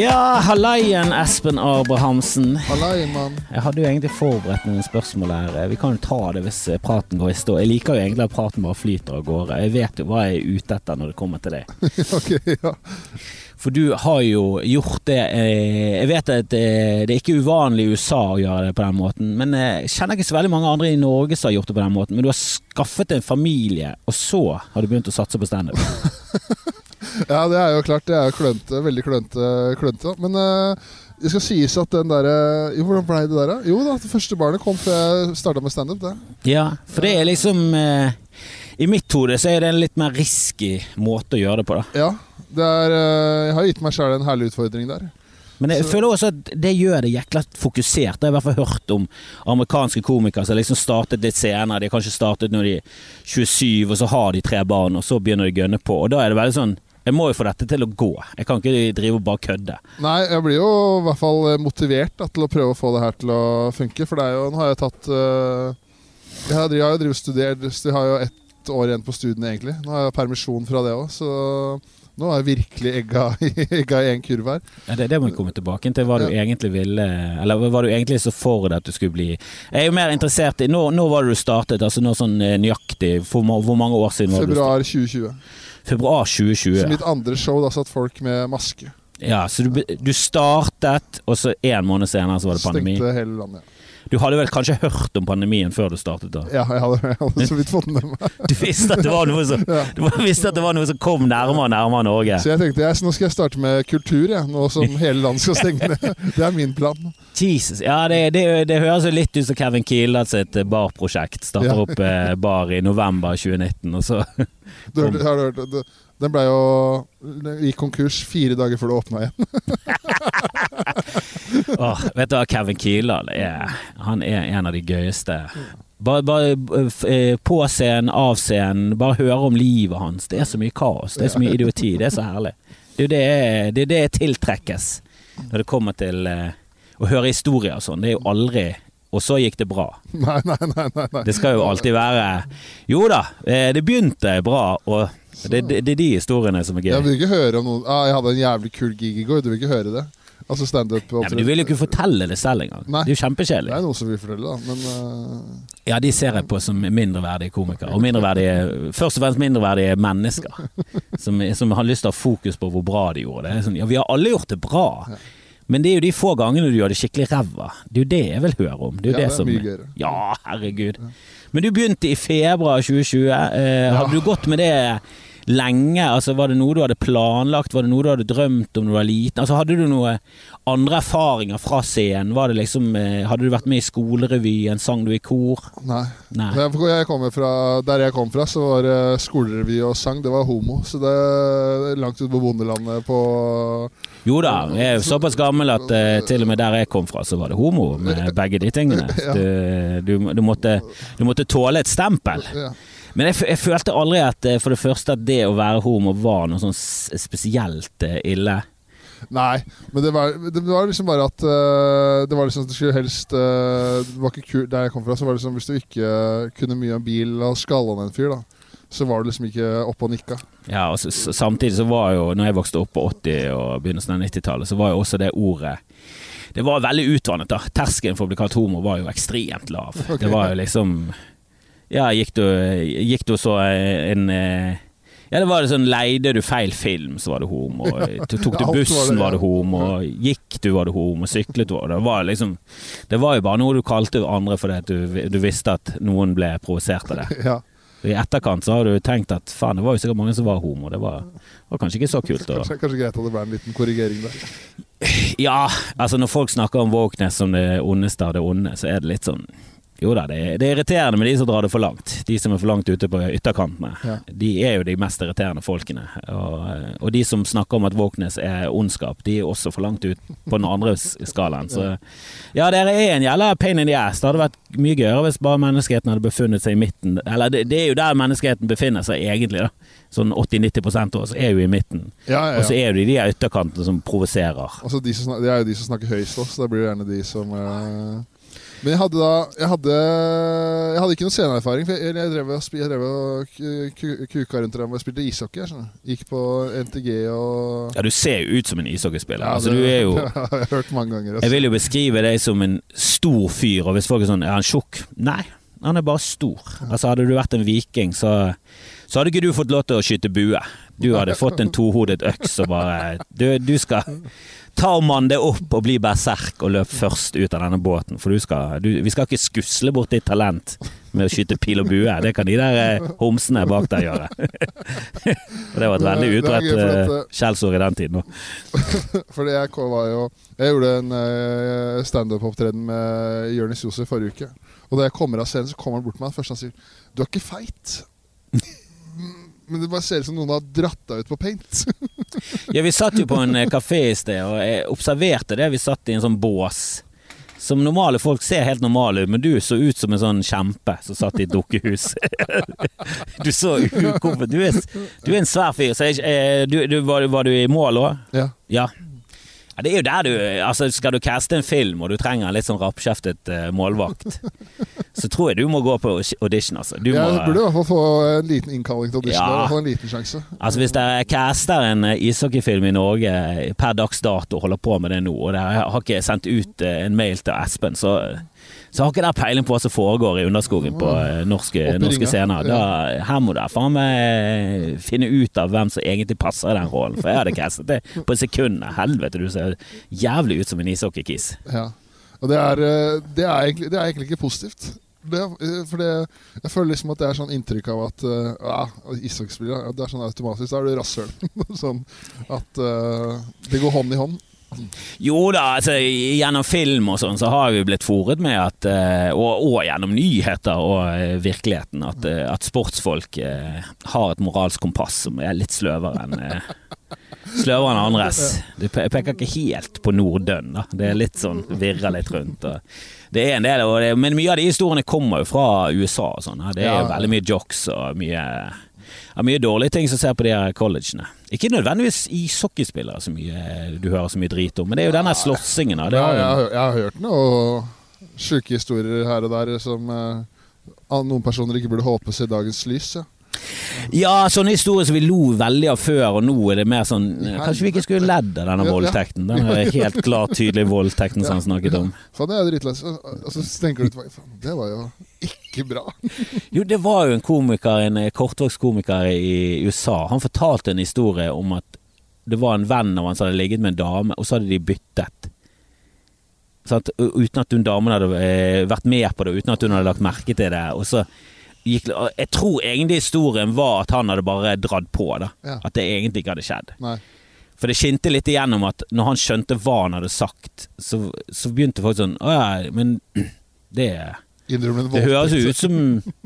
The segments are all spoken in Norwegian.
Ja, hallaien, Espen Abrahamsen. Hallaien, mann. Jeg hadde jo egentlig forberedt noen spørsmål her. Vi kan jo ta det hvis eh, praten går i stå. Jeg liker jo egentlig at praten bare flyter av gårde. Jeg vet jo hva jeg er ute etter når det kommer til det. ok, ja. For du har jo gjort det eh, Jeg vet at eh, det er ikke uvanlig i USA å gjøre det på den måten, men jeg kjenner ikke så veldig mange andre i Norge som har gjort det på den måten. Men du har skaffet en familie, og så har du begynt å satse på standup. ja, det er jo klart. Det er jo klønete. Veldig klønete. klønete. Men uh, det skal sies at den derre Jo, hvordan blei det der, da? Jo da, det første barnet kom før jeg starta med standup. Ja, for det er liksom uh, I mitt hode så er det en litt mer risky måte å gjøre det på, da. Ja, Det er, uh, jeg har gitt meg sjæl en herlig utfordring der. Men jeg så. føler også at det gjør det jækla fokusert. Det har i hvert fall hørt om amerikanske komikere som liksom startet litt senere. De har kanskje startet når de er 27, og så har de tre barn, og så begynner de å gønne på. Og da er det veldig sånn jeg må jo få dette til å gå. Jeg kan ikke drive og bare kødde. Nei, jeg blir jo i hvert fall motivert da, til å prøve å få det her til å funke. For det er jo, nå har jeg tatt uh, Jeg har, jo drivet drevet studert, jeg har jo ett år igjen på studiene, egentlig. Nå har jeg permisjon fra det òg, så nå er jeg virkelig egga, egga i én kurv her. Ja, det, det må vi komme tilbake til. Hva du ja. egentlig ville Eller hva du egentlig så for deg at du skulle bli. Jeg er jo mer interessert i Når, når var det du startet? Altså nå sånn eh, nøyaktig for, Hvor mange år siden var det? Februar 2020. Februar 2020. Så mitt andre show, da satt folk med maske. Ja, så du, du startet, og så en måned senere så var det pandemi? Stengte hele landet, ja. Du hadde vel kanskje hørt om pandemien før du startet? da? Ja, jeg hadde, jeg hadde så vidt fått den med meg. Du visste at det var noe som, ja. visste at det var noe som kom nærmere og nærmere Norge? Så jeg tenkte jeg, nå skal jeg starte med kultur, jeg, nå som hele landet skal stenge ned. Det er min plan. Jesus. Ja, det, det, det høres jo litt ut som Kevin Kildahl sitt barprosjekt. Starter ja. opp eh, bar i november 2019, og så du, har du hørt det? Den ble jo gikk konkurs fire dager før det åpna igjen. oh, vet du hva, Kevin Kildahl er Han er en av de gøyeste. Bare, bare eh, på scenen, av scenen, bare høre om livet hans. Det er så mye kaos, det er så mye idioti. Det er så herlig. Det er det, det, det tiltrekkes når det kommer til uh, å høre historier og sånn. Det er jo aldri og så gikk det bra. Nei, nei, nei, nei, Det skal jo alltid være Jo da, eh, det begynte bra, og det, det, det er de historiene som er gøy. Jeg vil ikke høre om noen ah, 'Jeg hadde en jævlig kul gig i går'. Du vil ikke høre det? Altså standup. Ja, men du vil jo ikke fortelle det selv engang. Nei. Det er jo kjempekjedelig. Det er noen som vil fortelle det, men uh... Ja, de ser jeg på som mindreverdige komikere. Og mindreverdige, først og fremst mindreverdige mennesker. Som, som, har lyst til å ha fokus på hvor bra de gjorde det. Sånn, ja, vi har alle gjort det bra. Ja. Men det er jo de få gangene du gjør det skikkelig ræva. Det er jo det jeg vil høre om. Det er jo ja, det, det er som, mye gøyere. Ja, herregud. Men du begynte i februar 2020. Eh, hadde du gått med det lenge? Altså, var det noe du hadde planlagt? Var det noe du hadde drømt om da du var liten? Altså, hadde du noe andre erfaringer fra scenen? Var det liksom, eh, hadde du vært med i skolerevyen? Sang du i kor? Nei. Nei. Jeg fra, der jeg kom fra, så var det skolerevy og sang. Det var homo. Så det er langt ute på bondelandet på Jo da, jeg er jo såpass gammel at uh, til og med der jeg kom fra, så var det homo med begge de tingene. Du, du, du, måtte, du måtte, tåle et stempel. Men jeg, jeg, følte aldri at eh, for det første at det å være homo var noe sånn spesielt ille. Nei, men det var, det var, liksom bare at uh, Det var liksom at det skulle helst uh, Det var ikke kult Der jeg kom fra, så var det liksom hvis du ikke kunne mye om bil og skalla ned en fyr, da så var du liksom ikke oppe og nikka. Ja, og så, samtidig så var jo, når jeg vokste opp på 80- og begynnelsen av 90-tallet, så var jo også det ordet Det var veldig utvannet, da. Terskelen for å bli kalt homo var jo ekstremt lav. Okay. Det var jo liksom Ja, gikk du, gikk du så en ja, det var sånn Leide du feil film, så var det homo. Tok du bussen, var det homo. Gikk du, var det homo. Syklet du, det var liksom Det var jo bare noe du kalte andre fordi du, du visste at noen ble provosert av det. Ja. I etterkant så har du tenkt at faen, det var jo sikkert mange som var homo. Det var, var kanskje ikke så kult. Kanskje, kanskje, greit at det ble en liten korrigering der. Ja, altså når folk snakker om wokeness som det ondeste av det onde, så er det litt sånn jo da, det er, det er, irriterende med de som drar det for langt. De som er for langt ute på ytterkantene. Ja. De er jo de mest irriterende folkene. Og, og, de som snakker om at wokeness er ondskap, de er også for langt ut på den andre skalaen. Så ja, dere er en jævla pain in the ass. Det hadde vært mye gøyere hvis bare menneskeheten hadde befunnet seg i midten. Eller det, det er jo der menneskeheten befinner seg egentlig, da. Sånn 80-90% av oss er jo i midten. Ja, ja, og så er det de ytterkantene som provoserer. Altså, de det er jo de som snakker høyest, så det blir gjerne de som uh Men jeg hadde da Jeg hadde, jeg hadde ikke noe sceneerfaring. For jeg, jeg drev og, jeg drev og ku- ku- kuka rundt der og spilte ishockey. Sånn. Gikk på NTG og Ja, du ser jo ut som en ishockeyspiller. Ja, altså, du er jo Jeg har hørt mange ganger. også. Jeg vil jo beskrive deg som en stor fyr, og hvis folk er sånn Er han tjukk? Nei, han er bare stor. Altså Hadde du vært en viking, så, så hadde ikke du fått lov til å skyte bue. Du hadde fått en tohodet øks og bare Du, du skal ta man det opp og blir berserk og løp først ut av denne båten, for du skal, du, vi skal ikke skusle bort ditt talent med å skyte pil og bue. Det kan de der eh, homsene bak der gjøre. det var et veldig utrett utbredt eh, eh, skjellsord i den tiden. òg. Fordi jeg var jo Jeg gjorde en standup-opptreden med Jonis Josef forrige uke. Og da jeg kommer av scenen, så kommer han bort til meg. Først han sier 'Du er ikke feit'. Men det bare ser ut som noen har dratt deg ut på paint. Ja, vi satt jo på en kafé i sted, og jeg observerte det. Vi satt i en sånn bås. Som normale folk ser helt normale ut, men du så ut som en sånn kjempe som satt i et dukkehus. du så ukomfort du, du er en svær fyr. Så jeg, eh, du, du, var, var du i mål òg? ja. Ja. Ja. Det er jo der du Altså, skal du caste en film, og du trenger en litt sånn rappkjeftet uh, målvakt, så tror jeg du må gå på audition, altså. Du ja, må, burde i hvert fall få en liten innkalling til audition. Ja. få en liten sjanse. Altså Hvis dere caster en eh, ishockeyfilm i Norge per dags dato og holder på med det nå, og dere har ikke sendt ut eh, en mail til Espen, så, så har ikke dere peiling på hva som foregår i underskogen på eh, norske, norske scener. Da, her må dere faen meg finne ut av hvem som egentlig passer i den rollen. For jeg hadde castet det på sekundet. Helvete, du ser jævlig ut som en ishockeykis. Ja. Og det er, eh, det er, egentlig, det er egentlig ikke positivt. Det, eh, for det, jeg føler liksom at det er sånn inntrykk av at uh, ja, ishockeyspillere Det er sånn automatisk. Da er du rasshøl. sånn at uh, det går hånd i hånd. Jo da, altså gjennom film og sånn så har vi blitt fòret med at eh, og, og gjennom nyheter og eh, virkeligheten at, eh, at sportsfolk har et moralsk kompass som er litt sløvere enn Sløvere enn andres. Det peker ikke helt på Norddønn, da. Det er litt sånn virrer litt rundt. Det er en del, det, men mye av de historiene kommer jo fra USA og sånn. Det er jo veldig mye jocks og mye ja, mye dårlige ting som ser på de her collegene. Ikke nødvendigvis ishockeyspillere så mye du hører så mye drit om, men det er jo denne slåssingen. Ja, jeg, jeg har hørt noen sjuke historier her og der som eh, noen personer ikke burde håpe seg i dagens lys. Ja. Ja, sånne historier som vi lo veldig av før, og nå er det mer sånn eh, Kanskje vi ikke skulle ledd av denne voldtekten? Den er helt klart tydelig voldtekten som han snakket om. Faen, jeg er drittlei. Og så tenker du faen, det var jo ikke bra. Jo, det var jo en komiker, en eh, kortvokst komiker i USA. Han fortalte en historie om at det var en venn av han som hadde ligget med en dame, og så hadde de byttet. Sant? Uten at hun damen hadde eh, vært med på det, uten at hun hadde lagt merke til det. Og så gikk Jeg tror egentlig historien var at han hadde bare dratt på, da. Ja. At det egentlig ikke hadde skjedd. Nei. For det skinte litt igjennom at når han skjønte hva han hadde sagt, så, så begynte folk sånn Å ja, men det det høres jo ut som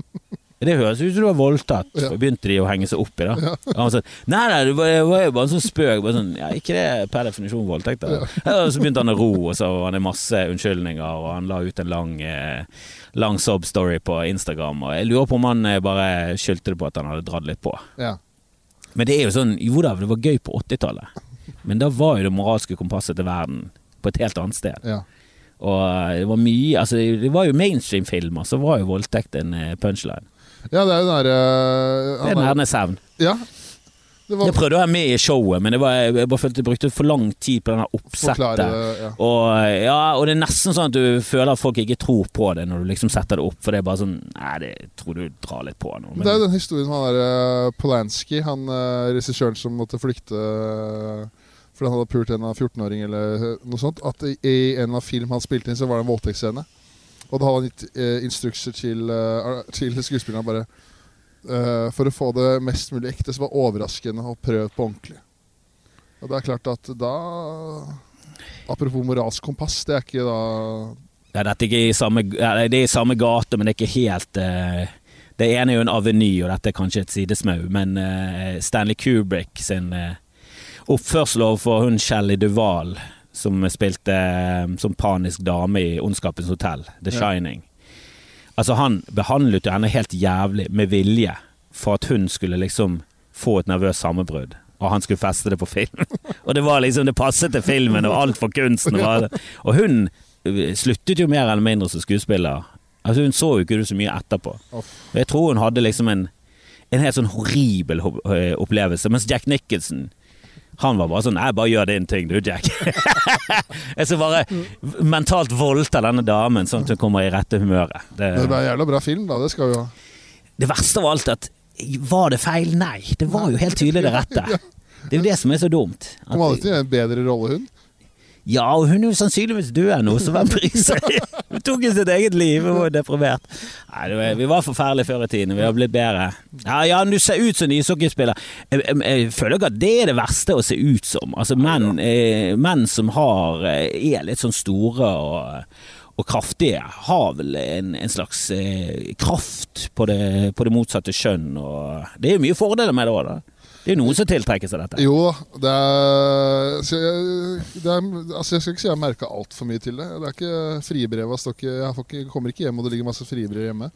Det høres ut som du var voldtatt. Ja. Så begynte de å henge seg opp i det. Og han sa nei, nei, det var, jo bare en sånn spøk. Sånn, ja, ikke det per definisjon voldtekt? Da. Og så begynte han å ro, og så var det masse unnskyldninger, og han la ut en lang, eh, lang sob-story på Instagram. Og jeg lurer på om han eh, bare skyldte det på at han hadde dratt litt på. Ja. Men det er jo sånn Jo da, det var gøy på 80-tallet. Men da var jo det moralske kompasset til verden på et helt annet sted. ja. Og eh, det var mye Altså, det var jo mainstream-filmer, så var jo voldtekt en eh, punchline. Ja, det er jo den derre Det er hevn. Ja. Var Jeg prøvde å være med i showet, men det var, jeg bare følte jeg brukte for lang tid på denne oppsettet. det. Ja. Og, ja, og det er nesten sånn at du føler at folk ikke tror på det når du liksom setter det opp. For det er bare sånn Nei, det tror du drar litt på nå. Men det er jo den historien med han der uh, Polanski, han uh, regissøren som måtte flykte eh, fordi han hadde pult en av 14-åring eller noe sånt. At i, i en av film han spilte inn, så var det en voldtektsscene. Og da hadde han gitt eh, instrukser til, eh, til skuespillerne bare eh, For å få det mest mulig ekte, så var overraskende å prøve på ordentlig. Og det er klart at da Apropos moralsk kompass, det er ikke da Ja, dette er ikke i samme, det er i samme gate, men det er ikke helt eh, Det ene er jo en aveny, og dette er kanskje et sidesmau, men eh, Stanley Kubrick sin eh, oppførsel overfor hun Shelley Duval, som spilte eh, som panisk dame i Ondskapens hotell, The. Shining. Altså, han behandlet jo henne helt jævlig, med vilje, for at hun skulle liksom få et nervøst sammenbrudd. Og han skulle feste det på film. og det var liksom Det passet til filmen og alt for kunsten. Og, og hun sluttet jo mer eller mindre som skuespiller. Altså Hun så jo ikke det så mye etterpå. Og Jeg tror hun hadde liksom en, en helt sånn horribel eh, opplevelse. Mens Jack Nicholson han var bare sånn 'Jeg bare gjør din ting, du, Jack. jeg skal bare mentalt voldta denne damen, sånn at hun kommer i rette humøret. Det, Det ble en jævla bra film, da. Det skal vi ha. det verste av alt at Var det feil? Nei. Det var jo helt tydelig det rette. Det er jo det som er så dumt. Kom aldri til en bedre rolle, hun. Ja, og hun er jo sannsynligvis død nå, så hvem bryr seg? Hun tok jo sitt eget liv og var deprimert. Nei, det var, vi var forferdelige før i tiden. Vi har blitt bedre. Ja, ja, du ser ut som en ishockeyspiller. Jeg, jeg, jeg føler ikke at det er det verste å se ut som. Altså, menn, eh, menn som har, eh, er litt sånn store og, og kraftige, har vel en, en slags eh, kraft på det, på det motsatte kjønn. Og det er jo mye fordeler med det òg, da. Det er jo noen som tiltrekker seg dette. Jo det er, jeg, det er altså Jeg skal ikke si jeg har merka altfor mye til det. Det er ikke fribrev av ikke Jeg får ikke, kommer ikke hjem, og det ligger masse fribrev hjemme.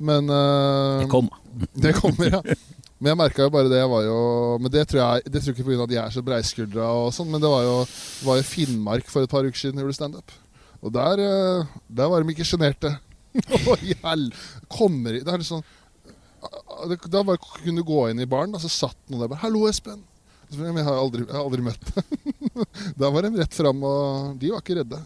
Men uh, Det kommer. Det kommer, ja. Men jeg merka jo bare det. Jeg var jo Men det tror jeg Det tror jeg ikke pga. at jeg er så breiskuldra og sånn, men det var jo, var jo Finnmark for et par uker siden jeg gjorde standup. Og der, eh, der var de ikke sjenerte. Hjel... Kommer Det er litt sånn Da bare kunne du gå inn i baren, og så satt noen der bare 'Hallo, Espen'. Men jeg har aldri, jeg har aldri møtt dem. da var de rett fram, og de var ikke redde.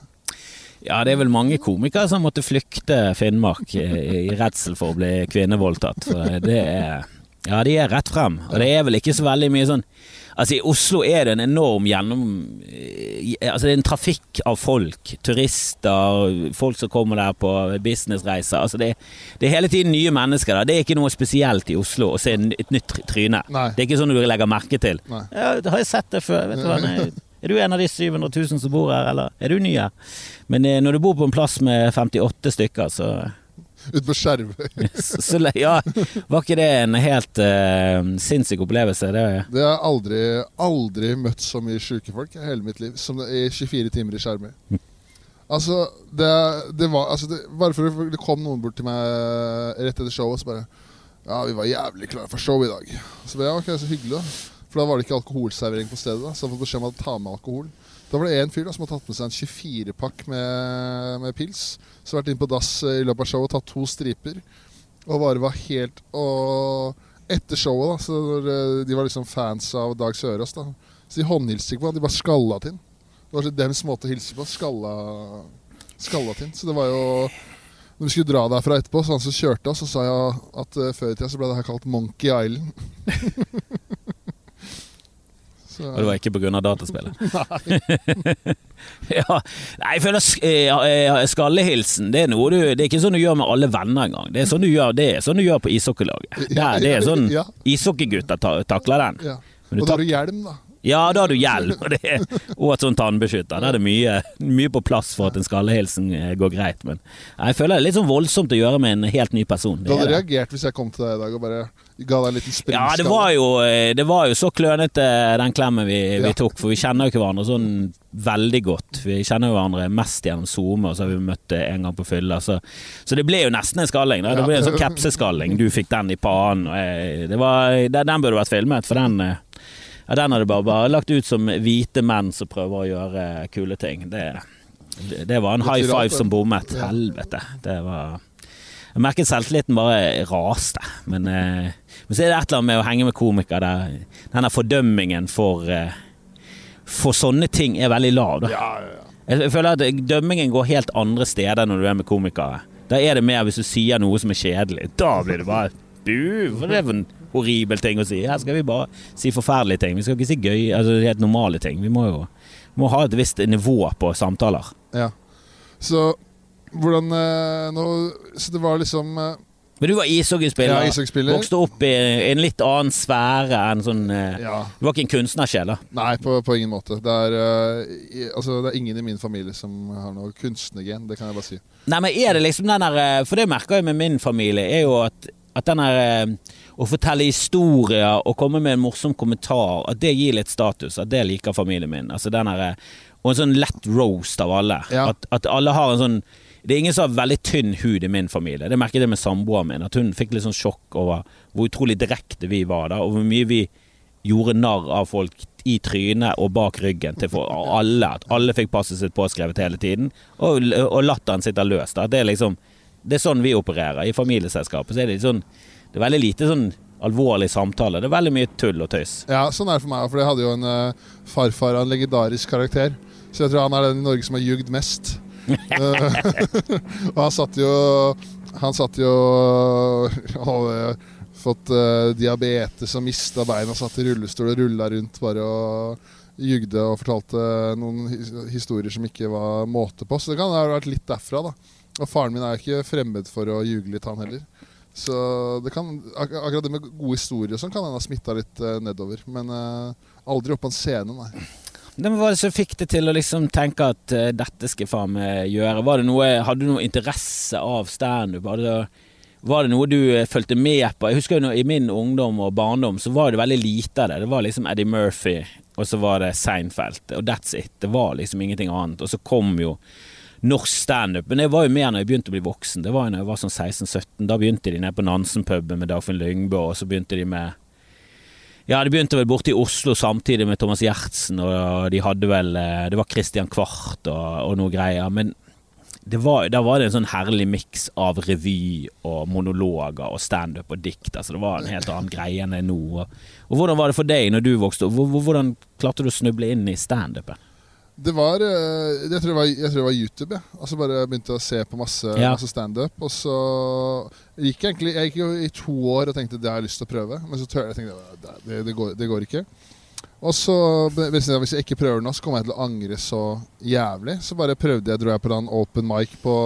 Ja, det er vel mange komikere som måtte flykte Finnmark i, redsel for å bli kvinnevoldtatt. For det er Ja, de er rett frem. Og det er vel ikke så veldig mye sånn Altså, i Oslo er det en enorm gjennom... Altså, det er en trafikk av folk. Turister, folk som kommer der på businessreiser. Altså, det, det er hele tiden nye mennesker der. Det er ikke noe spesielt i Oslo å se et nytt tryne. Nei. Det er ikke sånn du legger merke til. Nei. Ja, har jeg sett det før. Vet du hva? Nei, er du en av de 700 000 som bor her, eller er du ny her? Men eh, når du bor på en plass med 58 stykker, så, Ute på Skjervøy. så, Ja, var ikke det en helt uh, sinnssyk opplevelse? Det, Det har jeg aldri, aldri møtt så mye sjuke folk i hele mitt liv som i 24 timer i Skjermøy. Altså, det, det var altså det, Bare for Det kom noen bort til meg rett etter showet og så bare Ja, vi var jævlig klare for show i dag. Så bare, ja, ok, så hyggelig, da. For da var det ikke alkoholservering på stedet. da Så jeg fikk beskjed om å ta med alkohol. Da var det en fyr da som hadde tatt med seg en 24-pakk med, med pils. Så vært inn på dass eh, i løpet av showet tatt to striper. Og bare var helt Og etter showet, da, så når, eh, de var liksom fans av Dag Sørås, da. Så de håndhilste ikke på han, de bare skalla til han. Det var dems måte å hilse på. Skalla, skalla til han. Så det var jo Når vi skulle dra derfra etterpå, så han som kjørte oss, så sa jeg at uh, før i tida så ble det her kalt Monkey Island. så, og det var ikke pga. dataspillet? ja, nei, jeg føler eh, eh, skallehilsen Det er noe du Det er ikke sånn du gjør med alle venner engang. Det er sånn du gjør, det er sånn du gjør på ishockeylaget. Det er, det er sånn Ja. ishockeygutter takler den. ja. Og da har du hjelm, da. Ja, da har du hjelm og, det og et sånt tannbeskytter. Da er det mye, mye på plass for at en skallehilsen eh, går greit. Men jeg føler det er litt sånn voldsomt å gjøre med en helt ny person. Du hadde er reagert hvis jeg kom til deg i dag og bare ga deg en liten springskalle. Ja, det var, jo, eh, det var jo så klønete den klemmen vi, vi Ja. tok, for vi kjenner jo ikke hverandre sånn veldig godt. Vi kjenner jo hverandre mest gjennom SoMe, og så har vi møtt eh, en gang på fylla. Så, så det ble jo nesten en skalling. Da. Det ble en sånn kapseskalling. Du fikk den i pannen. Det var, den, burde vært filmet, for den eh, ja, Den hadde bare, bare lagt ut som hvite menn som prøver å gjøre kule ting. Det, det, det var en high five som bommet. Helvete. Det var Jeg merket selvtilliten bare raste. Men, eh, men så er det et eller annet med å henge med komikere der denne fordømmingen for eh, For sånne ting er veldig lav. Ja, ja, ja. Jeg føler at dømmingen går helt andre steder når du er med komikere. Da er det mer hvis du sier noe som er kjedelig. Da blir det bare Bu! For det er horribel ting å si. Her skal vi bare si forferdelige ting. Vi skal ikke si gøy, altså helt normale ting. Vi må jo må ha et visst nivå på samtaler. ja. Så hvordan eh, nå, Så det var liksom eh, Men du var ishockeyspiller. Ja, ishockeyspiller. Vokste opp i en litt annen sfære enn sånn eh, Ja. Du var ikke en kunstnersjel, da? Nei, på, på ingen måte. Det er, uh, altså, det er ingen i min familie som har noe kunstnergen. Det kan jeg bare si. Nei, men er det liksom den der For det merker jeg med min familie, er jo at, at den der eh, Å fortelle historier og komme med en morsom kommentar, at det gir litt status. At det liker familien min. Altså eh, Og en sånn lett roast av alle. Ja. At, at alle har en sånn det er ingen som har veldig tynn hud i min familie. Det merket jeg med samboeren min. At hun fikk litt sånn sjokk over hvor utrolig direkte vi var da, og hvor mye vi gjorde narr av folk i trynet og bak ryggen til for alle. At alle fikk passet sitt påskrevet hele tiden. Og, og latteren sitter løst. Det er liksom Det er sånn vi opererer. I familieselskapet så er det litt sånn Det er veldig lite sånn alvorlig samtale. Det er veldig mye tull og tøys. Ja, sånn er det for meg. For jeg hadde jo en uh, farfar av en legendarisk karakter. Så jeg tror han er den i Norge som har jugd mest. og han satt jo Han satt jo og fått uh, diabetes og mista beina, satt i rullestol og rulla rundt bare og jugde og fortalte noen historier som ikke var måte på. Så det kan ha vært litt derfra, da. Og faren min er ikke fremmed for å ljuge litt, han heller. Så det kan, ak akkurat det med gode historier sånn kan han ha smitta litt uh, nedover. Men uh, aldri opp på en scene, nei. Hvem var det som fikk deg til å liksom tenke at uh, dette skal faen meg gjøre? Var det noe, hadde du noe interesse av standup? Var det noe du fulgte med på? Jeg husker jo I min ungdom og barndom så var det veldig lite av det. Det var liksom Eddie Murphy, og så var det Seinfeld, og that's it. Det var liksom ingenting annet. Og så kom jo norsk standup. Men det var jo mer når jeg begynte å bli voksen. Det var jo når jeg var sånn 16-17. Da begynte de nede på Nansen-puben med Dagfinn Lyngbø, og så begynte de med ja, de begynte vel borte i Oslo samtidig med Thomas Giertsen, og de hadde vel eh, Det var Christian Kvart og, og noe greier. Men var, da var det en sånn herlig miks av revy og monologer og standup og dikt. Altså det var en helt annen greie enn det er nå. Og, og hvordan var det for deg når du vokste opp? Hvordan klarte du å snuble inn i standupen? Det var eh, jeg tror det var, tror det var YouTube. Ja. Altså bare begynte å se på masse, ja. masse standup. Og så gikk jeg egentlig Jeg gikk jo i to år og tenkte det har jeg lyst til å prøve. Men så tør jeg tenkte det, det, det, går, det går ikke. Og så, hvis jeg ikke prøver nå, så kommer jeg til å angre så jævlig. Så bare prøvde jeg, dro jeg på en open mic på,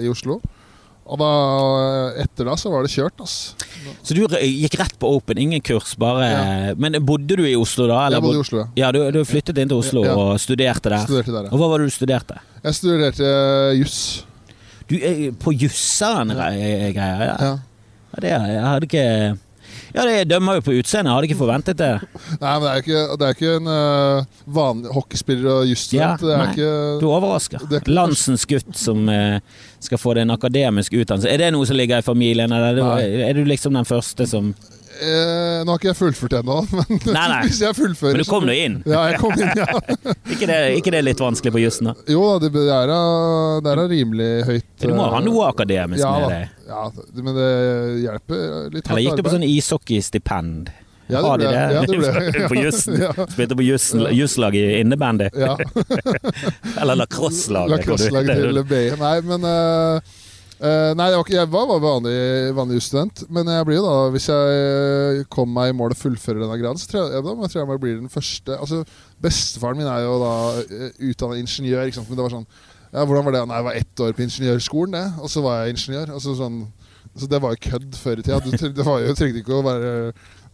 i Oslo. Og da, etter da så var det kjørt, ass. Så du gikk rett på open, ingen kurs, bare ja. Men bodde du i Oslo da? Eller? Jeg bodde i Oslo, ja. ja du, du flyttet inn til Oslo ja. og studerte der? Studerte der, ja. Og hva var det du studerte? Jeg studerte uh, juss. Du er på jusseren-greier? Ja. ja. Det, jeg hadde ikke ja, det dømmer jo på utseendet. Hadde ikke forventet det. Nei, men det er ikke, det er ikke en uh, vanlig hockeyspiller og jusstudent. Ja, ikke, du overrasker. Lansens gutt som uh, skal få det en akademisk utdannelse. Er det noe som ligger i familien, eller er du, er du liksom den første som Eh, nå har ikke jeg fullført ennå, men nei, nei. hvis jeg fullfører Men du kom nå inn? Ja, jeg kom inn, ja. ikke, det, ikke det litt vanskelig på jussen, da? Jo det, det, er, det er rimelig høyt. Du må ha noe akademisk ja, med deg? Ja, men det hjelper litt hardt Eller gikk du på sånn ishockeystipend? Ja, det ble, de Ja, det ble. på jussen. ja. Spilte på jusslag i innebandy? Ja. Eller lacrosse-laget. Lacrosse-laget til BI. Nei, men uh, Uh, nei, var ikke, jeg var, var vanlig, vanlig student, Men jeg blir jo da hvis jeg kommer kom meg i mål og fullfører denne graden, så tror jeg, da, tror jeg jeg blir den første Altså, Bestefaren min er jo da utdanna utdannet ingeniør. Ikke sant? Men det var sånn ja, Hvordan var det? Nei, jeg var ett år på ingeniørskolen, det. Og så var jeg ingeniør. Altså, sånn, så det var jo kødd før i tida. Du, det var jo, trengte ikke å være,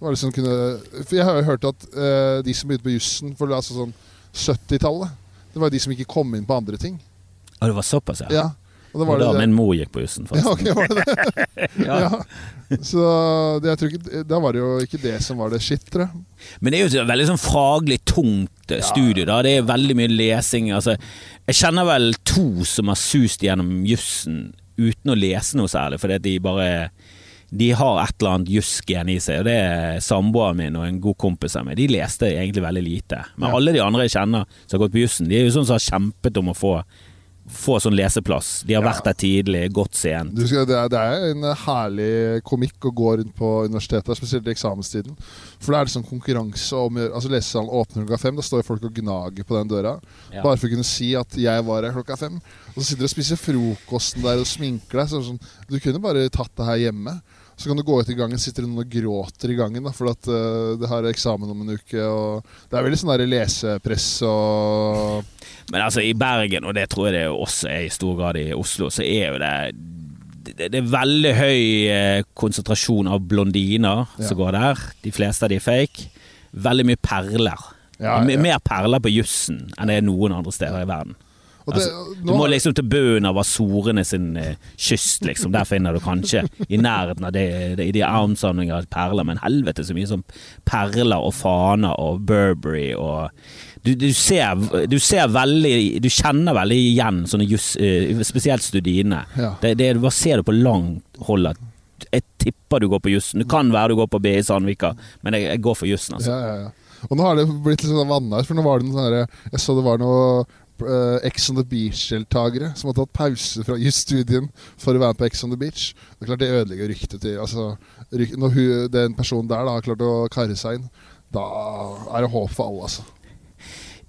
være liksom kunne, For jeg har jo hørt at uh, de som begynte på jussen for altså sånn 70-tallet, det var de som ikke kom inn på andre ting. Og det var såpass, ja? ja. Og, og da det. min mor gikk på jussen, Ja, okay, var det det? ja. ja. Så det, ikke, da var det jo ikke det som var det shit. Men det er jo et veldig sånn faglig tungt eh, studie. da Det er veldig mye lesing. Altså, jeg kjenner vel to som har sust gjennom jussen uten å lese noe særlig, fordi de bare de har et eller annet jusken i seg, og det er samboeren min og en god kompis av meg. De leste egentlig veldig lite. Men ja. alle de andre jeg kjenner som har gått på jussen, de er jo sånn som har kjempet om å få få sånn leseplass. De har vært der tidlig, gått sent. Skal, det, er, det, er, en herlig komikk å gå rundt på universitetet, spesielt i eksamenstiden. For da er det sånn konkurranse om altså Lesesalen åpner klokka fem. Da står folk og gnager på den døra. Ja. Bare for å kunne si at 'jeg var her klokka fem'. Og så sitter du og spiser frokosten der og sminker deg. Så sånn, du kunne bare tatt det her hjemme. Så kan du gå ut i gangen, sitter noen og gråter i gangen da, for at uh, det har eksamen om en uke. Og det er veldig sånn der lesepress og Men altså, i Bergen, og det tror jeg det også er i stor grad i Oslo, så er jo det det, er veldig høy eh, konsentrasjon av blondiner ja. som går der. De fleste av de er fake. Veldig mye perler. Ja, ja. Mer perler på jussen enn det er noen andre steder i verden. Det, altså, du må liksom til bunnen av Azorene sin eh, kyst, liksom. Der finner du kanskje i nærheten av det, det i de armsamlinger av perler, men helvete så mye som perler og faner og Burberry og du, du, ser, du, ser, veldig Du kjenner veldig igjen sånne just, eh, spesielt studiene. Ja. Det, det, bare ser du på langt hold at jeg tipper du går på jussen. Det kan være du går på BI Sandvika, men jeg, jeg går for jussen, altså. Ja, ja, ja. Og nå har det blitt litt sånn vannet for nå var det noe sånn Jeg så det var noe uh, Ex on the Beach-deltakere som har tatt pause fra jusstudien for å være på Ex on the Beach. Det er klart det ødelegger ryktet til altså, ryk, Når hun, den personen der da har klart å karre seg inn, da er det håp for alle, altså.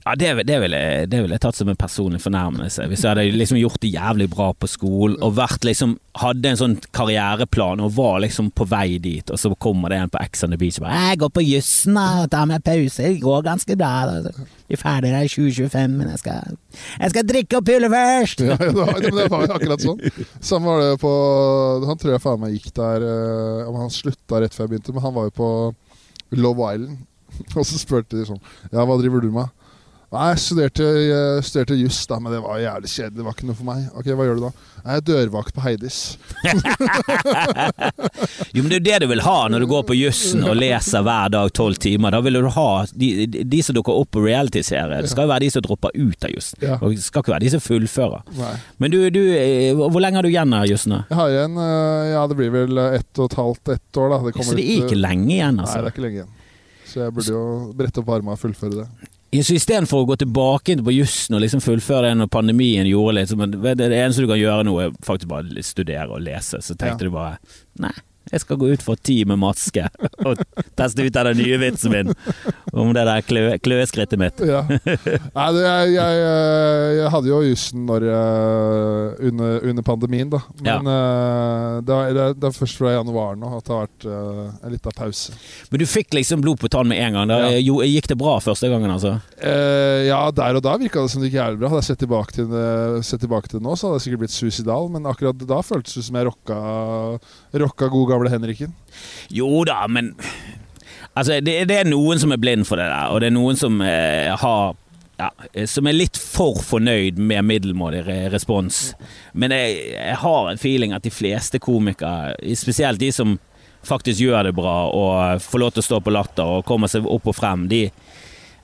Ja, det, det ville det ville jeg tatt som en personlig fornærmelse. Hvis jeg hadde liksom gjort det jævlig bra på skolen og vært liksom hadde en sånn karriereplan og var liksom på vei dit, og så kommer det en på Ex on the Beach og bare 'Jeg går på jussen og tar meg pause, det går ganske bra'. er ferdig der i 2025, men jeg skal, jeg skal drikke og pule først! Ja, det, det var jo akkurat sånn. Samme var det på Han tror jeg faen meg gikk der eh, om Han slutta rett før jeg begynte, men han var jo på Love Island. Og så spurte de sånn Ja, hva driver du med? Nei, jeg studerte, jeg studerte juss, da, men det var jævlig kjedelig. Det var ikke noe for meg. Ok, Hva gjør du da? Jeg er dørvakt på Heidis. Jo, men det er jo det du vil ha når du går på jussen og leser hver dag tolv timer. Da vil du ha de, de, som dukker opp på reality-serier. Det skal jo være de som dropper ut av jussen. Ja. Det skal ikke være de som fullfører. Nei. Men du, du eh, hvor lenge har du igjen av jussen? Jeg har igjen eh, Ja, det blir vel ett og et halvt ett år, da. Det Så det er ikke lenge igjen, altså? Nei, det er ikke lenge igjen. Så jeg burde jo brette opp armene og fullføre det. Ja, Så istedenfor å gå tilbake på jussen og liksom fullføre det når pandemien gjorde litt Det det eneste du kan gjøre nå, er faktisk bare studere og lese. Så tenkte du bare Nei, jeg skal gå ut for ti med maske og teste ut den nye vitsen min om det der klø, kløeskrittet mitt. Ja. Nei, jeg, jeg, eh, jeg hadde jo jussen når under, under pandemien, da. Men ja. det, var, det, er først fra januar nå at det har vært eh, en liten pause. Men du fikk liksom blod på tann med en gang. Da Ja. jo, gikk det bra første gangen, altså? Eh, ja, der og da virka det som det gikk jævlig bra. Hadde jeg sett tilbake til sett tilbake til det nå, så hadde jeg sikkert blitt suicidal. Men akkurat da føltes det som jeg rocka, rocka gode gamle Henriken. Jo da, men Altså, det, det er noen som er blind for det der, og det er noen som eh, har ja, som er litt for fornøyd med middelmådig re respons. Men jeg, jeg har en feeling at de fleste komikere, spesielt de som faktisk gjør det bra og får lov til å stå på latter og kommer seg opp og frem, de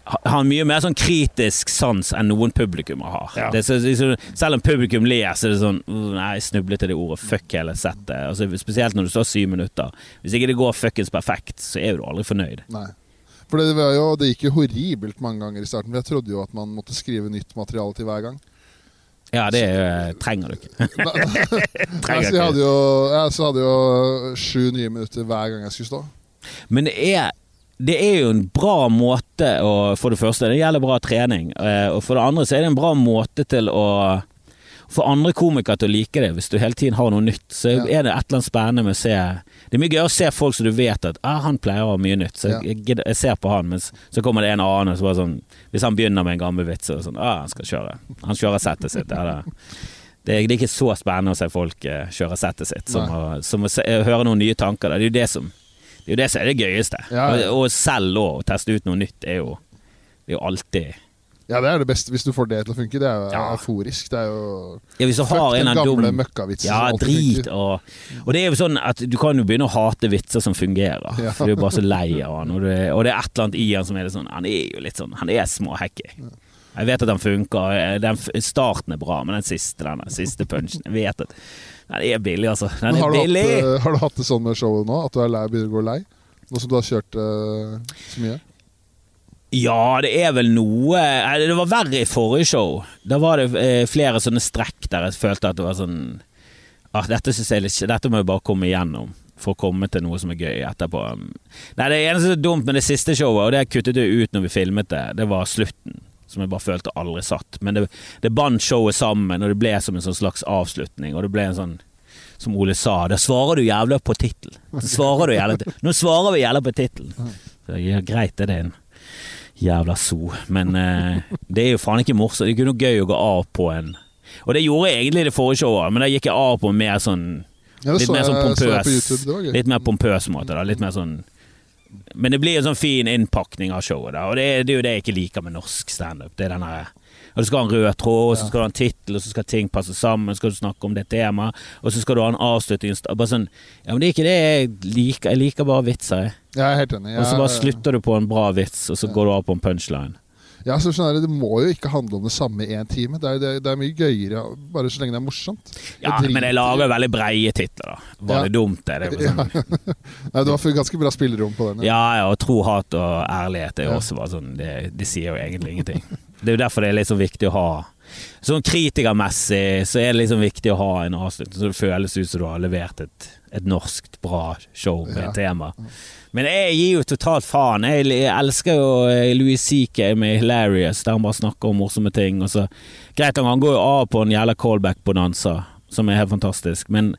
har mye mer sånn kritisk sans enn noen publikum har. Ja. Det er så, liksom, selv om publikum ler, så er det sånn «Uh, Nei, jeg snublet til det ordet. Fuck hele settet. Altså, spesielt når du står syv minutter. Hvis ikke det går fuckings perfekt, så er du aldri fornøyd. Nei. For det, var jo, det gikk jo horribelt mange ganger i starten. For jeg trodde jo at man måtte skrive nytt materiale til hver gang. Ja, det eh, trenger du ikke. Trenger så jeg hadde jo, så hadde jo sju nye minutter hver gang jeg skulle stå. Men det er, det er jo en bra måte å For det første, det gjelder bra trening. eh, Og for det andre så er det en bra måte til å få andre komikere til å like det. Hvis du hele tiden har noe nytt, så Ja. er det et eller annet spennende med å se Det er mye gøyere å se folk som du vet at ah, han pleier å ha mye nytt, så Ja. jeg, jeg ser på han, mens så kommer det en annen og så bare sånn Hvis han begynner med en gammel vits, så sånn ah, han skal kjøre. Han kjører settet sitt. Det, det, er, det er ikke så spennende å se folk eh, kjøre settet sitt som å, som å se, høre noen nye tanker. Det er jo det som det er jo det som er det gøyeste. Ja, ja. Og, og selv å teste ut noe nytt, er jo, det er jo alltid Ja, det er det beste hvis du får det til å funke. Det er jo Ja. euforisk. Det er jo ja, Hvis du har en den gamle dum møkkavitsen Ja, drit og Og det er jo sånn at du kan jo begynne å hate vitser som fungerer. Ja. For du er bare så lei av han, og det, og det er et eller annet i han som er litt sånn Han er jo litt sånn Han er småhacky. Jeg vet at han funker, den starten er bra, men den siste den siste punchen Jeg vet at Den er billig, altså. Men er har, du hatt, billig! eh, har du hatt det sånn med showet nå? At du er lei, begynner å gå lei? Nå som du har kjørt uh, så mye? Ja, det er vel noe Det var verre i forrige show. Da var det eh, flere sånne strekk der jeg følte at det var sånn ah, dette, litt- dette må jeg bare komme igjennom for å komme til noe som er gøy etterpå. Nei, Det eneste som er dumt med det siste showet, og det kuttet jeg ut når vi filmet det, det var slutten. Som jeg bare følte aldri satt. Men det, det bandt showet sammen, og det ble som en sånn slags avslutning. Og det ble en sånn som Ole sa, da svarer du jævla på tittel. Nå svarer vi jævla på tittel. Ja, greit, er det en jævla so. Men eh, det er jo faen ikke morsomt. Det er ikke noe gøy å gå av på en Og det gjorde jeg egentlig i det forrige showet, men da gikk jeg av på en mer sånn Ja, Litt mer sånn pompøs. Litt mer pompøs måte, da. Litt mer sånn Men det blir en sånn fin innpakning av showet, da. Og det er, det er jo det jeg ikke liker med norsk standup. Det er den her og Du skal ha en rød tråd, og så skal du ha en tittel, og så skal ting passe sammen. Så skal du snakke om det temaet, og så skal du ha en avslutning. Bare sånn Ja, men det er ikke det jeg liker. Jeg liker bare vitser, jeg. Jeg er helt enig. Og så bare slutter du på en bra vits, og så går du av på en punchline. Ja, så skjønner jeg, Det må jo ikke handle om det samme i én time. Det er, det, det er, mye gøyere bare så lenge det er morsomt. Ja, jeg men jeg lager veldig breie titler, da. Var ja. det dumt, det? det sånn. ja. Nei, du har ganske bra spillerom på den. Ja, ja, og tro, hat og ærlighet er jo også bare sånn det, de sier jo egentlig ingenting. Det er jo derfor det er litt så viktig å ha Sånn kritikermessig så er det liksom viktig å ha en avslutning så det føles ut som du har levert et, et norskt bra show med et tema. Men jeg gir jo totalt faen. Jeg, jeg elsker jo eh, Louis C.K. med Hilarious, der han bare snakker om morsomme ting. Og så, greit han går jo av på en jævla callback-bonanza, som er helt fantastisk. Men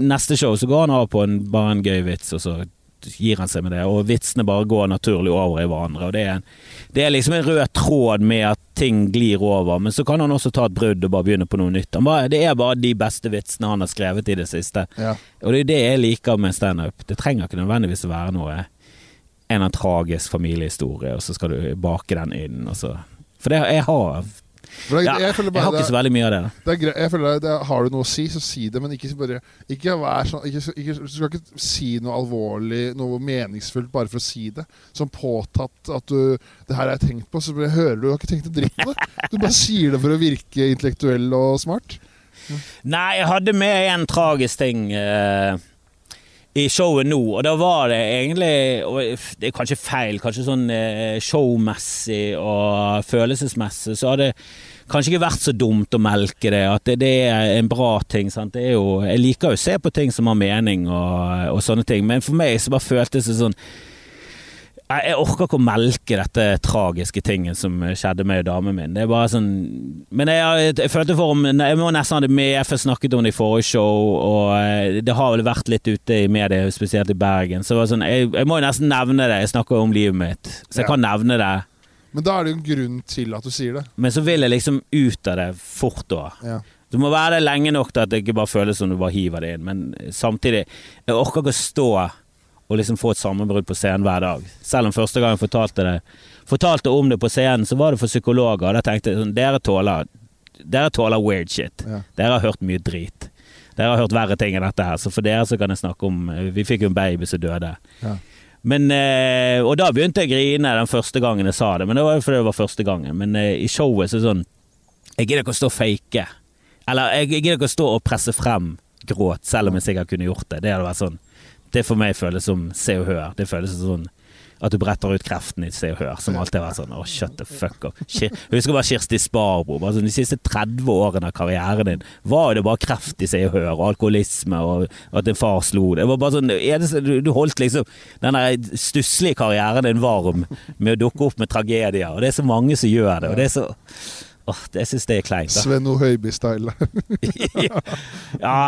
neste show så går han av på en, bare en gøy vits, og så gir han seg med det. Og vitsene bare går naturlig over i hverandre. Og det er, en, det er liksom en rød tråd med at ting glir over, men så kan han også ta et brudd og bare begynne på noe nytt. Bare, det er bare de beste vitsene han har skrevet i det siste. Ja. Og det er det jeg liker med standup. Det trenger ikke nødvendigvis å være noe en eller annen tragisk familiehistorie, og så skal du bake den inn. Og så. For det, jeg har jeg, ja, jeg, jeg, har ikke så veldig mye av det. det er, jeg føler det, Har du noe å si, så si det. Men ikke bare ikke vær sånn ikke, ikke, Du skal ikke si noe alvorlig, noe meningsfullt bare for å si det. Som påtatt at du 'Det her har jeg tenkt på', så hører du Du har ikke tenkt en dritt på det. Du bare sier det for å virke intellektuell og smart. Nei, jeg hadde med en tragisk ting. Uh i showet nå, og da var det egentlig Det er kanskje feil, kanskje sånn eh, showmessig og følelsesmessig, så hadde det kanskje ikke vært så dumt å melke det. At det, det er en bra ting. Jo, jeg liker jo å se på ting som har mening og, og sånne ting, men for meg så bare føltes det sånn jeg orker ikke å melke dette tragiske tingen som skjedde med damen min. Det er bare sånn Men jeg, jeg følte for om Jeg må nesten ha det med, jeg snakket om det i forrige show, og eh, det har vel vært litt ute i media, spesielt i Bergen. Så sånn, jeg, jeg, må jo nesten nevne det. Jeg snakker om livet mitt, så jeg ja. kan nevne det. Men da er det jo en grunn til at du sier det. Men så vil jeg liksom ut av det fort da. Ja. Du må være der lenge nok til at det ikke bare føles som du bare hiver det inn, men samtidig Jeg orker ikke å stå og liksom få et sammenbrudd på scenen hver dag. Selv om første gang jeg fortalte, det, fortalte om det på scenen, så var det for psykologer. Og da tenkte jeg sånn Dere tåler, dere tåler weird shit. Ja. Dere har hørt mye drit. Dere har hørt verre ting enn dette her, så for dere så kan jeg snakke om Vi fikk jo en baby som døde. Ja. Men, eh, og da begynte jeg å grine den første gangen jeg sa det, men det var jo fordi det var første gangen. Men eh, i showet så er det sånn Jeg gidder ikke å stå og fake. Eller jeg gidder ikke å stå og presse frem gråt, selv om jeg sikkert kunne gjort det. Det hadde vært sånn det for meg føles som Se og Hør. Det føles som sånn at du bretter ut kreften i Se og Hør, som alltid har vært sånn Å, oh, shut the fuck up. Jeg husker bare Kirsti Sparbo. Bare sånn, de siste 30 årene av karrieren din var jo det bare kreft i Se og Hør, og alkoholisme, og at en far slo det. det var bare sånn, du, du holdt liksom den stusslige karrieren din varm med å dukke opp med tragedier, og det er så mange som gjør det. og det er så Åh, det syns jeg er kleint. Sven O. Høiby-style. ja,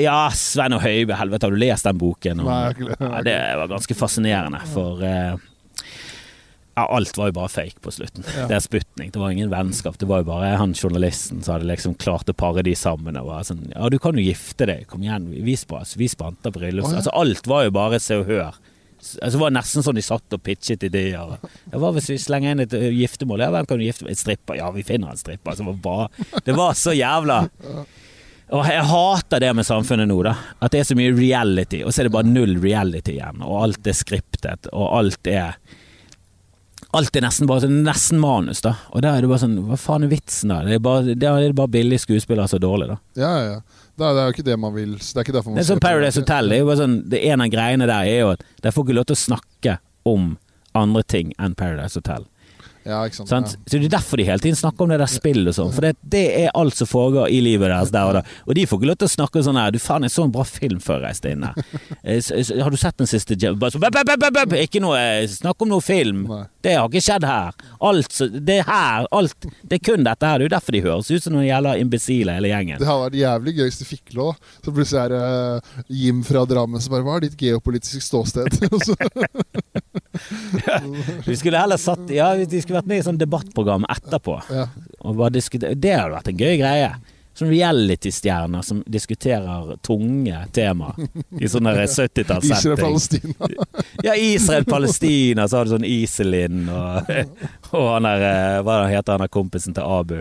ja, Sven O. Høiby, helvete, har du lest den boken? Og, Nei, ja, det var ganske fascinerende, for uh, ja, alt var jo bare fake på slutten. Ja. Det er Sputnik, det var ingen vennskap. Det var jo bare han journalisten som hadde liksom klart å pare de sammen. Og var sånn Ja, du kan jo gifte deg, kom igjen, vis på oss, vis på bryllups. Oh, ja. Altså, alt var jo bare se og hør. Altså, det var nesten sånn de satt og pitchet ideer. Ja, hva hvis vi slenger inn et uh, giftermål? Ja, hvem kan du gifte med? Et stripper? Ja, vi finner en stripper. Altså, det, var bare, det var så jævla Og jeg hater det med samfunnet nå, da. At det er så mye reality, og så er det bare null reality igjen. Og alt er skriptet, og alt er Alt er nesten bare sånn nesten manus, da. Og da er det bare sånn Hva faen er vitsen, da? Det er bare, det er bare billige skuespillere så dårlig, da. Ja, Ja, ja. Det er, det er jo ikke det man vil. Det er ikke derfor man det er sånn Paradise Hotel. Det er jo bare sånn, det ene av greiene der er jo at de får ikke lov til å snakke om andre ting enn Paradise Hotel. Ja, ikke sant, sant? Så Det er derfor de hele tiden snakker om det der spillet og sånn. For det, det, er alt som foregår i livet deres der og da. Og de får ikke lov til å snakke sånn her Du faen, jeg så en bra film før jeg reiste inn her. Eh, har du sett den siste Bare så, Ikke noe eh, snakk om noe film. Nei. Det har ikke skjedd her. Alt Det er her. Alt Det er kun dette her. Det er jo derfor de høres ut som noen jævla imbesile hele gjengen. Det hadde vært jævlig gøy hvis de fikk lov. Så plutselig er det uh, Jim fra Drammen som bare Hva er ditt geopolitiske ståsted? vi skulle heller satt Ja, de skulle vært med i sånn debattprogram etterpå. Det hadde vært en gøy greie. Sånn reality-stjerner som diskuterer tunge tema i sånne 70-tallssetting. Israel-Palestina. ja, Israel-Palestina, så har du sånn Iselin og, og han der eh, Hva heter han der kompisen til Abu?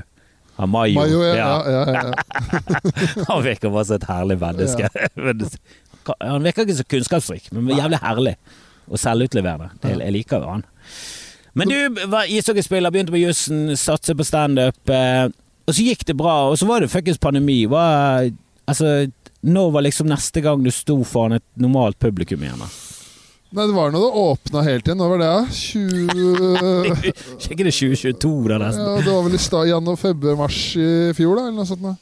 Han Mayo. Mayo ja, ja. ja, ja han virker bare som et herlig menneske. han virker ikke så kunnskapsrik, men jævlig herlig og selvutleverende. Jeg liker jo han. Men du var ishockeyspiller, begynte på jussen, satset på standup. Eh, og så gikk det bra, og så var det fuckings pandemi. Hva, altså, når var liksom neste gang du sto foran et normalt publikum igjen? da? Nei, det var nå det åpna helt igjen. Når var det? 20... Ikke det 2022 da, nesten? Ja, det var vel i stad januar, februar, mars i fjor, da, eller noe sånt. Da.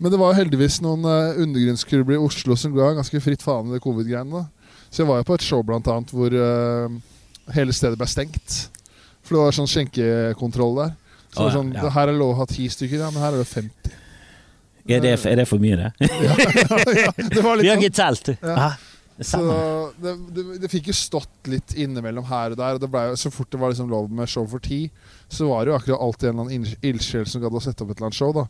Men det var heldigvis noen uh, undergrunnsklubber i Oslo som ga ganske fritt faen i det covid-greiene. da. Så jeg var jo på et show blant annet hvor uh, hele stedet ble stengt. For det var sånn skjenkekontroll der. Så det var sånn, ja. Her er det lov å ha ti stykker, ja, men her er det 50. Er det, er det for mye, det? ja, ja, det var litt Vi har sånn. ikke telt. Ja. Ah, Så det, det, det fikk jo stått litt innimellom her og der. Og det ble, så fort det var liksom lov med show for ti, så var det jo akkurat alltid en eller annen ilds- ildsjel som gadd å sette opp et eller annet show. da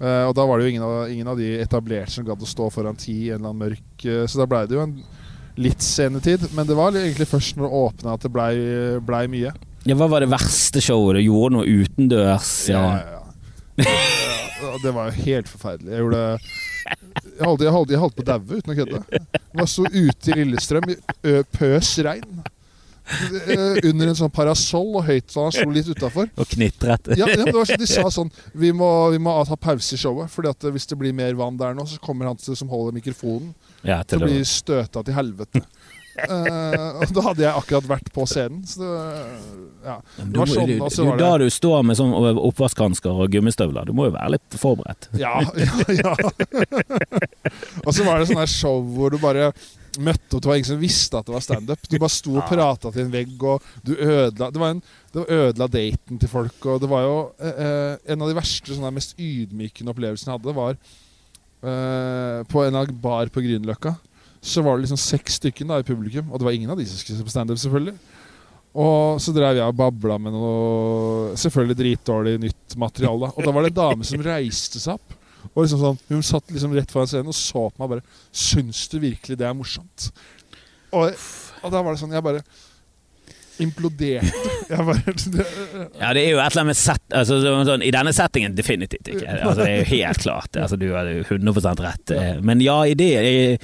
Uh, Og da var det jo ingen av, ingen av de etablerte som gadd å stå foran ti en eller annen mørk uh, Så da blei det jo en litt scenetid. Men det var egentlig først når det åpna at det blei ble mye. Ja, hva var det verste showet du gjorde noe utendørs? Ja, ja, ja. ja det var jo helt forferdelig. Jeg gjorde Jeg holdt, jeg holdt, jeg holdt på å daue, uten å kødde. Jeg sto så ute i Lillestrøm i pøs regn. Under en sånn parasoll, og høyttaleren sto litt utafor. Og knitret. Ja, ja, det var sånn, de sa sånn vi må, vi må ta pause i showet. Fordi at hvis det blir mer vann der nå, så kommer han til, som holder mikrofonen, Ja, til å bli støta til helvete. uh, og da hadde jeg akkurat vært på scenen. Så det, ja. Det var sånn, du, var det- da du står med sånn oppvaskhansker og gummistøvler, du må jo være litt forberedt. Ja, ja, ja. og så var det sånn show hvor du bare møtte opp. Det var ingen som visste at det var standup. Du bare sto og prata til en vegg, og du ødela Det var en det ødela daten til folk. Og det var jo eh, En av de verste, sånne mest ydmykende opplevelsene jeg hadde, var eh, på en bar på Grünerløkka. Så var det liksom seks stykker da i publikum, og det var ingen av de som skulle se på standup, selvfølgelig. Og så drev jeg og babla med noe selvfølgelig dritdårlig nytt materiale. Og da var det en dame som reiste seg opp. Og liksom sånn, Hun satt liksom rett foran scenen og så på meg og bare 'Syns du virkelig det er morsomt?' Og, og da var det sånn Jeg bare imploderte. Jeg bare, det, Ja, det er jo et eller annet med set, altså, sånn, I denne settingen definitivt ikke. Altså, det er jo helt klart. Altså, du har jo 100 rett. Eh, Men ja, i det jeg,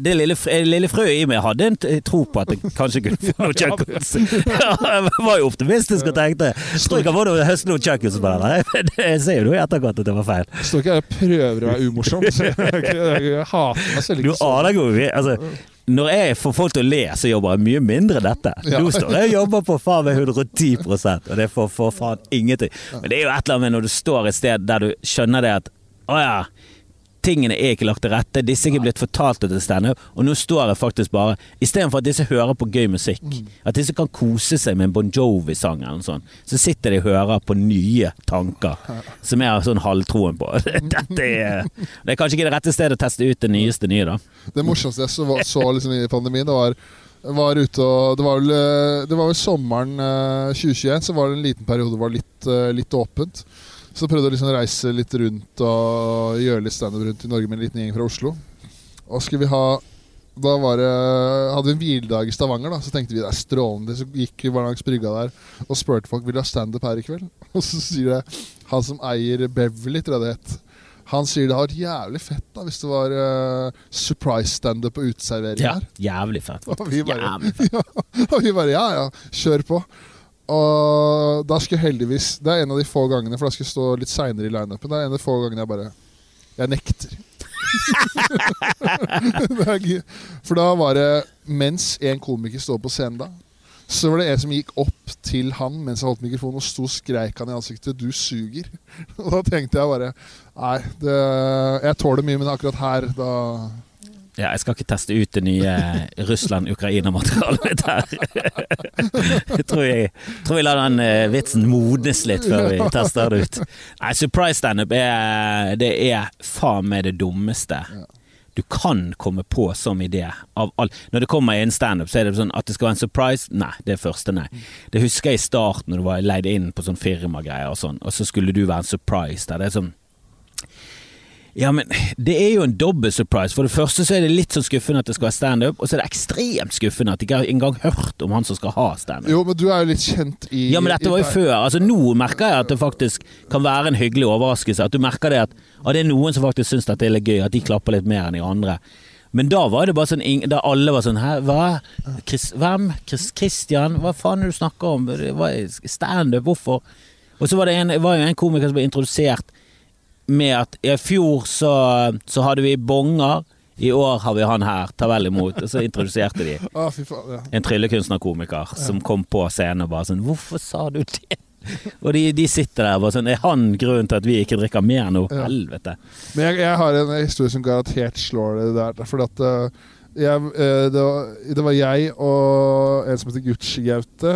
det lille, lille frøet i meg hadde en tro på at det kanskje kunne få noe chuckles. Jeg var jo optimistisk og tenkte Jeg tror jeg kan noe høste noen chuckles på den. Jeg ser jo nå i etterkant at det var feil. står ikke her og prøver å være umorsom. Jeg, jeg, jeg hater meg selv Du ikke sånn. aner ikke hvor vi altså, Når jeg får folk til å le, så jobber jeg mye mindre enn dette. Ja. Nå står jeg og jobber på faen meg 110 og det får for faen ingenting. Men det er jo et eller annet med når du står et sted der du skjønner det at å ja, tingene er ikke lagt til rette, disse er ikke blitt fortalt til standup, og nå står jeg faktisk bare Istedenfor at disse hører på gøy musikk, at disse kan kose seg med en Bon Jovi-sang eller noe sånt, så sitter de og hører på nye tanker som jeg har sånn halvtroen på. Dette er Det er kanskje ikke det rette stedet å teste ut det nyeste nye, da. Det morsomste jeg så, så liksom i pandemien, det var var ute og Det var vel, eh, det var vel sommeren eh, 2021, så var det en liten periode hvor det var litt, eh, litt åpent. Så prøvde jeg liksom å reise litt rundt og gjøre litt standup rundt i Norge med en liten gjeng fra Oslo. Og skulle vi ha Da var det, hadde vi en hviledag i Stavanger, da så tenkte vi det er strålende. Så gikk vi bare langs brygga der og spurte folk vil du ha standup her i kveld. Og så sier det han som eier Beverly, tror jeg det het. Han sier det har vært jævlig fett da hvis det var uh, surprise standup på uteservering Ja, her. jævlig fett. Og vi bare, Jævlig fett. ja, og vi bare ja, ja, kjør på. Og da skulle heldigvis Det er en av de få gangene, for da skulle jeg stå litt seinere i lineupen. Det er en av de få gangene jeg bare Jeg nekter. Er for da var det Mens en komiker står på scenen da, så var det en som gikk opp til han mens jeg holdt mikrofonen, og sto og skreik han i ansiktet 'du suger'. Og da tenkte jeg bare Nei, det, jeg tåler mye, men akkurat her, da Ja, jeg skal ikke teste ut det nye Russland-Ukraina-materialet der. Jeg tror jeg, tror jeg lar den eh, vitsen modnes litt før vi tester det ut. Nei, surprise standup er, det er faen meg det dummeste. Du kan komme på som idé av all Når det kommer en standup, så er det sånn at det skal være en surprise. Nei, det er første nei. Det husker jeg i starten, når du var leid inn på sånn firmagreier og sånn, og så skulle du være en surprise der. Det er sånn ja, men det er jo en dobbel surprise. For det første så er det litt sånn skuffende at det skal være standup, og så er det ekstremt skuffende at de ikke har engang hørt om han som skal ha standup. Jo, men du er jo litt kjent i Ja, men dette var jo før. Altså Nå merker jeg at det faktisk kan være en hyggelig overraskelse. At du merker det at ah, det er noen som faktisk syns dette er litt gøy, at de klapper litt mer enn de andre. Men da var det bare sånn Da alle var sånn Hæ, hva? Chris, hvem? Chris, Christian? Hva faen er det du snakker om? Det Standup? Hvorfor? Og så var det en, var jo en komiker som ble introdusert med at i fjor så, så hadde vi bonger. I år har vi han her, ta vel imot. Og så introduserte de en tryllekunstnerkomiker som kom på scenen og bare sånn Hvorfor sa du det? Og de, de sitter der og bare sånn Er han grunnen til at vi ikke drikker mer nå? Ja. Helvete. Men jeg, jeg har en historie som garantert slår det der. Fordi at eh, jeg, eh, det, var, det var jeg og en som heter Gucci-Gaute.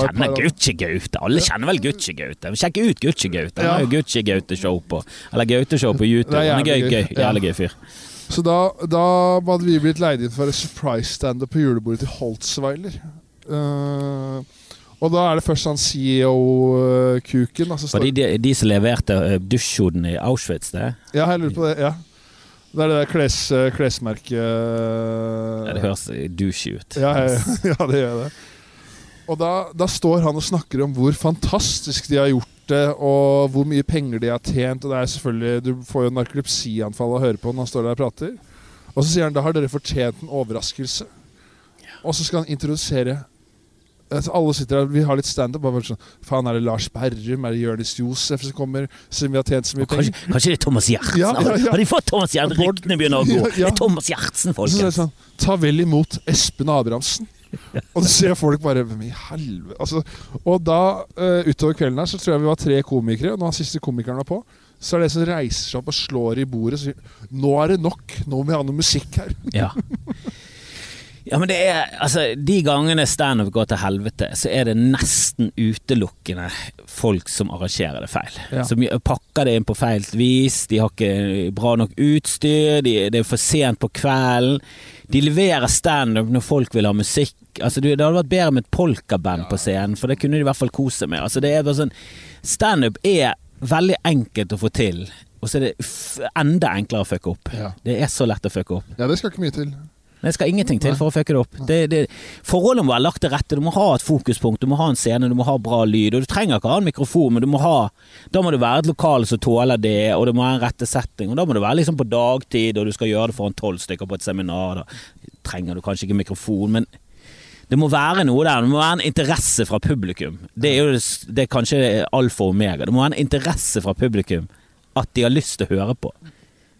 Kjenner Gucci-Gaute. Alle kjenner vel Gucci-Gaute. Sjekk ut Gucci-Gaute. Han Ja. har jo Gucci-Gaute-show på Eller Gaute-show på YouTube. Det er jævlig gøy. gøy. Jævlig gøy fyr. Så da, da hadde vi blitt leid inn for et surprise standup på julebordet til Holtzweiler. Uh, og da er det først han CEO-kuken. Altså, Var de, de, de som leverte dusjhodene i Auschwitz, det? ja, jeg lurer på det. ja Det er det der kles, eh, klesmerket Ja, Det høres douche ut. Ja, ja, ja, det gjør det. Og da, da står han og snakker om hvor fantastisk de har gjort det, og hvor mye penger de har tjent. Og det er selvfølgelig Du får jo narkolepsianfall av å høre på når han står der og prater. Og så sier han da har dere fortjent en overraskelse. Og så skal han introdusere altså Alle sitter der, vi har litt standup. Sånn, Faen, er det Lars Berrum? Er det Jonis Josef som kommer? Siden vi har tjent så mye penger? kanskje det er Thomas Gjertsen? Ja, ja, ja. Har de fått Thomas Gjertsen? Ryktene begynner å gå. Det er Thomas Gjertsen, folkens. sånn Ta vel imot Espen Abrahamsen. Og så ser folk bare Hvem i helvete altså, Og da, uh, utover kvelden her, så tror jeg vi var tre komikere. Og nå har siste komikeren var på, så er det en som reiser seg opp og slår i bordet og sier Nå er det nok. Nå må vi ha noe musikk her. Ja. ja, men det er Altså, de gangene standup går til helvete, så er det nesten utelukkende folk som arrangerer det feil. Ja. Som pakker det inn på feil vis, de har ikke bra nok utstyr, de, det er for sent på kvelden. De leverer standup når folk vil ha musikk. Altså, det hadde vært bedre med et polkaband på scenen, for det kunne de i hvert fall kose seg med. Altså, det er bare sånn Standup er veldig enkelt å få til, og så er det f enda enklere å fucke opp. Ja. Det er så lett å fucke opp. Ja, det skal ikke mye til. Det skal ingenting til for å fucke det opp. Det, det, forholdene må være lagt til rette. Du må ha et fokuspunkt, du må ha en scene, du må ha bra lyd. Og du trenger ikke ha en mikrofon, men du må ha Da må det være et lokale som tåler det, og det må være en rette setting. Og da må det være liksom på dagtid, og du skal gjøre det foran tolv stykker på et seminar. Da trenger du kanskje ikke mikrofon, men det må være noe der. Det må være en interesse fra publikum. Det er jo det, det er kanskje alfa og omega. Det må være en interesse fra publikum at de har lyst til å høre på.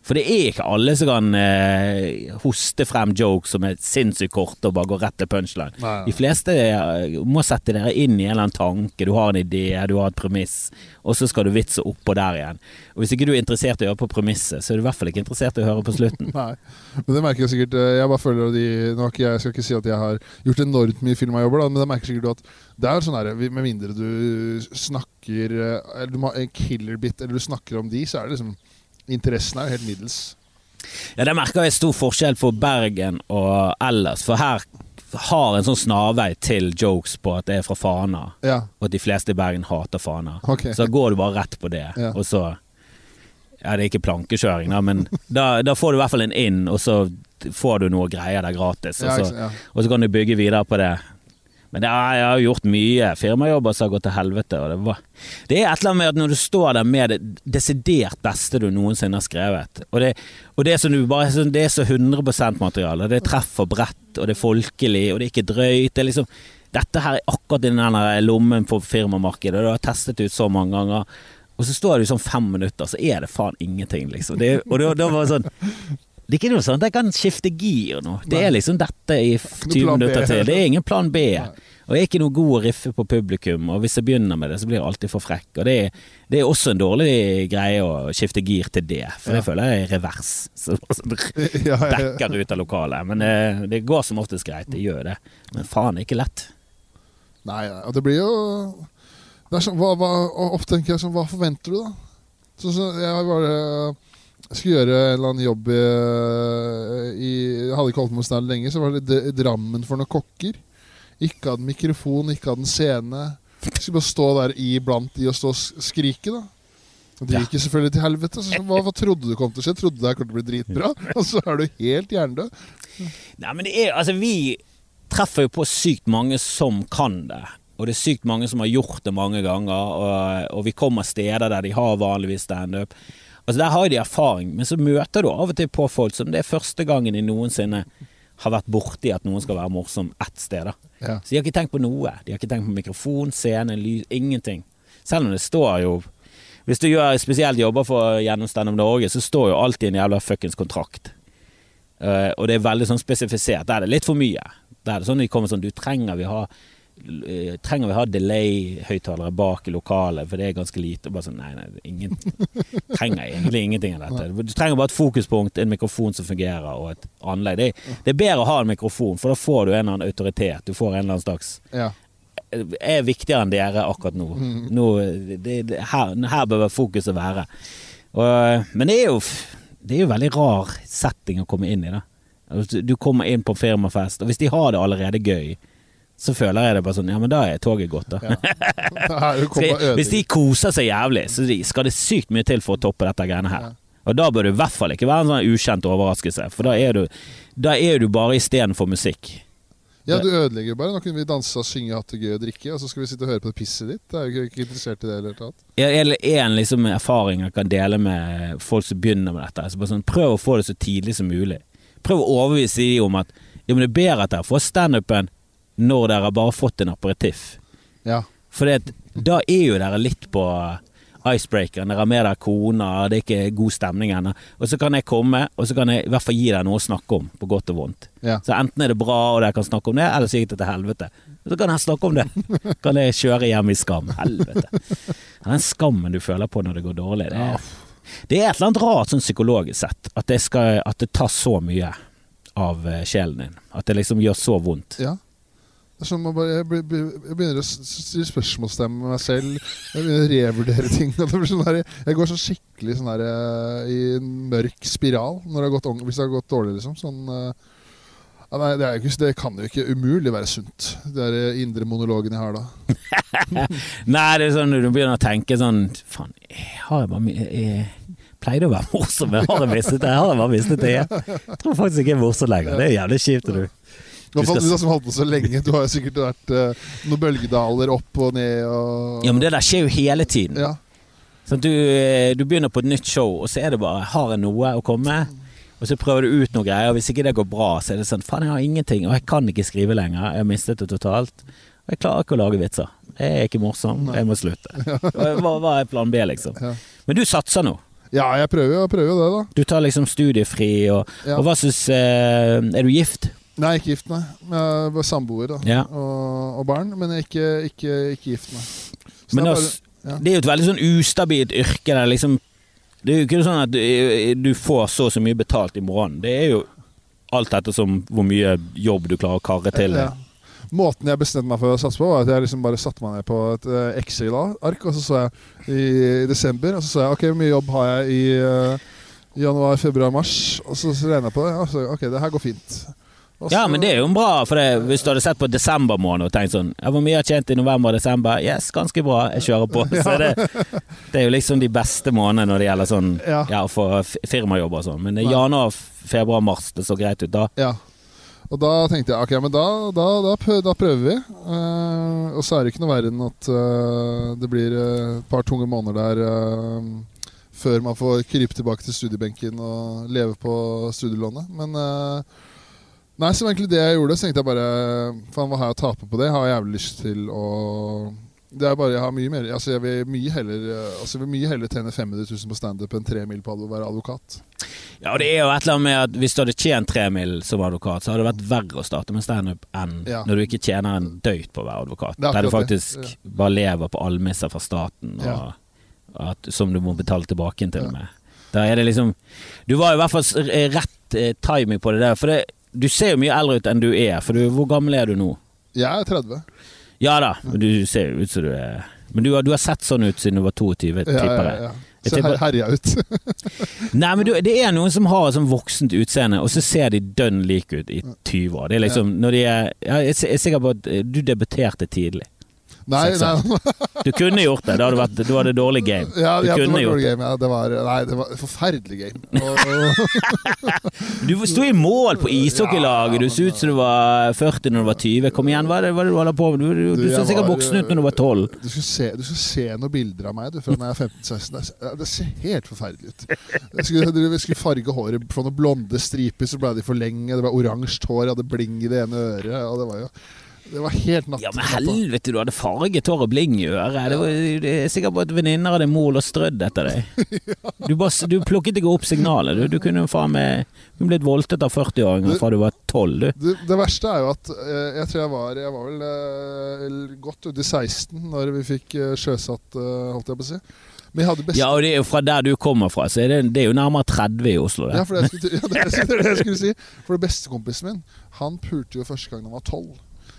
For det er ikke alle som kan eh, hoste frem jokes som er sinnssykt korte og bare går rett til punchline. Nei. De fleste eh, må sette dere inn i en eller annen tanke. Du har en idé, du har et premiss, og så skal du vitse oppå der igjen. Og Hvis ikke du er interessert i å høre på premisset, så er du i hvert fall ikke interessert i å høre på slutten. Nei. Men det merker jeg sikkert eh, Jeg bare føler de nå har ikke, Jeg skal ikke si at jeg har gjort enormt mye filmajobber, da, men det merker sikkert du at det er sånn her, Med mindre du snakker eh, Eller du må ha en killer bit, eller du snakker om de, så er det liksom Interessen er jo helt middels. Ja, Der merker jeg stor forskjell på Bergen og ellers, for her har en sånn snarvei til jokes på at det er fra Fana, Ja, og at de fleste i Bergen hater Fana. Okay. Så går du bare rett på det, Ja. og så Ja, det er ikke plankekjøring, da, men da, da får du i hvert fall en inn, og så får du noe greier der gratis. Og så, ja. og så kan du bygge videre på det. Men er, jeg har gjort mye firmajobber som har gått til helvete. Og det, var, det er et eller annet med at når du står der med det desidert beste du noensinne har skrevet, og det, og det bare, det er så 100% materiale, det treffer bredt, og det er folkelig, og det er ikke drøyt. Det er liksom, dette her er akkurat i den lommen på firmamarkedet, og du har testet ut så mange ganger. Og så står du sånn fem minutter, så er det faen ingenting, liksom. Det, og da, da var det sånn det er ikke noe at jeg kan skifte gir nå. Det er liksom dette i 20 minutter til. Det er ingen plan B. Nei. Og jeg er ikke noe god å riffe på publikum, og hvis jeg begynner med det, så blir jeg alltid for frekk. Og det er, det er også en dårlig greie å skifte gir til det, for ja. jeg føler jeg er revers. Så så dekker ut av lokalet. Men det, det går som oftest greit, det gjør det. Men faen, det er ikke lett. Nei, og det blir jo det er sånn, hva, hva, Ofte tenker jeg sånn Hva forventer du, da? Så, så jeg bare skulle gjøre en eller annen jobb i, i Jeg hadde ikke holdt på med stand lenge, så var det Drammen for noen kokker. Ikke hadde mikrofon, ikke hadde en scene. Skulle bare stå der iblant de og stå og skrike, da. Og det gikk jo selvfølgelig til helvete. Så, hva, hva trodde du kom til å skje? Trodde det kom til å bli dritbra? Og så er du helt hjernedød. Nei, men det er Altså, vi treffer jo på sykt mange som kan det. Og det er sykt mange som har gjort det mange ganger, og, og vi kommer steder der de har vanligvis standup. Altså Der har de erfaring, men så møter du av og til på folk som det er første gangen de noensinne har vært borti at noen skal være morsom ett sted. Ja. Så de har ikke tenkt på noe. De har ikke tenkt på mikrofon, scene, lys, ingenting. Selv om det står jo Hvis du gjør spesielt jobber for gjennom Stand Norge, så står jo alltid en jævla fuckings kontrakt. Uh, og det er veldig sånn spesifisert. Der er det litt for mye. Der er det sånn de kommer sånn Du trenger vi ha eh, Trenger vi ha delay-høyttalere bak i lokalet, for det er ganske lite. Bare sånn, nei, nei, ingen, trenger egentlig ingenting av dette. Du trenger bare et fokuspunkt, en mikrofon som fungerer, og et anlegg. Det, er- det er bedre å ha en mikrofon, for da får du en eller annen autoritet. Du får en eller annen slags Ja. er viktigere enn dere akkurat nå. nå det, det, her, her bør fokuset være. Og, men det er, jo, det er jo veldig rar setting å komme inn i. da. Altså, Du kommer inn på firmafest, og hvis de har det allerede gøy, så føler jeg det bare sånn Ja, men da er toget gått, da. Ja. Skal- Hvis de koser seg jævlig, så skal det sykt mye til for å toppe dette greiene her. Og da bør det i hvert fall ikke være en sånn ukjent overraskelse, for da er du, da er du bare istedenfor musikk. Ja, du ødelegger bare. Nå kunne vi dansa, synge, hatt det gøy og drikke, og så skal vi sitte og høre på det pisset ditt. Det er jo ikke, interessert i det hele tatt. Eller en liksom erfaring jeg kan dele med folk som begynner med dette. Altså bare sånn, prøv å få det så tidlig som mulig. Prøv å overbevise dem om at ja, men det er bedre at dere får standupen når dere har bare fått en aperitiff. Ja. For da er jo dere litt på icebreakeren. Dere har med dere kona, det er ikke god stemning ennå. Og så kan jeg komme, og så kan jeg i hvert fall gi dere noe å snakke om, på godt og vondt. Ja. Så enten er det bra, og dere kan snakke om det, eller så gikk det til helvete. Så kan jeg snakke om det. Kan jeg kjøre hjem i skam. Helvete. Den skammen du føler på når det går dårlig, det er, det er et eller annet rart sånn psykologisk sett. At det, skal, at det tar så mye av eh, sjelen din. At det liksom gjør så vondt. ja. Man bare, jeg, be- be- jeg begynner å stille spørsmålstegn med meg selv. Jeg begynner å revurdere ting. sånn der, jeg går så skikkelig sånn der, eh, i en mørk spiral det gått, hvis det har gått dårlig. liksom sånn, eh, ja, nei, det, ikke, det kan jo ikke umulig være sunt, de eh, indre monologen jeg har da. Nei, det er sånn du begynner å tenke sånn Faen, jeg har jeg bare mye jeg pleide å være morsom, men har jeg? Har jeg bare mistet det? Jeg tror faktisk ikke jeg er morsom lenger. Det er jævlig kjipt. Du. Hvert skal du som holdt på så lenge. Du har jo sikkert vært uh, noen bølgedaler opp og ned. Og, Ja, men det der skjer jo hele tiden. Ja. Sånn, du, eh, du begynner på et nytt show, og så er det bare Har jeg noe å komme med? Og så prøver du ut noen greier, og hvis ikke det går bra, så er det sånn Faen, jeg har ingenting, og jeg kan ikke skrive lenger. Jeg har mistet det totalt. Og jeg klarer ikke å lage vitser. Jeg er ikke morsom. Jeg må slutte. Hva, hva er plan B, liksom? Men du satser nå. ja, jeg prøver jo det, da. Du tar liksom studiefri, og, Ja. og hva syns eh, Er du gift? Nei, ikke gift, nei. Jeg var samboer da. Ja. og, og barn, men ikke, ikke, ikke gift, nei. Så Men det er bare- ja. det er jo et veldig sånn ustabilt yrke. Der liksom, det er jo ikke sånn at du, du får så og så mye betalt i morgen. Det er jo alt ettersom hvor mye jobb du klarer å karre til. Ja. Måten jeg bestemte meg for å satse på, var at jeg liksom bare satte meg ned på et eh, Excel-ark, og så så jeg i desember, og så så jeg ok, hvor mye jobb har jeg i uh, januar, februar, mars, og så regna jeg på det. Og så, ok, det her går fint. Og Ja, men det er jo bra, for det, hvis du hadde sett på desember måned og tenkt sånn ja, Hvor mye har tjent i november og desember? Yes, ganske bra, jeg kjører på. Så det, det er jo liksom de beste månedene når det gjelder sånn Ja. ja, å få firmajobb og sånn. Men Nei. januar, februar, mars, det så greit ut da. Ja. Og da tenkte jeg ok, men da, da, da, da prøver vi. Uh, og så er det ikke noe verre enn at uh, det blir eh, et par tunge måneder der uh, før man får krype tilbake til studiebenken og leve på studielånet. Men Nei, så egentlig det jeg gjorde, så tenkte jeg bare Faen, hva har jeg å tape på det? Har jeg jævlig lyst til å det er bare, jeg har mye mer Altså jeg vil mye heller eh, Altså jeg vil mye heller tjene 500 000 på standup enn 3 mil på å være advokat. Ja, og det er jo et eller annet med at hvis du hadde tjent 3 mil som advokat, så hadde det vært verre å starte med standup enn Ja. når du ikke tjener en døyt på å være advokat. Er Der du faktisk ja. bare lever på almisser fra staten, og Ja. at, som du må betale tilbake til og med. Der er det liksom Du var i hvert fall rett eh, timing på det der, for det, du ser jo mye eldre ut enn du er. For du, hvor gammel er du nå? Jeg er 30. Ja da, men du ser jo ut som du er Men du har, du har sett sånn ut siden du var 22, Ja, tipper ja, jeg. ja. Jeg Så tipper- her, herja ut. Nei, men du, det er noen som har et sånn voksent utseende, og så ser de dønn like ut i 20 år. Det er liksom når de er ja, Jeg er sikker på at eh, du debuterte tidlig. Nei, nei. Du kunne gjort det. Da hadde vært, du hadde dårlig game. Ja, ja, det var game. Ja, det var, nei, det var forferdelig game. Du sto i mål på ishockeylaget. Du så ut som du var 40 når du var 20. Kom igjen, hva er det, hva er det du holder på med? Du, du, du så sikkert buksen voksen ut når du var 12. du, skal se, du skal se noen bilder av meg du, fra da jeg er 15-16. Det, er- det ser helt forferdelig ut. Jeg skulle, jeg skulle farge håret fra noen blonde striper, så ble de for lenge. Det var oransje hår, jeg hadde bling i det ene øret. Og det var jo det var helt natt. Ja, men helvete, du hadde farget hår og bling i øret. Det, var, det er sikkert på at venninner av mål og strødd etter deg. Du, bare, du plukket ikke opp signalet. Du, du kunne faen meg blitt voldtatt av 40-åringer fra du var 12, du. Det, det verste er jo at eh, jeg tror jeg var Jeg var vel eh, godt uti 16 når vi fikk eh, sjøsatt, holdt jeg på å si. Beste Ja, og det er jo fra der du kommer fra, så er det, det er jo nærmere 30 i Oslo, det. Ja, for det, skulle, ja, det, er det jeg skulle si. For det bestekompisen min, han pulte jo første gang han var tolv.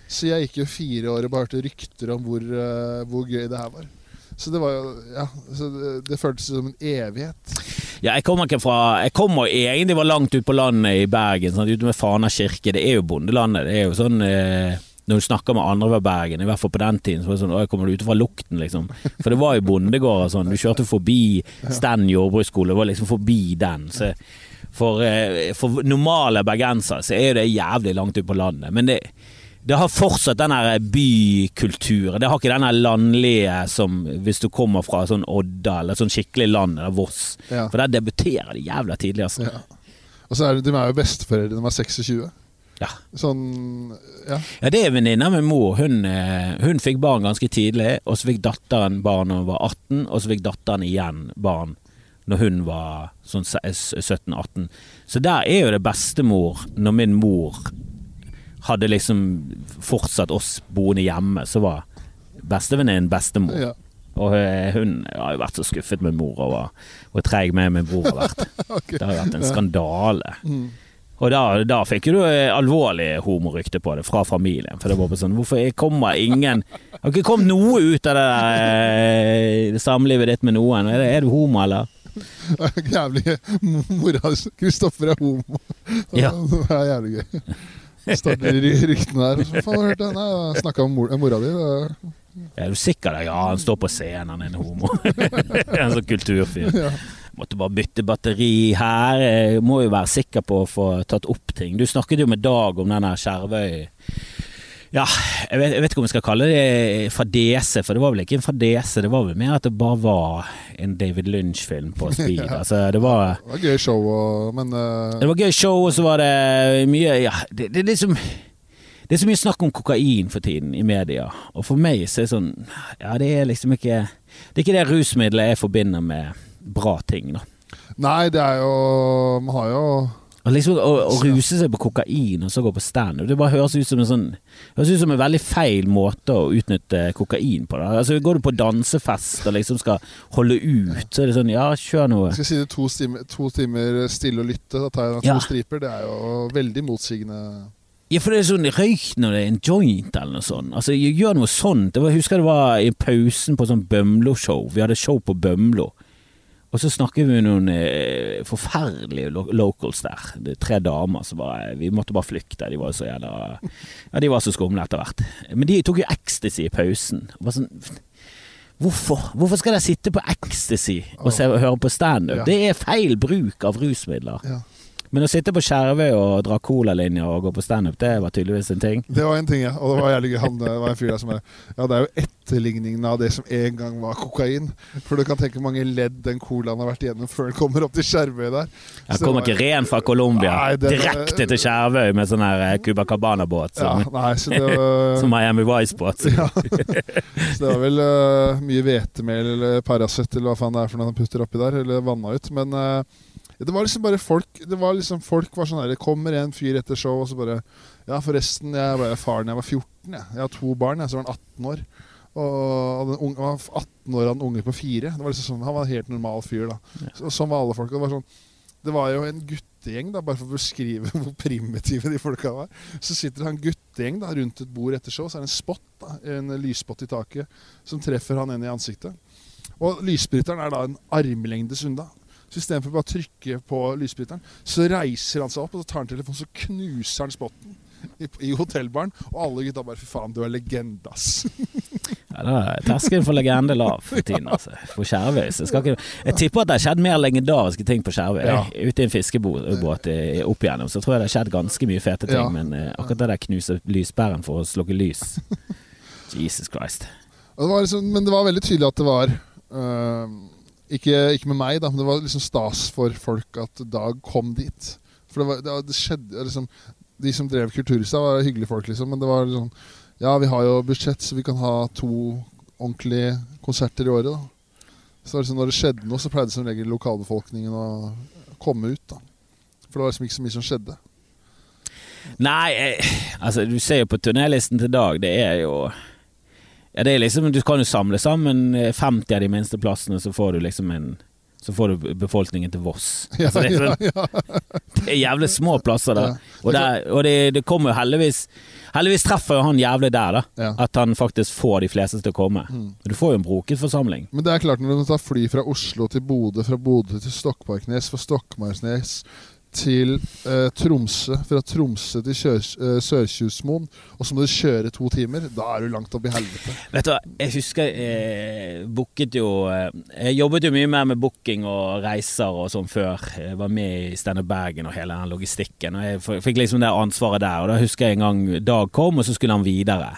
Så jeg gikk jo fire år og bare hørte rykter om hvor, uh, hvor gøy det her var. Så det var jo Ja, så det, det føltes som en evighet. Ja, jeg kommer ikke fra Jeg kommer egentlig var langt ut på landet i Bergen, sånn, ute med Fana kirke. Det er jo bondelandet. Det er jo sånn eh, Når du snakker med andre fra Bergen, i hvert fall på den tiden, så var det sånn Å, jeg kommer du ut fra lukten, liksom. For det var jo bondegård og sånn. Du kjørte forbi Sten jordbruksskole, var liksom forbi den. Så for, eh, for normale bergensere så er jo det jævlig langt ut på landet. Men det det har fortsatt den bykulturen. Det har ikke den landlige som hvis du kommer fra sånn Odda eller sånn skikkelig land eller Voss. Ja. For der debuterer de jævla tidlig, altså. Ja. Og så er det, de er jo besteforeldre de er 26. Ja. Sånn Ja. Ja, det er venninna med mor. Hun, eh, hun fikk barn ganske tidlig, og så fikk datteren barn når hun var 18, og så fikk datteren igjen barn når hun var sånn 17-18. Så der er jo det bestemor når min mor hadde liksom fortsatt oss boende hjemme, så var bestevenninnen bestemor. ja. Og eh, hun har jo vært så skuffet med mor over hvor treig med min bror har vært. okay. Det har vært en skandale. Mm. Og da, da fikk du eh, alvorlig homorykte på det fra familien. For det var bare sånn Hvorfor kommer ingen har ikke kommet noe ut av det der eh, samlivet ditt med noen. Er, det, er du homo, eller? Jævlig Mora Kristoffer er homo. Ja. Det er jævlig gøy. Starter ry- ryktene der. Så faen, har du hørt? Nei, jeg snakka om mor, mora di. Er du sikker? da? Ja, han står på scenen, han er en homo. en sånn kulturfyr. Ja. Måtte bare bytte batteri her. Jeg må jo være sikker på å få tatt opp ting. Du snakket jo med Dag om den Skjervøy Ja, jeg vet, jeg vet ikke om jeg skal kalle det fadese, for det var vel ikke en fadese. Det var vel mer at det bare var en David Lynch-film på speed. Ja. Altså, det var Det var gøy show, og, men uh... det var gøy show, og så var det mye Ja, det, det er liksom Det er så mye snakk om kokain for tiden i media, og for meg så er det sånn Ja, det er liksom ikke Det er ikke det rusmiddelet jeg forbinder med bra ting, da. Nei, det er jo Man har jo Liksom Å, å ruse seg på kokain og så gå på standup, det bare høres ut som en sånn Høres ut som en veldig feil måte å utnytte kokain på. Da. Altså Går du på dansefest og liksom skal holde ut, så er det sånn Ja, kjør noe. Jeg skal si det to to timer stille og lytte. Da tar jeg to Ja. striper. Det er jo veldig motsigende. Ja, for det er sånn røyk når det er en joint eller noe sånt. Altså, jeg gjør noe sånt. Jeg husker det var i pausen på sånn Bømlo-show. Vi hadde show på Bømlo. Og så snakker vi med noen eh, forferdelige lo locals der. Det er tre damer som bare Vi måtte bare flykte. De var så jævla Ja, de var så skumle etter hvert. Men de tok jo ecstasy i pausen. Og Bare sånn Hvorfor? Hvorfor skal dere sitte på ecstasy og se, høre på standup? Ja. Det er feil bruk av rusmidler. Ja. Men å sitte på Skjervøy og dra colalinja og gå på standup, det var tydeligvis en ting. Det var en ting, ja. Og det var jævlig gøy. Han det var en fyr der som er Ja, det er jo etterligningen av det som en gang var kokain. For du kan tenke mange ledd den colaen har vært igjennom før den kommer opp til Skjervøy der. Jeg kommer ikke ren fra Colombia, Nei, det- direkte til Skjervøy med sånn her eh, Cuba Cabana-båt Ja, som, nei, så det var som Miami Vice-båt. ja. Så det var vel uh, mye hvetemel eller Paracet eller hva faen det er for noe han putter oppi der. Eller vanna ut. Men øh, det var liksom bare folk Det var liksom folk var sånn her Det kommer en fyr etter show, og så bare Ja, forresten, jeg ble faren da jeg var 14. Jeg, jeg har to barn, jeg, så var han 18 år. Og den unge, var 18 år og en unge på fire. Det var liksom sånn, Han var en helt normal fyr, da. Så, sånn var alle folk. Det var, sånn, det var jo en guttegjeng, da, bare for å beskrive hvor primitive de folka var. Så sitter det en guttegjeng da, rundt et bord etter show, så er det en spot, da, en lysspott i taket, som treffer han inn i ansiktet. Og lysbryteren er da en armlengdes unna. Så istedenfor bare å trykke på lysbryteren, så reiser han seg opp og så tar han telefonen så knuser han spotten i, i hotellbaren. Og alle gutta bare Fy faen, du er legende, ass. Ja, da er terskelen for legende lav for tiden, altså. På Skjervøy. Ikke, jeg tipper at det har skjedd mer legendariske ting på Skjervøy. Ja. Ute i en fiskebåt opp igjennom, så tror jeg det har skjedd ganske mye fete ting. Ja. Men eh, akkurat det der knuse lysbæren for å slukke lys Jesus Christ. Det liksom, men det var veldig tydelig at det var øh, ikke, ikke med meg, da, men det var liksom stas for folk at Dag kom dit. For det, var, det, det skjedde liksom, De som drev Kulturhuset, var hyggelige folk, liksom, men det var liksom Ja, vi har jo budsjett, så vi kan ha to ordentlige konserter i året, da. Så liksom, når det skjedde noe, så pleide som regel lokalbefolkningen å komme ut, da. For det var liksom ikke så mye som skjedde. Nei, eh, altså du ser jo på turnélisten til Dag, det er jo Ja, det er liksom Du kan jo samle sammen eh, 50 av de minste plassene, så får du liksom en så får du befolkningen til Voss. Ja, Altså, det, er ja, sånn, ja. det er jævlig små plasser der. Og, der, og det, det kommer jo heldigvis Heldigvis treffer jo han jævlig der, da. At han faktisk får de fleste til å komme. Mm. Du får jo en broket forsamling. Men det er klart når du tar fly fra Oslo til Bodø, fra Bodø til Stokmarknes, fra Stokmarknes til eh, Tromsø, fra Tromsø til eh, Sørkjosmoen, og så må du kjøre to timer, da er du langt opp i helvete. Vet du hva, jeg husker jeg booket jo eh, Jeg jobbet jo mye mer med booking og reiser og sånn før. Jeg var med i Standup Bergen og hele den logistikken. Og jeg fikk liksom det ansvaret der. Og da husker jeg en gang Dag kom, og så skulle han videre.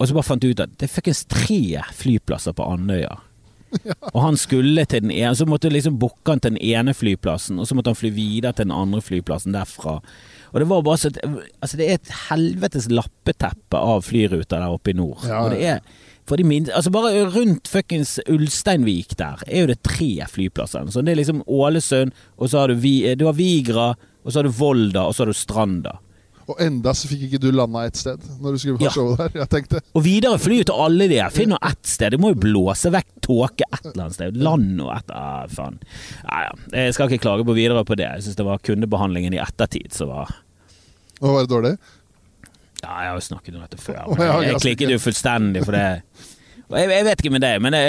Og så bare fant jeg ut at det er fuckings tre flyplasser på Andøya. Og han skulle til den ene, så måtte jeg liksom booke han til den ene flyplassen, og så måtte han fly videre til den andre flyplassen derfra. Og det var bare så Altså, det er et helvetes lappeteppe av flyruter der oppe i nord. Ja, Og det er for de minste, altså Bare rundt fuckings Ulsteinvik der er jo det tre flyplasser. Så det er liksom Ålesund, og så har du, Vi- du har Vigra, og så har du Volda, og så har du Stranda. Og enda så fikk ikke du landa et sted når du skulle ha Ja. show der. Jeg tenkte Og videre fly til alle de her. Finn nå ett sted. Du må jo blåse vekk tåke et eller annet sted. Land og et ah, Faen. Ja, ja. Jeg skal ikke klage på videre på det. Jeg syns det var kundebehandlingen i ettertid som var Å, var det dårlig? Ja, jeg har jo snakket om dette før. Men jeg, jeg klikket jo fullstendig for det. Jeg, jeg vet ikke med deg, men det,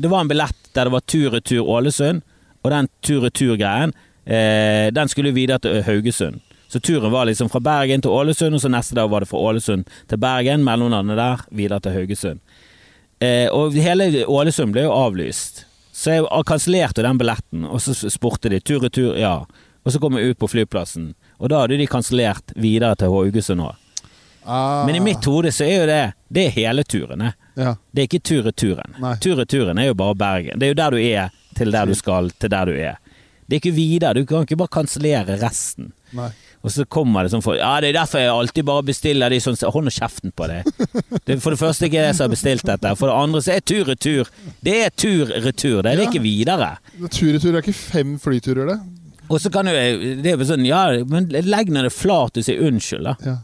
det var en billett der det var tur-retur Ålesund, og den tur-retur-greien, eh, den skulle videre til Haugesund. Så turen var liksom fra Bergen til Ålesund, og så neste dag var det fra Ålesund til Bergen, mellomlandet der, videre til Haugesund. Eh, og hele Ålesund ble jo avlyst. Så jeg kansellerte den billetten, og så spurte de tur-retur, ja. Og så kom jeg ut på flyplassen, og da hadde de kansellert videre til Haugesund òg. Ah, Men i mitt hode så er jo det Det er hele turen. ja. Det er ikke tur-returen. Tur-returen er jo bare Bergen. Det er jo der du er, til der du skal, til der du er. Det er ikke videre. Du kan ikke bare kansellere resten. Nei. Og så kommer det sånn for Ja, det er derfor jeg alltid bare bestiller de sånn Hold nå kjeften på deg. Det er for det første ikke jeg som har bestilt dette. For det andre så er tur-retur. Det er tur-retur. Det er Ja. ikke videre. Tur-retur er ikke fem flyturer, det. Og så kan du Det er jo sånn Ja, men legg nå det flat og si unnskyld, da. Ja.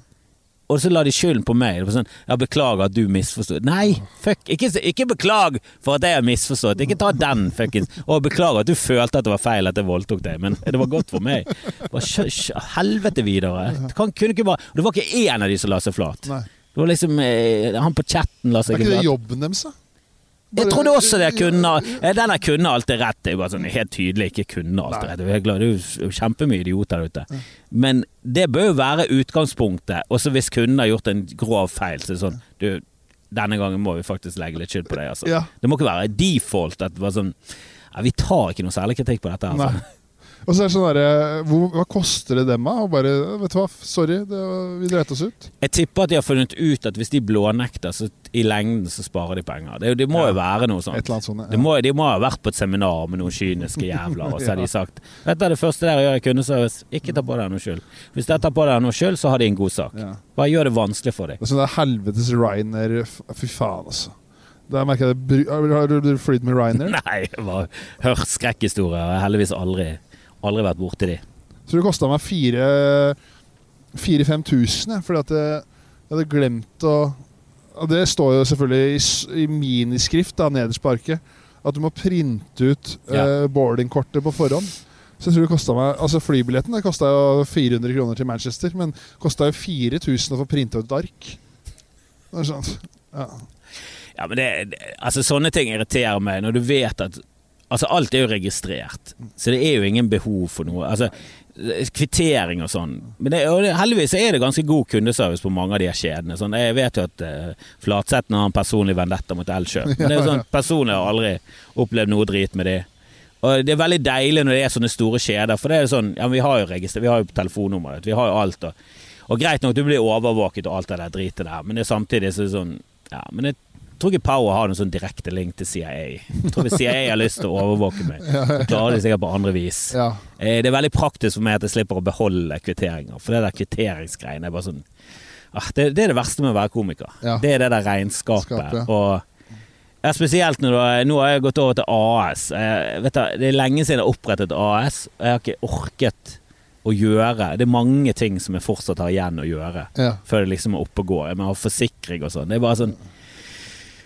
Og så la de skylden på meg. Det var sånn, ja, 'Beklager at du misforstod'. Nei, fuck! Ikke, ikke beklag for at jeg har misforstått. Ikke ta den, fuckings. Og beklager at du følte at det var feil at jeg voldtok deg, men det var godt for meg. Bare helvete videre. Det kan, ikke bare Det var ikke én av de som la seg flat. Nei. Det var liksom eh, Han på chatten la Er seg ikke det jobben deres, da? Jeg trodde også det kunne Den der kunne alltid rett. Det er bare sånn helt tydelig ikke kunne alltid rett. Jeg Det er jo kjempemye idioter der ute. Men det bør jo være utgangspunktet. Også hvis kunden har gjort en grov feil, så er det sånn Du, denne gangen må vi faktisk legge litt skyld på deg, altså. Det må ikke være default at det var sånn ja, Vi tar ikke noe særlig kritikk på dette. Altså. Og så er det sånn derre hvor- Hva koster det dem, da? Og bare Vet du hva, sorry, det, vi dreit oss ut. Jeg tipper at de har funnet ut at hvis de blånekter, så i lengden så sparer de penger. Det, det må jo være noe sånt. Sånt. Det må, de må ha vært på et seminar med noen kyniske jævler, og så har de sagt Dette er det første dere gjør i kundeservice, ikke ta på deg noe skyld. Hvis dere tar på deg noe skyld, så har de en god sak. Ja. Bare gjør det vanskelig for dem. Det er sånn der helvetes Ryanair Fy faen, altså. Der merker jeg det Har du- flydd med Ryanair? Nei, jeg bare hørt skrekkhistorier. Jeg heldigvis aldri, aldri vært borti de. Så det kosta meg 4000-5000, fordi at jeg, jeg hadde glemt å og Det står jo selvfølgelig i, i miniskrift da, nederst på arket at du må printe ut Ja. uh, boardingkortet på forhånd. Så jeg tror det kostet meg Altså Flybilletten det kosta jo 400 kroner til Manchester, men kosta jo 4000 å få printa ut et ark. Det er sant. ja. Ja, men det, altså Sånne ting irriterer meg, når du vet at Altså Alt er jo registrert, så det er jo ingen behov for noe. Altså Kvittering og sånn. Men det, og det, heldigvis er det ganske god kundeservice på mange av de kjedene. Sånn, jeg vet jo at uh, Flatsetten har en personlig vendetta mot Elkjøp. Men det er jo sånn, personlig har jeg aldri opplevd noe drit med de. Og det er veldig deilig når det er sånne store kjeder, for det er sånn Ja, vi har jo register, vi har jo telefonnummeret, vi har jo alt. Og, og greit nok, du blir overvåket og alt det der dritet der, men det er samtidig så det sånn Ja, men jeg tror ikke Power har noen sånn direkte link til CIA. Jeg tror Hvis CIA har lyst til å overvåke meg, så klarer de sikkert på andre vis. Ja. Eh, Det er veldig praktisk for meg at jeg slipper å beholde kvitteringer, for det der kvitteringsgreiene er bare sånn ah, det, det er det verste med å være komiker. Ja. Det er det der regnskapet. Skapet, ja. Og ja, spesielt når du nå har jeg gått over til AS. Jeg, vet du, det er lenge siden jeg har opprettet AS, og jeg har ikke orket å gjøre Det er mange ting som jeg fortsatt har igjen å gjøre Ja. før det liksom er oppe og går. Jeg må ha forsikring og sånn. Det er bare sånn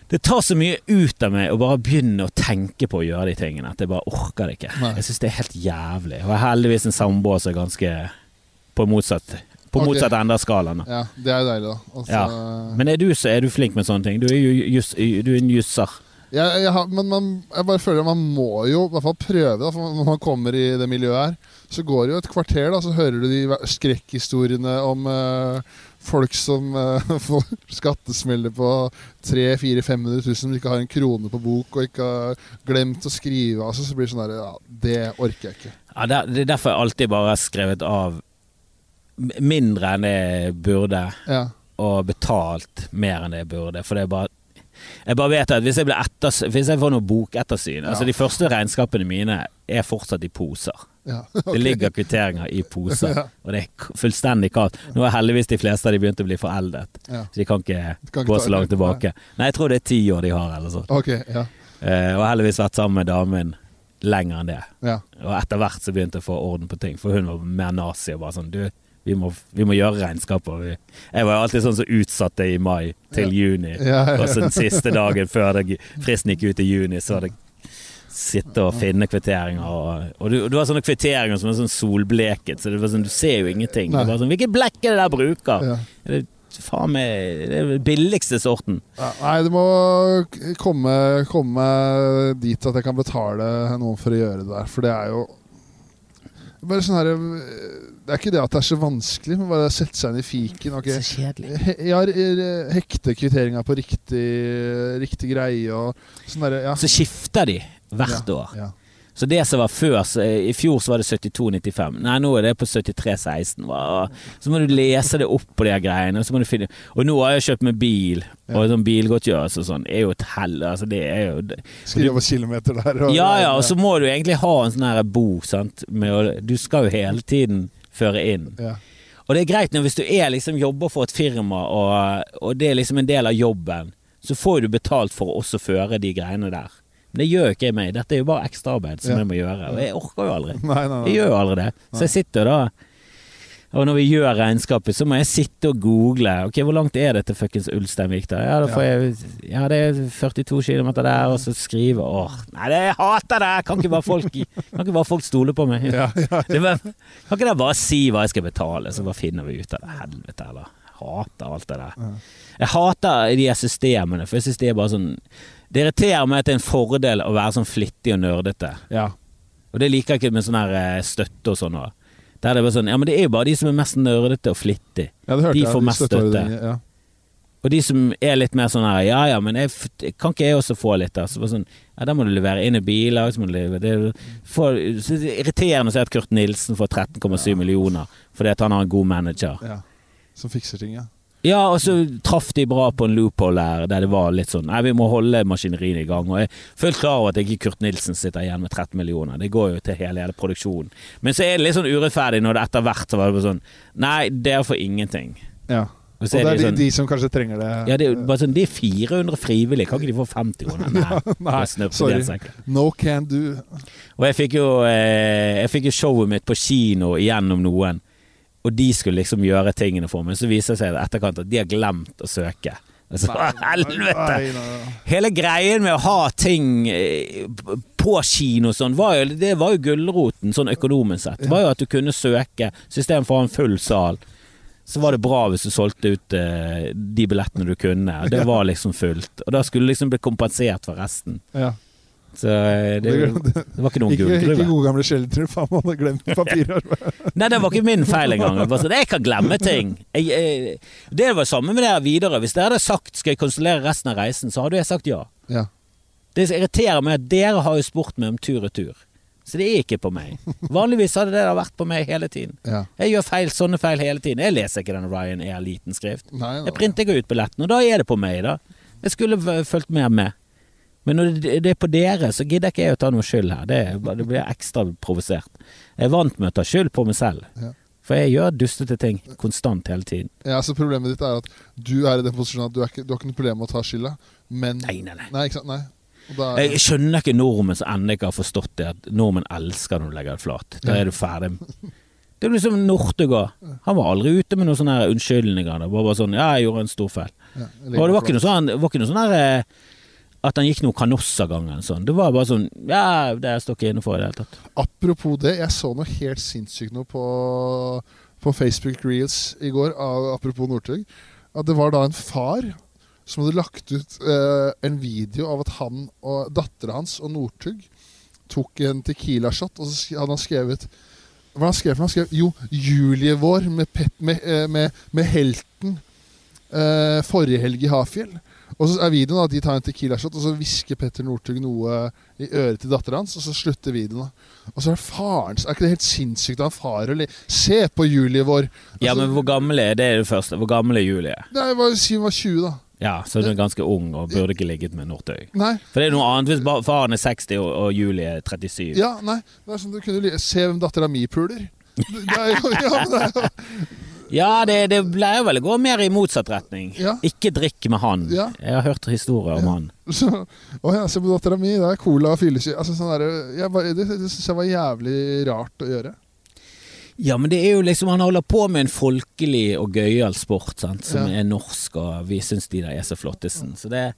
Det tar så mye ut av meg å bare begynne å tenke på å gjøre de tingene at jeg bare orker det ikke. Nei. Jeg syns det er helt jævlig. Og jeg har heldigvis en samboer som er ganske på motsatt På okay. motsatt ende av skalaen. ja, det er jo deilig, da. Altså, Ja. Men er du, så er du flink med sånne ting? Du er jo just, du er en jusser. jeg, jeg, har, men man, jeg bare føler man må jo i hvert fall prøve. Da, for når man kommer i det miljøet her, så går det jo et kvarter, da, så hører du de skrekkhistoriene om eh, folk som uh, får skattesmeller på 300 400 500 000 som ikke har en krone på bok og ikke har glemt å skrive. Altså, så blir det sånn der, ja, Det orker jeg ikke. Ja, det, er- er derfor jeg alltid bare har skrevet av mindre enn jeg burde, Ja, og betalt mer enn jeg burde. For det er bare jeg bare vet at hvis jeg, blir etters, hvis jeg får noe bokettersyn Ja. altså De første regnskapene mine er fortsatt i poser. Ja. Det ligger kvitteringer i poser, Ja. og det er fullstendig kaldt. Nå er heldigvis de fleste av de begynt å bli foreldet, ja. så de kan ikke Kan ikke gå så langt tilbake. Nei, jeg tror det er ti år de har, eller sånt. Okay, ja. Eh, og heldigvis vært sammen med damen lenger enn det. ja. Og etter hvert så begynte jeg å få orden på ting, for hun var mer nazi og bare sånn Du, vi må, vi må gjøre regnskaper. Jeg var jo alltid sånn som utsatte i mai til juni. Og så den siste dagen før det, fristen gikk ut i juni, så var jeg sitte og finne kvitteringer. Og, og du, du har sånne kvitteringer som er sånn solbleket, så det var sånn, du ser jo ingenting. Det er bare sånn, Hvilket blekk er det der bruker? ja. Det, er faen meg, det er den billigste sorten. Ja, Nei, det må komme, komme dit at jeg kan betale noen for å gjøre det der, for det er jo bare sånn her Det er ikke det at det er så vanskelig, men bare sette seg inn i fiken. Okay. Så kjedelig. He, ja, re- hekte kvitteringa på riktig, riktig greie og sånn derre ja. Så skifter de hvert år. Ja. Så det som var før, så, I fjor så var det 72,95. Nei, nå er det på 73,16. Så må du lese det opp på de greiene. Og, så må du finne, og nå har jeg kjøpt meg bil, og sånn bilgodtgjørelse og sånn. er jo et hell. Altså, det er jo over kilometer der. Og, Ja ja, og så må du egentlig ha en sånn her bok, sant. Med du skal jo hele tiden føre inn. ja. Og det er greit når hvis du er liksom jobber for et firma, og, og det er liksom en del av jobben, så får du betalt for å også føre de greiene der. Men det gjør ikke jeg meg. Dette er jo bare ekstraarbeid som Ja. jeg må gjøre. Og jeg orker jo aldri. Nei, nei, Jeg gjør jo aldri det. Så jeg sitter da Og når vi gjør regnskapet, så må jeg sitte og google. Ok, hvor langt er det til fuckings Ulsteinvik, da? Ja, da får jeg Ja, det er 42 km der, og så skrive Åh, nei, det, jeg hater det! Kan ikke bare folk Kan ikke bare folk stole på meg? Ja, ja, Det var, kan ikke dere bare si hva jeg skal betale, så bare finner vi ut av det? Helvete, eller? Hater alt det der. Jeg hater de systemene, for jeg syns det er bare sånn Det irriterer meg at det er en fordel å være sånn flittig og nerdete. ja. Og det liker jeg ikke med sånn her eh, støtte og sånn. Der det er bare sånn Ja, men det er jo bare de som er mest nerdete og flittig. ja det hørte De jeg. får mest støtte. støtteordninger, Ja. Og de som er litt mer sånn her Ja ja, men jeg, kan ikke jeg også få litt, da? Så sånn Ja, da må du levere inn i bilag, så må du levere det, for, så det er Irriterende å se at Kurt Nilsen får 13,7 millioner fordi at han har en god manager. ja. Som fikser ting, ja. Ja, og så traff de bra på en loophole her, der det var litt sånn Nei, vi må holde maskineriet i gang. Og jeg er fullt klar over at ikke Kurt Nilsen sitter igjen med 13 millioner. Det går jo til hele, hele produksjonen. Men så er det litt sånn urettferdig når det etter hvert så var det bare sånn Nei, dere får ingenting. ja. Og Og det er de, sånn de som kanskje trenger det. Ja, det er bare sånn De er 400 frivillige, kan ikke de få 50 kroner? Nei. Nei, sorry. Det, No can do. Og jeg fikk jo eh, Jeg fikk jo showet mitt på kino igjennom noen, og de skulle liksom gjøre tingene for meg. Så viser det seg i etterkant at de har glemt å søke. Altså, helvete! Hele greien med å ha ting eh, på kino sånn, var jo, det var jo gulroten sånn økonomisk sett. Det var jo at du kunne søke, så for å ha en full sal, så var det bra hvis du solgte ut eh, de billettene du kunne. Det var liksom fullt. Og da skulle du liksom bli kompensert for resten. Ja. Så eh, det, det, var ikke noen ikke, gullgruve. Ikke gode gamle Schjelderup, han hadde glemt papirarbeid. Nei, det var ikke min feil engang. Jeg, sånn, jeg kan glemme ting. Jeg, jeg, det var samme med det her videre. Hvis dere hadde sagt 'skal jeg konsulere resten av reisen', så hadde jeg sagt ja. Ja. Det som irriterer meg, at dere har jo spurt meg om tur-retur. Så det er ikke på meg. Vanligvis hadde det vært på meg hele tiden. Ja. Jeg gjør feil, sånne feil hele tiden. Jeg leser ikke den Ryan Air-liten skrift. Nei, Jeg printer ikke ut billetten, og da er det på meg, da. Jeg skulle fulgt mer med. Men når det det er på dere, så gidder ikke jeg å ta noe skyld her. Det, det blir ekstra provosert. Jeg er vant med å ta skyld på meg selv. Ja. For jeg gjør dustete ting konstant hele tiden. Ja, så Problemet ditt er at du er i den posisjonen at du, ikke, du har ikke noe problem med å ta skylda, men Nei, nei, nei. Nei, ikke sant? Nei. Er, Jeg skjønner ikke nordmenn som ennå ikke har forstått det, at nordmenn elsker når du legger det flat. Da er du ferdig. Det er liksom Northug. Han var aldri ute med noen sånne unnskyldninger. Det var bare sånn 'Ja, jeg gjorde en stor feil'. ja, Og det var ikke noe sånn, var ikke noe sånn her, eh, at han gikk noe kanossagangen. Sånn. Det var bare sånn 'Ja, det står ikke inne for i det hele tatt'. Apropos det, jeg så noe helt sinnssykt noe på, på Facebook Reels i går, apropos Northug. At det var da en far som hadde lagt ut eh, en video av at han og dattera hans og Northug tok en Tequila-shot, og så hadde han skrevet Hva han skrev Han jo 'Julie vår' med, pep, med, eh, med, med helten eh, forrige helg i Hafjell. Og så er videoen at de tar en Tequila-shot, og så hvisker Petter Northug noe i øret til datteren hans, og så slutter videoen. Og så er det farens Er ikke det helt sinnssykt av en far å le Se på Julie vår! Ja, Altså, men hvor gammel er det er det første? Hvor gammel er Julie? Nei, si hun var 20, da. Ja, så hun er ganske ung og burde ikke ligget med Northug. For det er noe annet hvis faren er 60 og, og Julie er 37. Ja, nei. Det er sånn du kunne Se hvem dattera mi puler. Det er jo, ja, men det er jo Ja, det, det pleier vel å gå mer i motsatt retning. Ja. Ikke drikk med han. Ja. Jeg har hørt historier om Ja. han. så, Å ja, se på dattera mi. Det er cola og fyllesyke. Altså, sånn der, det det syns jeg var jævlig rart å gjøre. Ja, men det er jo liksom Han holder på med en folkelig og gøyal sport sant? som er norsk, og vi syns de der er så flottesen. Så det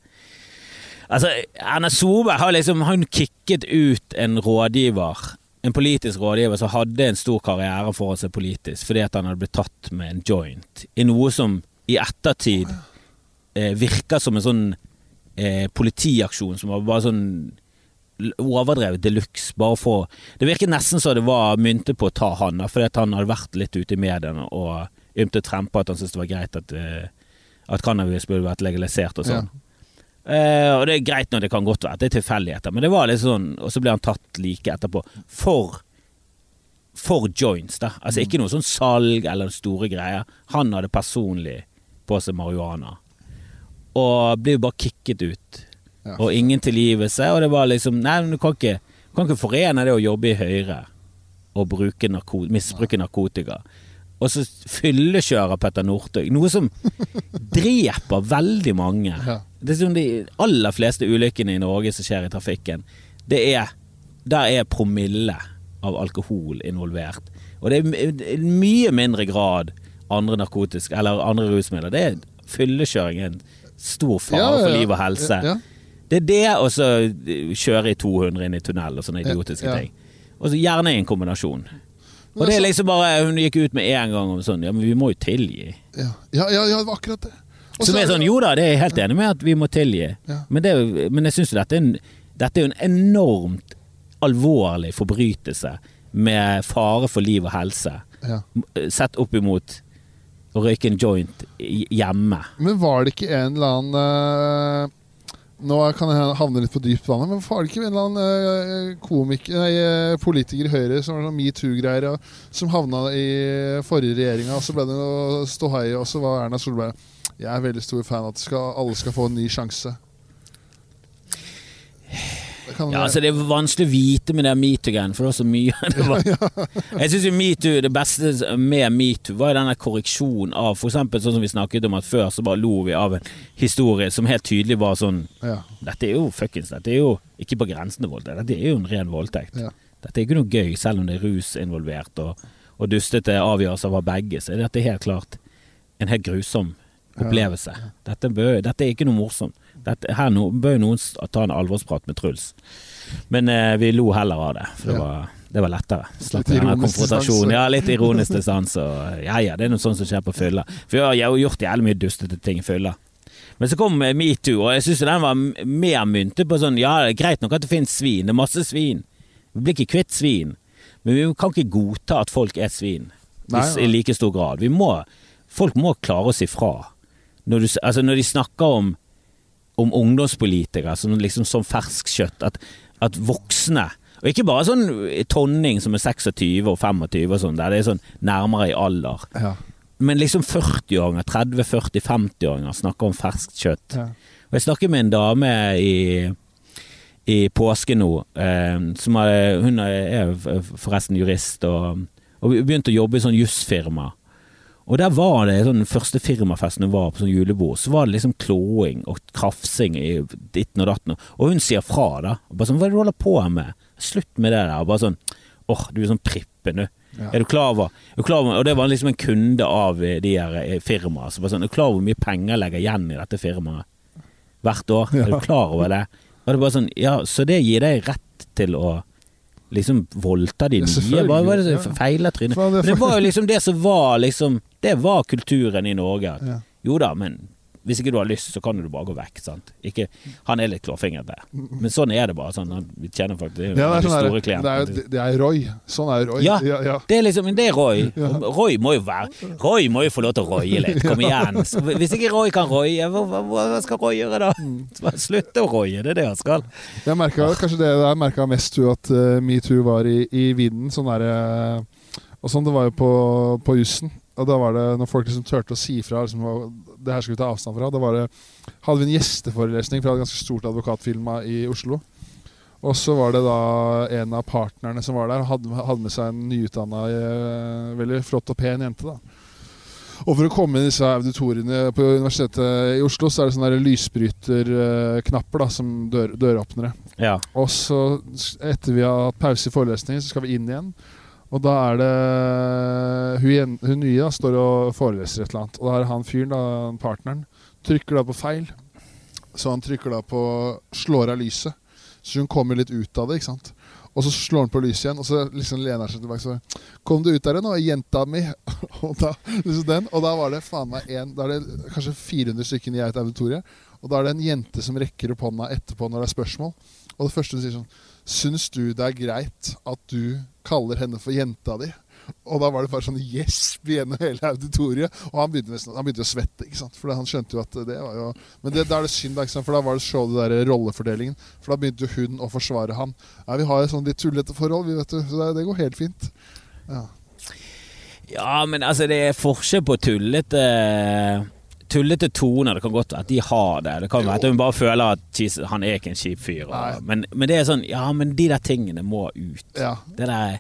Altså, Erna Solberg har liksom Hun kicket ut en rådgiver en politisk rådgiver som hadde en stor karriere foran seg politisk fordi at han hadde blitt tatt med en joint i noe som i ettertid eh, virker som en sånn eh, politiaksjon som var bare sånn overdrevet de luxe. Bare for Det virket nesten som det var myntet på å ta han, da, fordi at han hadde vært litt ute i mediene og ymtet frem på at han syntes det var greit at, eh, at cannabis burde vært legalisert og sånn. Eh, og det er greit når det kan godt være at det er tilfeldigheter, men det var litt sånn Og så ble han tatt like etterpå. For For joints, da. Altså ikke noe sånn salg eller store greier. Han hadde personlig på seg marihuana. Og ble jo bare kicket ut. Ja. Og ingen tilgivelse. Og det var liksom Nei, men du kan ikke, kan ikke forene det å jobbe i Høyre og misbruke narkotika. Og så fyllekjører Petter Northug. Noe som dreper veldig mange. Ja. Det er som De aller fleste ulykkene i Norge som skjer i trafikken, det er Der er promille av alkohol involvert. Og det er mye mindre grad andre narkotiske eller andre rusmidler. Det er fyllekjøring er en stor fare Ja, ja, for liv og helse. Det er det, og så kjøre i 200 inn i tunnel og sånne idiotiske ting. Og så gjerne i en kombinasjon. Og det er liksom bare Hun gikk ut med en gang om sånn Ja, men vi må jo tilgi. Ja, ja, ja, ja det var akkurat det. Og Som er sånn Jo da, det er jeg helt enig med at vi må tilgi. Men, det, men jeg syns jo dette er en Dette er en enormt alvorlig forbrytelse med fare for liv og helse. Ja. Sett opp imot å røyke en joint hjemme. Men var det ikke en eller annen eh, Nå kan jeg havne litt på dypt vann, men var det ikke en eller annen eh, komik, nei, eh, politiker i Høyre som var sånn metoo-greier, som havna i forrige regjeringa, og så ble det noe ståhei, og så var Erna Solberg Jeg er veldig stor fan av at skal, alle skal få en ny sjanse. Kan Ja, altså Det er vanskelig å vite med det metoo-greien, for det var så mye. Var, jeg syns metoo, det beste med metoo, var denne korreksjonen av eksempel sånn som vi snakket om at før så bare lo vi av en historie som helt tydelig var sånn ja, Dette er jo fuckings Dette er jo ikke på grensen til voldtekt, dette er jo en ren voldtekt. ja. Dette er ikke noe gøy, selv om det er rus involvert og, og dustete avgjørelser av begge, så er dette helt klart en helt grusom opplevelse. Dette, bør, dette er ikke noe morsomt. Dette, her no, bør jo noen ta en alvorsprat med Truls. Men eh, vi lo heller av det, for det Ja. var, det var lettere. Slapp denne konfrontasjonen. Ja, litt ironisk distanse. Ja ja, det er noe sånt som skjer på fylla. For jeg har jo gjort jævlig mye dustete ting i fylla. Men så kom metoo, og jeg syns den var mer myntet på sånn Ja, det er greit nok at det finnes svin, det er masse svin. Vi blir ikke kvitt svin. Men vi kan ikke godta at folk er svin Nei, i, i like stor grad. Vi må, folk må klare å si fra. Når, du, altså når de snakker om, om ungdomspolitikere som liksom som ferskkjøtt, at, at voksne og ikke bare sånn tonning som er 26 og 25 og sånn, der det er sånn nærmere i alder. Ja. Men liksom 40-åringer, 30-40-50-åringer snakker om ferskt kjøtt. Ja. Og jeg snakker med en dame i, i påske nå, eh, som er, hun er forresten jurist, og, og begynte å jobbe i sånn jussfirma. Og der var det sånn første firmafesten hun var på sånn julebord, så var det liksom klåing og krafsing i ditten og datten. Og hun sier fra, da. Og bare sånn 'Hva er det du holder på med?' Slutt med det der. Og bare sånn 'Åh, du er sånn prippen, du'. Ja. Er du klar over, er du klar over Og det var liksom en kunde av de her firmaet. Så bare sånn, er du klar over hvor mye penger jeg legger igjen i dette firmaet hvert år? Ja. Er du klar over det? Og det bare sånn Ja, så det gir deg rett til å liksom voldta de nye? bare, ja. feiler trynet? Men det var jo liksom det som var liksom Det var kulturen i Norge. Ja. Jo da, men hvis ikke du har lyst, så kan du bare gå vekk. Sant? Ikke, han er litt klårfingrete. Men sånn er det bare. Sånn, vi kjenner faktisk det Ja, det er sånn store der, det, er, det er Roy. Sånn er Roy. Ja. ja, ja. Det er liksom, det er Roy. Roy må jo være Roy må jo få lov til å roye litt. Kom igjen. Hvis ikke Roy kan roye, hva, hva, skal Roy gjøre da? Mm. Slutte å roye, det er det han skal. Jeg merka kanskje det der merka mest du, at uh, metoo var i, i vinden. Sånn derre uh, og sånn det var jo på, på jussen. Og da var det når folk liksom turte å si fra liksom, Det her skal vi ta avstand fra. Da var det, hadde vi en gjesteforelesning fra et ganske stort advokatfirma i Oslo. Og så var det da en av partnerne som var der, hadde, hadde med seg en nyutdanna, eh, veldig flott og pen jente. da og for å komme inn i disse auditoriene på Universitetet i Oslo, så er det sånne lysbryterknapper da, som dør, døråpnere. Ja. Og så, etter vi har hatt pause i forelesningen, så skal vi inn igjen. Og da er det hun, hun nye da, står og foreleser et eller annet. Og da er han fyren, da, partneren, trykker da på feil. Så han trykker da på slår av lyset. Så hun kommer litt ut av det, ikke sant. Og så slår han på lyset igjen, og så liksom lener han seg tilbake så Kom du ut der nå, jenta mi? og, da, liksom den, og da var det faen meg en Da er det kanskje 400 stykker i et auditorium. Og da er det en jente som rekker opp hånda etterpå når det er spørsmål. Og det første hun sier sånn Syns du det er greit at du kaller henne for jenta di? Og da var det bare sånn gjesp gjennom hele auditoriet. Og han begynte, nesten, han begynte å svette, ikke sant? for han skjønte jo at det var jo Men det, da er det synd, da, ikke sant? for da var det så det der rollefordelingen. For da begynte jo hun å forsvare han. Ja, vi har et sånn litt tullete forhold, vi, vet du. Så det, det går helt fint. Ja. ja, men altså, det er forskjell på tullete Tullete toner, det kan godt være at de har det. Det kan være at hun bare føler at Jesus, han er ikke en kjip fyr. Og, men, men det er sånn Ja, men de der tingene må ut. ja. Det der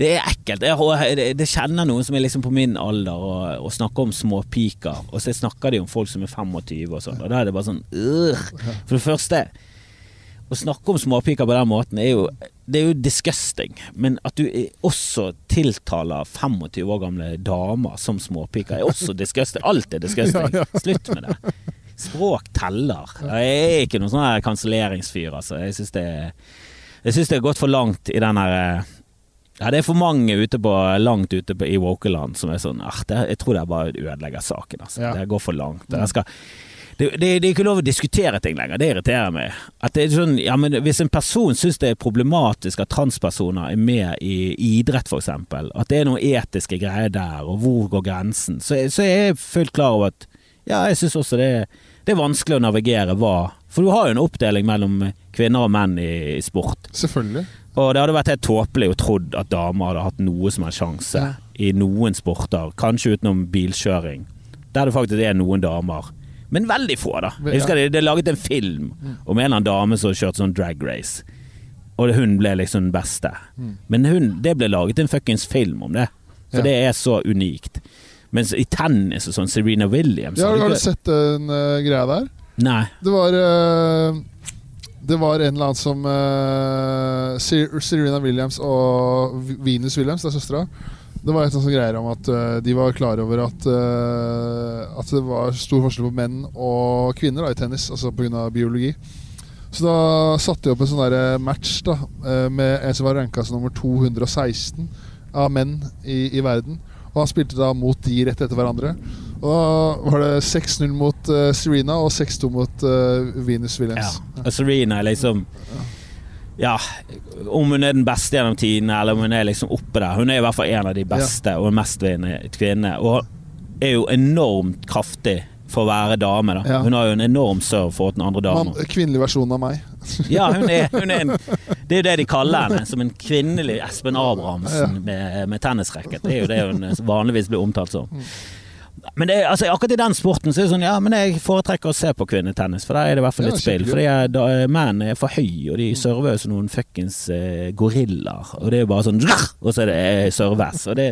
det er ekkelt. Jeg, det, det kjenner noen som er liksom på min alder og, og snakker om småpiker, og så snakker de om folk som er 25 og sånn, og da er det bare sånn øh. For det første å snakke om småpiker på den måten er jo Det er jo disgusting. Men at du også tiltaler 25 år gamle damer som småpiker, er også disgusting. Alt er disgusting. Slutt med det. Språk teller. Jeg er ikke noen sånn kanselleringsfyr, altså. Jeg syns det, det er gått for langt i den her eh, ja, det er for mange ute på, langt ute på, i Wokeland som er sånn det, Jeg tror det er bare ødelegger saken. Altså. Det går for langt. Jeg skal, det, det, det er ikke lov å diskutere ting lenger. Det irriterer meg. At det er sånn, ja, men Hvis en person syns det er problematisk at transpersoner er med i idrett, f.eks., at det er noen etiske greier der, og hvor går grensen, så, så er jeg fullt klar over at ja, jeg syns også det, det er vanskelig å navigere hva For du har jo en oppdeling mellom kvinner og menn i, i sport. Selvfølgelig. Og det hadde vært helt tåpelig å trodd at damer hadde hatt noe som en sjanse Ja. i noen sporter, kanskje utenom bilkjøring, der det faktisk er noen damer. Men veldig få, da. Jeg husker det, det er laget en film om en eller annen dame som kjørte sånn drag race. Og hun ble liksom den beste. Mm. Men hun, det ble laget en fuckings film om det. For Ja. det er så unikt. Mens i tennis og sånn, Serena Williams Ja, har du sett den uh, greia der? Nei. Det var uh, Det var en eller annen som uh, Serena Williams og Venus Williams, det er søstera. Det var et sånt greier om at uh, de var klar over at uh, At det var stor forskjell på menn og kvinner da, i tennis, altså pga. biologi. Så da satte de opp en sånn der match da eh, med en som var ranka som nummer 216 av menn i, i verden. Og han spilte da mot de rett etter hverandre. Og da var det 6-0 mot uh, Serena og 6-2 mot uh, Venus Williams. Ja. Og Serena er liksom Ja, om hun er den beste gjennom tidene, eller om hun er liksom oppe der. Hun er i hvert fall en av de beste og mestvinnende kvinnene. Og er jo enormt kraftig for å være dame. da ja. Hun har jo en enorm serve for den andre damen. Kvinnelig versjon av meg. ja, hun er, hun er en, det er jo det de kaller henne. Som en kvinnelig Espen Abrahamsen ja. med, med tennisracket. Det er jo det hun vanligvis blir omtalt som. Men det, altså, akkurat i den sporten så er det sånn Ja, men jeg foretrekker å se på kvinnetennis, for der er det i hvert fall litt spill. For er, menn er for høye, og de server som noen fuckings eh, gorillaer. Og det er jo bare sånn Og så er det eh, serves. Og det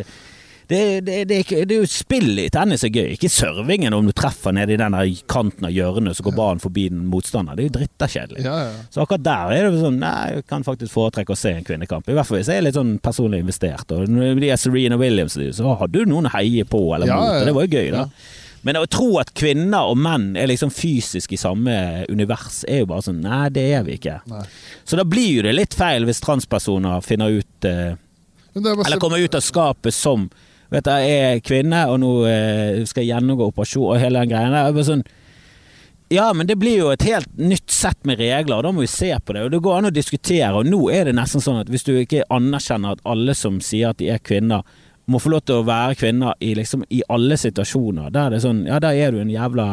det, det, det, det, er jo spill i tennis er gøy, ikke servingen om du treffer ned i den kanten av hjørnet så går ballen forbi den motstander. Det er jo drittakjedelig. Ja, ja. Så akkurat der er det sånn Nei, jeg kan faktisk foretrekke å se en kvinnekamp. I hvert fall hvis jeg er litt sånn personlig investert. Og de er Serena Williams, så hadde du noen å heie på eller mot, og det var jo gøy, da. Men å tro at kvinner og menn er liksom fysisk i samme univers, er jo bare sånn Nei, det er vi ikke. Nei. Så da blir jo det litt feil hvis transpersoner finner ut eh, Eller kommer ut av skapet som vet du, jeg er kvinne, og nå eh, skal jeg gjennomgå operasjon og hele den greia der. Sånn, ja, men det blir jo et helt nytt sett med regler, og da må vi se på det. Og det går an å diskutere, og nå er det nesten sånn at hvis du ikke anerkjenner at alle som sier at de er kvinner, må få lov til å være kvinner i, liksom, i alle situasjoner, da er det sånn Ja, da er du en jævla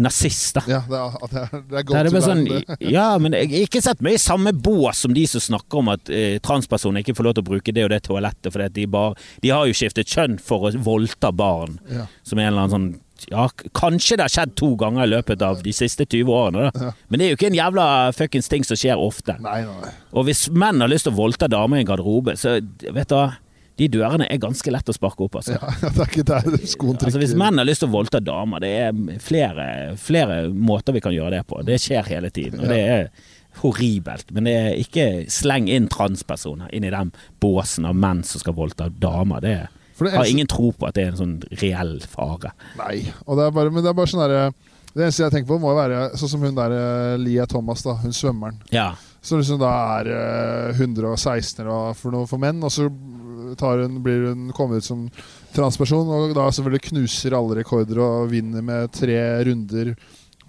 nazist, da. Ja, det er, det er, det er godt sånn, Ja, men jeg ikke sett meg i samme bås som de som snakker om at eh, transpersoner ikke får lov til å bruke det og det toalettet, for de, de har jo skiftet kjønn for å voldta barn. Ja. Som en eller annen sånn ja, kanskje det har skjedd to ganger i løpet av de siste 20 årene. Ja. Men det er jo ikke en jævla fuckings ting som skjer ofte. Nei, nei. Og hvis menn har lyst til å voldta damer i en garderobe, så vet du hva de dørene er ganske lett å sparke opp. Altså. Ja, det er ikke der skoen trykker. Altså, hvis menn har lyst til å voldta damer, det er flere, flere, måter vi kan gjøre det på. Det skjer hele tiden. Og det er horribelt. Men det er ikke sleng inn transpersoner inn i den båsen av menn som skal voldta damer. Det, det har ingen tro på at det er en sånn reell fare. Nei, det bare, men det er bare sånn derre det eneste jeg tenker på, må være sånn som hun der eh, Lia Thomas, da, hun svømmeren. Ja. Som liksom da er 116 eller for noe for menn, og så hun, blir hun kommer ut som transperson, og da selvfølgelig knuser alle rekorder og vinner med tre runder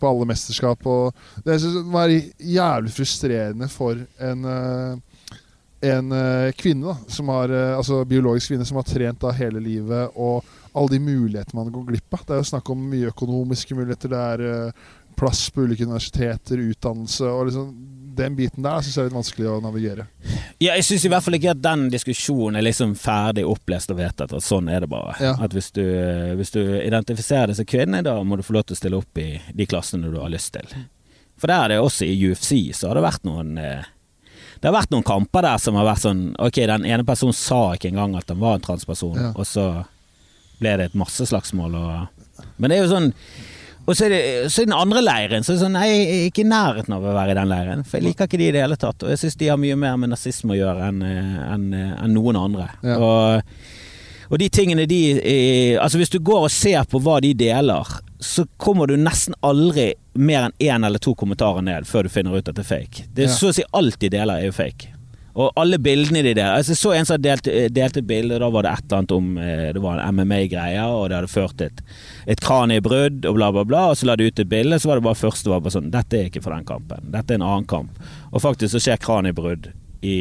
på alle mesterskap. Og det var jævlig frustrerende for en, eh, en eh, kvinne, da, som har, eh, altså biologisk kvinne som har trent da hele livet, og alle de mulighetene man går glipp av. Det er jo snakk om mye økonomiske muligheter. Det er plass på ulike universiteter, utdannelse og liksom den biten der syns jeg er litt vanskelig å navigere. Ja, jeg syns i hvert fall ikke at den diskusjonen er liksom ferdig opplest og vedtatt. At sånn er det bare. Ja. At hvis du, hvis du, identifiserer deg som kvinne, da må du få lov til å stille opp i de klassene du har lyst til. For der er det også i UFC så har det vært noen eh, Det har vært noen kamper der som har vært sånn Ok, den ene personen sa ikke engang at den var en transperson, ja. og så ble det et masseslagsmål og Men det er jo sånn og så er, det, så er den andre leiren så er det sånn, Nei, jeg er ikke i nærheten av å være i den leiren. For jeg liker ikke de i det hele tatt. Og jeg syns de har mye mer med nazisme å gjøre enn en, en noen andre. Ja. Og, og, de tingene de Altså Hvis du går og ser på hva de deler, så kommer du nesten aldri mer enn én eller to kommentarer ned før du finner ut at det er fake. Det er ja. Så å si alt de deler, er jo fake. Og alle bildene de der altså, Så en som delte, delte et bilde, da var det et eller annet om eh, Det var en MMA-greie, og det hadde ført et, et kraniebrudd, og bla, bla, bla. Og så la de ut et bilde, så var det bare første var bare sånn Dette er ikke for den kampen. Dette er en annen kamp. Og faktisk så skjer kraniebrudd i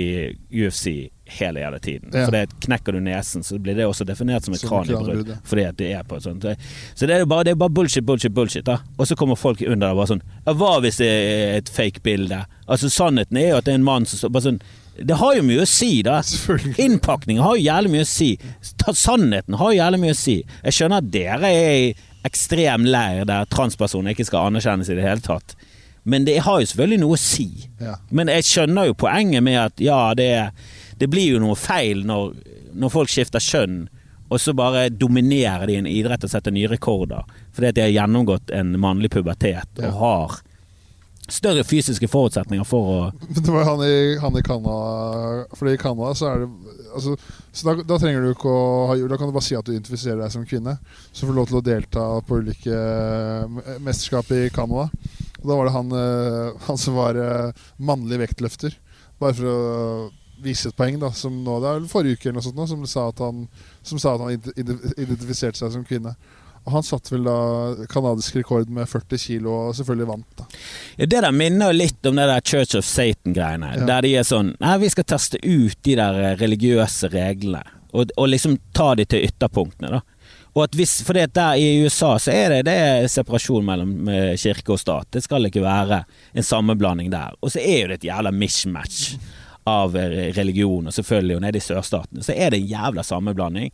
UFC hele jævla tiden. Ja. For det Knekker du nesen, så blir det også definert som et kraniebrudd. Fordi at det er på et sånt Så det er bare, det er bare bullshit, bullshit, bullshit. da Og så kommer folk under og bare sånn hva hvis det er et fake bilde? Altså Sannheten er jo at det er en mann som står bare sånn det har jo mye å si, da. Innpakningen har jo jævlig mye å si. Sannheten har jo jævlig mye å si. Jeg skjønner at dere er i ekstrem leir der transpersoner ikke skal anerkjennes i det hele tatt. Men det har jo selvfølgelig noe å si. Ja. Men jeg skjønner jo poenget med at ja, det, det blir jo noe feil når, når, folk skifter kjønn, og så bare dominerer de en idrett og setter nye rekorder fordi at de har gjennomgått en mannlig pubertet og har større fysiske forutsetninger for å Det var han i, han i Canada Fordi i Canada så er det altså, Så da, da, trenger du ikke å ha Da kan du bare si at du identifiserer deg som kvinne. Så får du lov til å delta på ulike eh, mesterskap i Canada. Og da var det han, eh, han som var eh, mannlig vektløfter. Bare for å vise et poeng, da. Som nå, det er forrige uke eller noe sånt, som sa at han, som sa at han identifiserte seg som kvinne. Og han satte vel da canadisk rekord med 40 kilo, og selvfølgelig vant, da. Ja, det der minner litt om det der Church of Satan-greiene. Ja. Der de er sånn Nei, vi skal teste ut de der eh, religiøse reglene. Og, og liksom ta de til ytterpunktene, da. Og at hvis, for det der i USA så er det, det er separasjon mellom eh, kirke og stat. Det skal ikke være en sammenblanding der. Og så er jo det et jævla mismatch av eh, religion, og selvfølgelig, og nede i sørstatene så er det en jævla sammenblanding.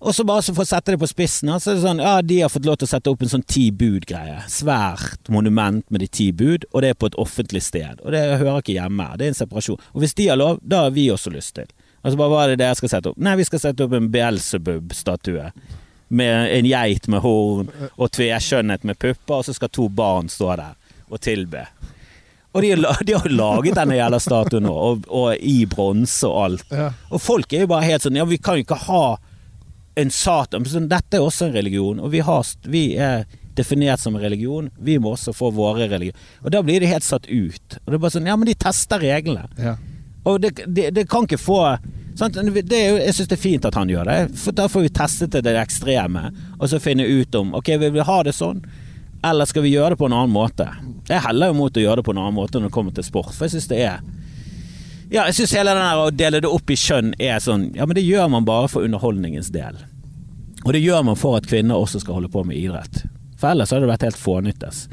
Og så bare så for å sette det på spissen, så er det sånn Ja, de har fått lov til å sette opp en sånn ti bud-greie. Svært monument med de ti bud, og det er på et offentlig sted. Og det hører ikke hjemme her. Det er en separasjon. Og hvis de har lov, da har vi også lyst til. Altså bare hva er det dere skal sette opp? Nei, vi skal sette opp en Beelzebub-statue. Med en geit med horn og tveskjønnhet med pupper, og så skal to barn stå der og tilbe. Og de de har laget denne jævla statuen nå, og, og i bronse og alt. Og folk er jo bare helt sånn Ja, vi kan jo ikke ha en satan Dette er også en religion, og vi, har, vi er definert som en religion. Vi må også få våre religion. Og da blir de helt satt ut. Og det er bare sånn Ja, men de tester reglene. Ja. Og det, det, det kan ikke få sant? Det er jo, Jeg syns det er fint at han gjør det, for da får vi testet det, det ekstreme, og så finne ut om Ok, vil vi ha det sånn, eller skal vi gjøre det på en annen måte? Jeg heller jo mot å gjøre det på en annen måte når det kommer til sport, for jeg syns det er Ja, jeg syns hele den der å dele det opp i kjønn er sånn Ja, men det gjør man bare for underholdningens del. Og det gjør man for at kvinner også skal holde på med idrett. For ellers hadde det vært helt fånyttes.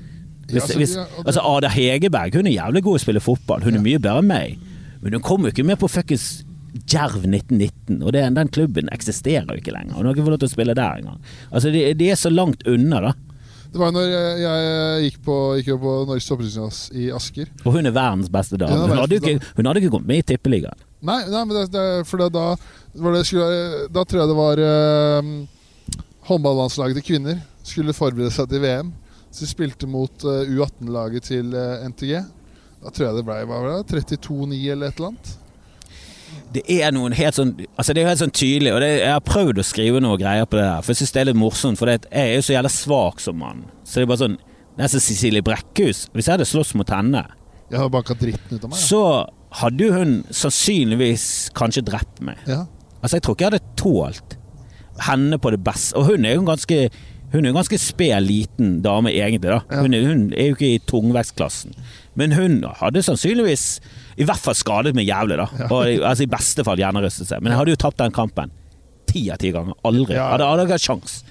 Hvis, altså, hvis, altså Ada Hegerberg hun er jævlig god i å spille fotball. Hun er mye bedre enn meg. Men hun kom jo ikke med på fuckings Djerv 1919, og det, den klubben eksisterer jo ikke lenger. Hun har ikke fått lov til å spille der engang. Altså, de, de er så langt unna, da. Det var jo når jeg, gikk, på, gikk på Norges toppidrettsgymnas i Asker. Og hun er verdens beste dame. Hun hadde ikke, hun hadde ikke kommet med i Tippeligaen. Nei, nei men det, det, for da, var det, da tror jeg det var eh, håndballandslaget til kvinner skulle forberede seg til VM. Så de spilte mot eh, U18-laget til eh, NTG. Da tror jeg det ble hva 32-9 eller et eller annet. Det er noen helt sånn Altså det er jo helt sånn tydelig, og det, jeg har prøvd å skrive noe greier på det der, for jeg syns det er litt morsomt, for det, jeg er jo så jævla svak som mann. Så det er bare sånn Nesten Cecilie Brekkhus. Hvis jeg hadde slåss mot henne, Jeg har banka dritten ut av meg. så hadde jo hun sannsynligvis kanskje drept meg. Ja. Altså, jeg tror ikke jeg hadde tålt henne på det beste. Og hun er jo en ganske hun er en ganske sped, liten dame, egentlig. da Ja. hun, er, hun er jo ikke i tungvekstklassen. Men hun hadde sannsynligvis i hvert fall skadet meg jævlig. da Og altså I beste fall hjernerystelse. Men jeg hadde jo tapt den kampen ti av ti ganger. Aldri. Ja. Hadde aldri hatt sjans.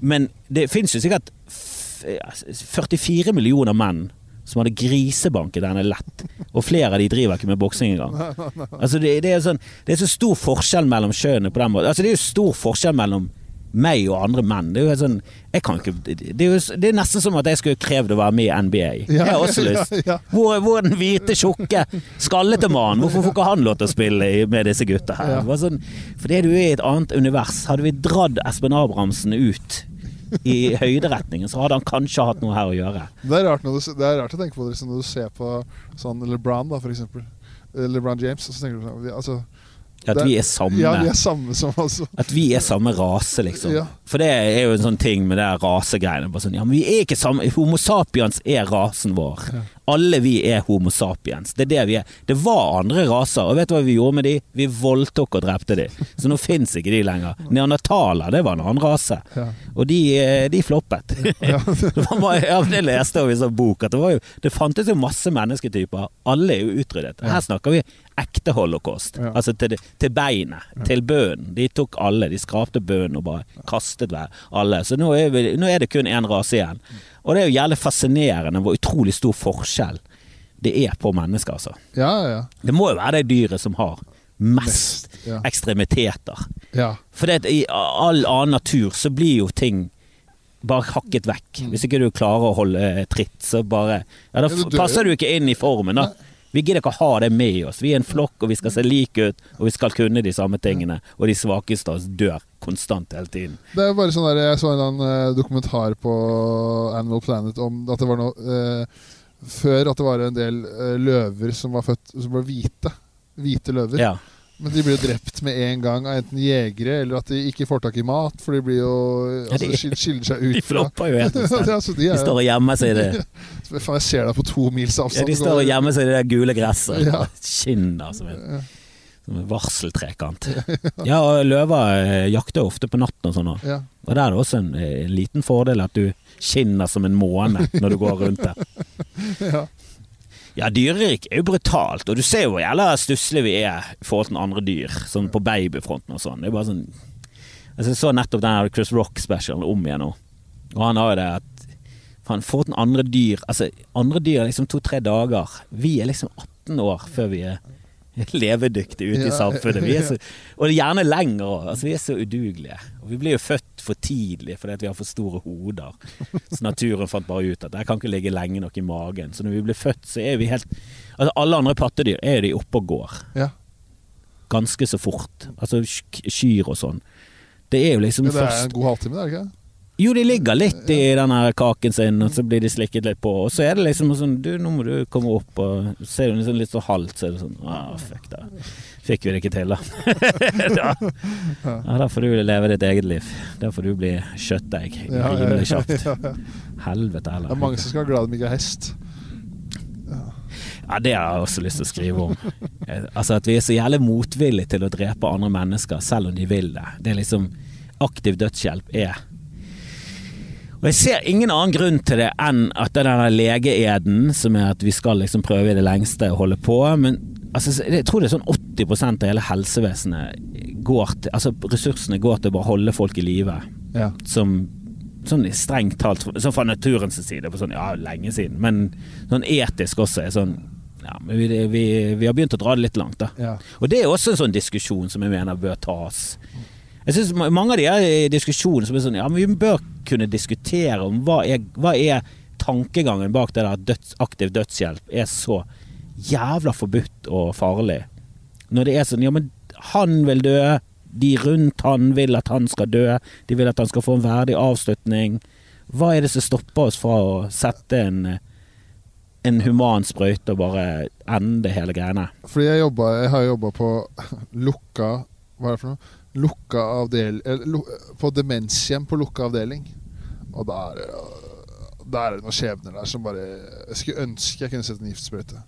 Men det fins jo sikkert f- 44 millioner menn som hadde grisebanket henne lett. Og flere av de driver ikke med boksing engang. Altså det, det, er sånn, det er så stor forskjell mellom kjønnene på den måten. Altså det er jo stor forskjell mellom meg og andre menn. Det er jo sånn ikke Det er, jo, det er nesten som at jeg skulle krevd å være med i NBA. Jeg har også lyst. Hvor, hvor den hvite, tjukke, skallete mannen? Hvorfor får ikke han lov til å spille med disse gutta her? Sånn, fordi du er i et annet univers. Hadde vi dratt Espen Abrahamsen ut i høyderetningen, så hadde han kanskje hatt noe her å gjøre. Det er rart, du, det er rart å tenke på det liksom, når du ser på sånn LeBron, da, for eksempel. Eh, LeBron James. Så tenker du altså, At vi er samme. Ja, vi er samme som altså. At vi er samme rase, liksom. Ja. For det er jo en sånn ting med det rasegreiene. Sånn, ja, men vi er ikke samme Homo sapiens er rasen vår. Alle vi er Homo sapiens. Det er det vi er. Det var andre raser, og vet du hva vi gjorde med de? Vi voldtok og drepte de. Så nå fins ikke de lenger. Neandertaler, det var en annen rase. Ja. Og de, eh, de floppet. det, var bare, ja, det leste jeg i sånn bok, at det, var jo, det fantes jo masse mennesketyper. Alle er jo utryddet. Her snakker vi ekte holocaust. Ja. Altså til, til beinet, til bønnen. De tok alle. De skrapte bønnen og bare kastet hver alle. Så nå er, vi, nå er det kun én rase igjen. Og det er jo jævlig fascinerende hvor utrolig stor forskjell det er på mennesker, altså. Ja, ja, Det må jo være det dyret som har mest Mest, ja. ekstremiteter. ja. For det, i all annen natur så blir jo ting bare hakket vekk. Hvis ikke du klarer å holde eh, tritt, så bare Ja, da passer du ikke inn i formen, da. Vi gidder ikke å ha det med oss. Vi er en flokk, og vi skal se like ut, og vi skal kunne de samme tingene. Og de svakeste av oss dør konstant hele tiden. Det er bare sånn der, Jeg så en eh, dokumentar på Animal Planet om at det var noe eh, Før at det var en del eh, løver som var født som var hvite. Hvite løver. Ja. Men de blir jo drept med en gang av enten jegere eller at de ikke får tak i mat, for de blir jo altså, de- skiller seg ut De flopper jo helt. altså, de De står og gjemmer seg i det. Faen, jeg ser deg på to mils Ja, de står og gjemmer seg i det gule gresset. Ja. Skinn, altså. Ja. Som en varseltrekant. Ja, og løver eh, jakter ofte på natten og sånn òg. Ja. Og der er det også en, eh, en liten fordel at du skinner som en måne når du går rundt der. ja. Ja, dyrerik er jo brutalt, og du ser jo jævla stusslige vi er i forhold til andre dyr. Sånn på babyfronten og sånn. Det er bare sånn altså, Jeg så nettopp den Chris Rock-specialen om igjen nå, og han har jo det at Faen, forhold til andre dyr Altså, andre dyr er liksom to-tre dager. Vi er liksom 18 år før vi er levedyktige ute i samfunnet. Vi så, og gjerne lenger òg. Altså, vi er så udugelige. Og vi blir jo født for tidlig fordi vi har for store hoder. Så naturen fant bare ut at jeg kan ikke ligge lenge nok i magen. Så når vi blir født, så er vi helt Altså Alle andre pattedyr er de oppe og går. ja. Ganske så fort. Altså kyr og sånn. Det er jo liksom Men det er en god halvtime, det er det ikke? Jo, de ligger litt i den her kaken sin, og så blir de slikket litt på. Og så er det liksom sånn Du, nå må du komme opp, og ser du liksom litt så halvt, så er det sånn ah, fuck da. Fikk vi det ikke til, da. da. Ja, da får du leve ditt eget liv. Da får du bli kjøttdeig rimelig ja, kjapt. ja, heller. Helvete Det er mange som skal være glad de ikke er hest. Ja, det har jeg også lyst til å skrive om. Altså At vi er så jævlig motvillige til å drepe andre mennesker, selv om de vil det. Det er liksom Aktiv dødshjelp er Og jeg ser ingen annen grunn til det enn at det er denne legeeden, som er at vi skal liksom prøve i det lengste å holde på. Men altså, jeg tror det er sånn 80 av hele helsevesenet går til Altså ressursene går til å bare holde folk i live. Ja. Som sånn strengt talt Sånn fra naturens side, på sånn, ja, lenge siden. Men sånn etisk også er sånn ja, men vi, vi, vi har begynt å dra det litt langt, da. Ja. Og det er også en sånn diskusjon som jeg mener bør tas. Jeg synes Mange av de er i diskusjonen som er sånn Ja, men vi bør kunne diskutere om hva er, hva er tankegangen bak det der at døds, aktiv dødshjelp er så jævla forbudt og farlig. Når det er sånn Ja, men han vil dø. De rundt han vil at han skal dø. De vil at han skal få en verdig avslutning. Hva er det som stopper oss fra å sette en en human sprøyte og bare ende hele greiene? Fordi jeg, jobber, jeg har jobba på lukka Hva er det for noe? Lukka avdel, eller, på demenshjem på lukka avdeling. Og da er det noen skjebner der som bare Jeg skulle ønske jeg kunne sett en giftsprøyte.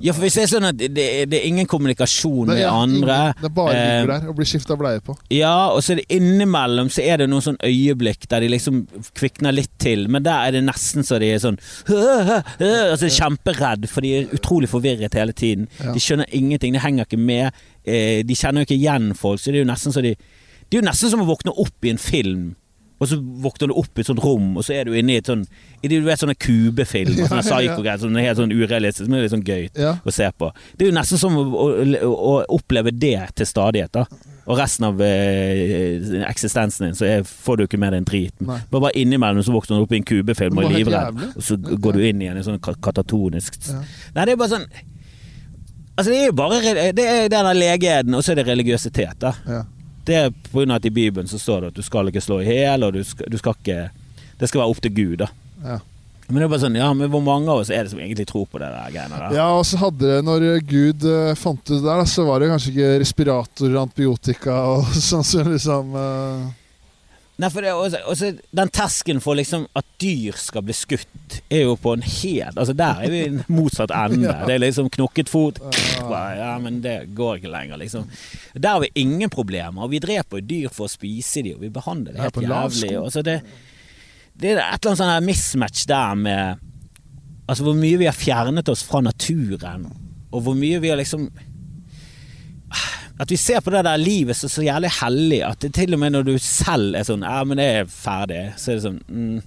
Ja, for hvis det er sånn at det, det er ingen kommunikasjon Det med er- andre Det er bare eh, der og blir skifta bleie på. Ja, og så er det innimellom så er det noen sånn øyeblikk der de liksom kvikner litt til, men der er det nesten så de er sånn Altså kjemperedd, for de er utrolig forvirret hele tiden. Ja. De skjønner ingenting, de henger ikke med. Eh, de kjenner jo ikke igjen folk, så det er jo nesten så de Det er jo nesten som å våkne opp i en film. Og så våkner du opp i et sånt rom, og så er du inne i et sånn i det du vet sånne kubefilm, Ja, sånne psycho-greier, sånne helt sånn urealistisk, men det er litt sånn gøy Ja. å se på. Det er jo nesten som å, å, å oppleve det til stadighet, da. Og resten av eh, eksistensen din, så er, får du ikke med deg en drit. Nei. Bare, bare innimellom så våkner du opp i en kubefilm og er livredd, og så går du inn igjen i sånn katatonisk Ja. Nei, det er bare sånn Altså, det er jo bare Det er den der legeeden, og så er det religiøsitet, da. Ja. Det er på grunn av at i Bibelen så står det at du skal ikke slå i hjel, og du skal, du skal ikke Det skal være opp til Gud, da. Ja. Men det er bare sånn, ja, men hvor mange av oss er det som egentlig tror på det der greiene der? ja, og så hadde det Når Gud uh, fant ut det der, da, så var det kanskje ikke respiratorer, antibiotika og sånn som liksom eh, Nei, for det også, også Den terskelen for liksom at dyr skal bli skutt, er jo på en helt Altså Der er vi i motsatt ende. Ja. Det er liksom knokket fot. Ja. Men det går ikke lenger, liksom. Der har vi ingen problemer. Vi dreper dyr for å spise dem, og vi behandler det helt jævlig. sko. Og så det, det er et eller annet sånn her mismatch der med Altså hvor mye vi har fjernet oss fra naturen, og hvor mye vi har liksom at vi ser på det der livet som så jævlig hellig at det til og med når du selv er sånn Ja, men det er ferdig, så er det sånn mm,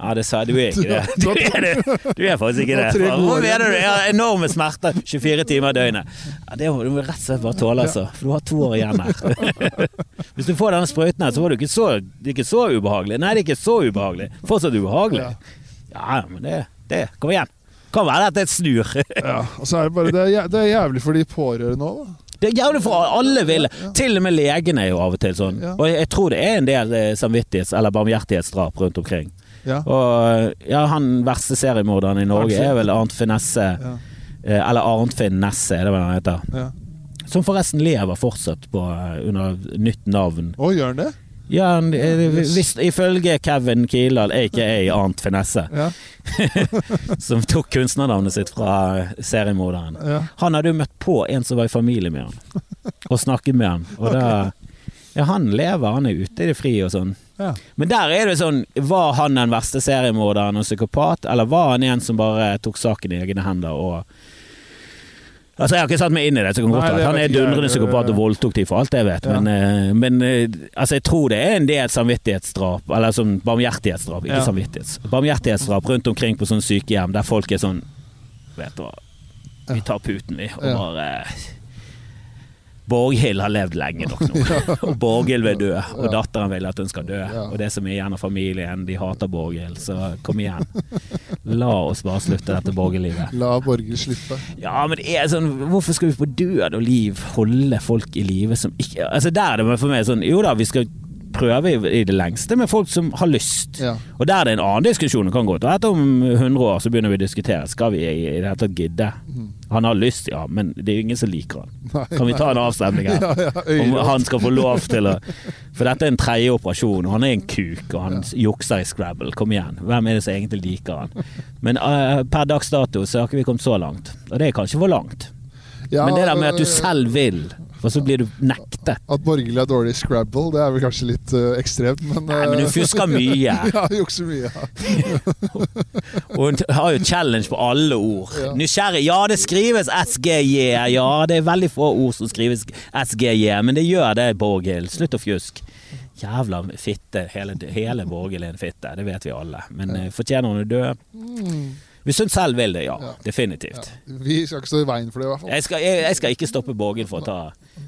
Ja, det sa jeg. du er ikke det. Du er, det. Du er faktisk ikke det. Hva mener du? Jeg har enorme smerter 24 timer i døgnet. Ja, det må du rett og slett bare tåle, altså. For du har to år igjen her. Hvis du får denne sprøyten her, så var det ikke så, det ikke så ubehagelig. Nei, det er ikke så ubehagelig. Fortsatt ubehagelig. Ja. Men det, det Kom igjen. Kan være at er et snur. Ja, og så er det bare Det det er jævlig for de pårørende òg, da. Det er jævlig for alle vil. Til og med legene er jo av og til sånn. Og jeg tror det er en del eh, samvittighets- eller barmhjertighetsdrap rundt omkring. Ja. Og ja, han verste seriemorderen i Norge er vel Arnt Finesse. Eh, Eller Arnfinn Nesse, er det hva han heter. Ja. Som forresten lever fortsatt på, eh, under nytt navn. Å, gjør han det? Ja, eh, hvis, ifølge Kevin Kildahl, aka Arnt Finesse, Ja, som tok kunstnernavnet sitt fra seriemorderen. ja. Han hadde jo møtt på en som var i familie med han, og snakket med han. Og da Ja, han lever, han er ute i det fri og sånn. ja. Men der er det sånn, var han den verste seriemorderen og psykopat, eller var han en som bare tok saken i egne hender og Altså Jeg har ikke satt meg inn i det, så kan godt være han er dundrende psykopat og voldtok de, for alt jeg vet. Ja. Men, eh, men eh, altså jeg tror det er en del samvittighetsdrap, eller sånn barmhjertighetsdrap, ikke Ja. samvittighets. Barmhjertighetsdrap rundt omkring på sånne sykehjem der folk er sånn Vet du hva, vi tar puten, vi, og bare Borghild har levd lenge nok nå, og Borghild vil dø, og datteren vil at hun skal dø. Og det som er igjen av familien, de hater Borghild, så kom igjen. La oss bare slutte dette Borghild-livet. La Borghild slippe. Ja, men det er sånn Hvorfor skal vi på død og liv holde folk i live som ikke Altså Der er det for meg sånn Jo da, vi skal prøve i, det lengste med folk som har lyst. Ja. Og der er det en annen diskusjon. Det kan godt være at om 100 år så begynner vi å diskutere Skal vi i, det hele tatt gidde. Han har lyst, ja, men det er jo ingen som liker han. Nei, Kan vi ta en avstemning her? Ja, ja, Om han skal få lov til å For dette er en tredje operasjon, og han er en kuk, og han jukser i Scrabble. Kom igjen. Hvem er det som egentlig liker han? Men uh, per dags dato så har ikke vi kommet så langt. Og det er kanskje for langt. Ja, Men det der med at du øh, selv vil, for så blir du nektet. At Borgerlig er dårlig i Scrabble, det er vel kanskje litt uh, ekstremt, men Nei, men du øh, fusker mye. Ja, jukser mye. Ja. Og hun har jo challenge på alle ord. Ja. Nysgjerrig. Ja, det skrives SGJ. Ja, det er veldig få ord som skrives SGJ, men det gjør det, Borghild. Slutt å fjuske. Jævla fitte. Hele, hele Borghild er en fitte, det vet vi alle. Men eh, fortjener hun å dø? Mm. Hvis hun selv vil det, ja. Ja. Definitivt. Vi skal ikke stå i veien for det, i hvert fall. Jeg skal, jeg, jeg skal ikke stoppe Borghild for å ta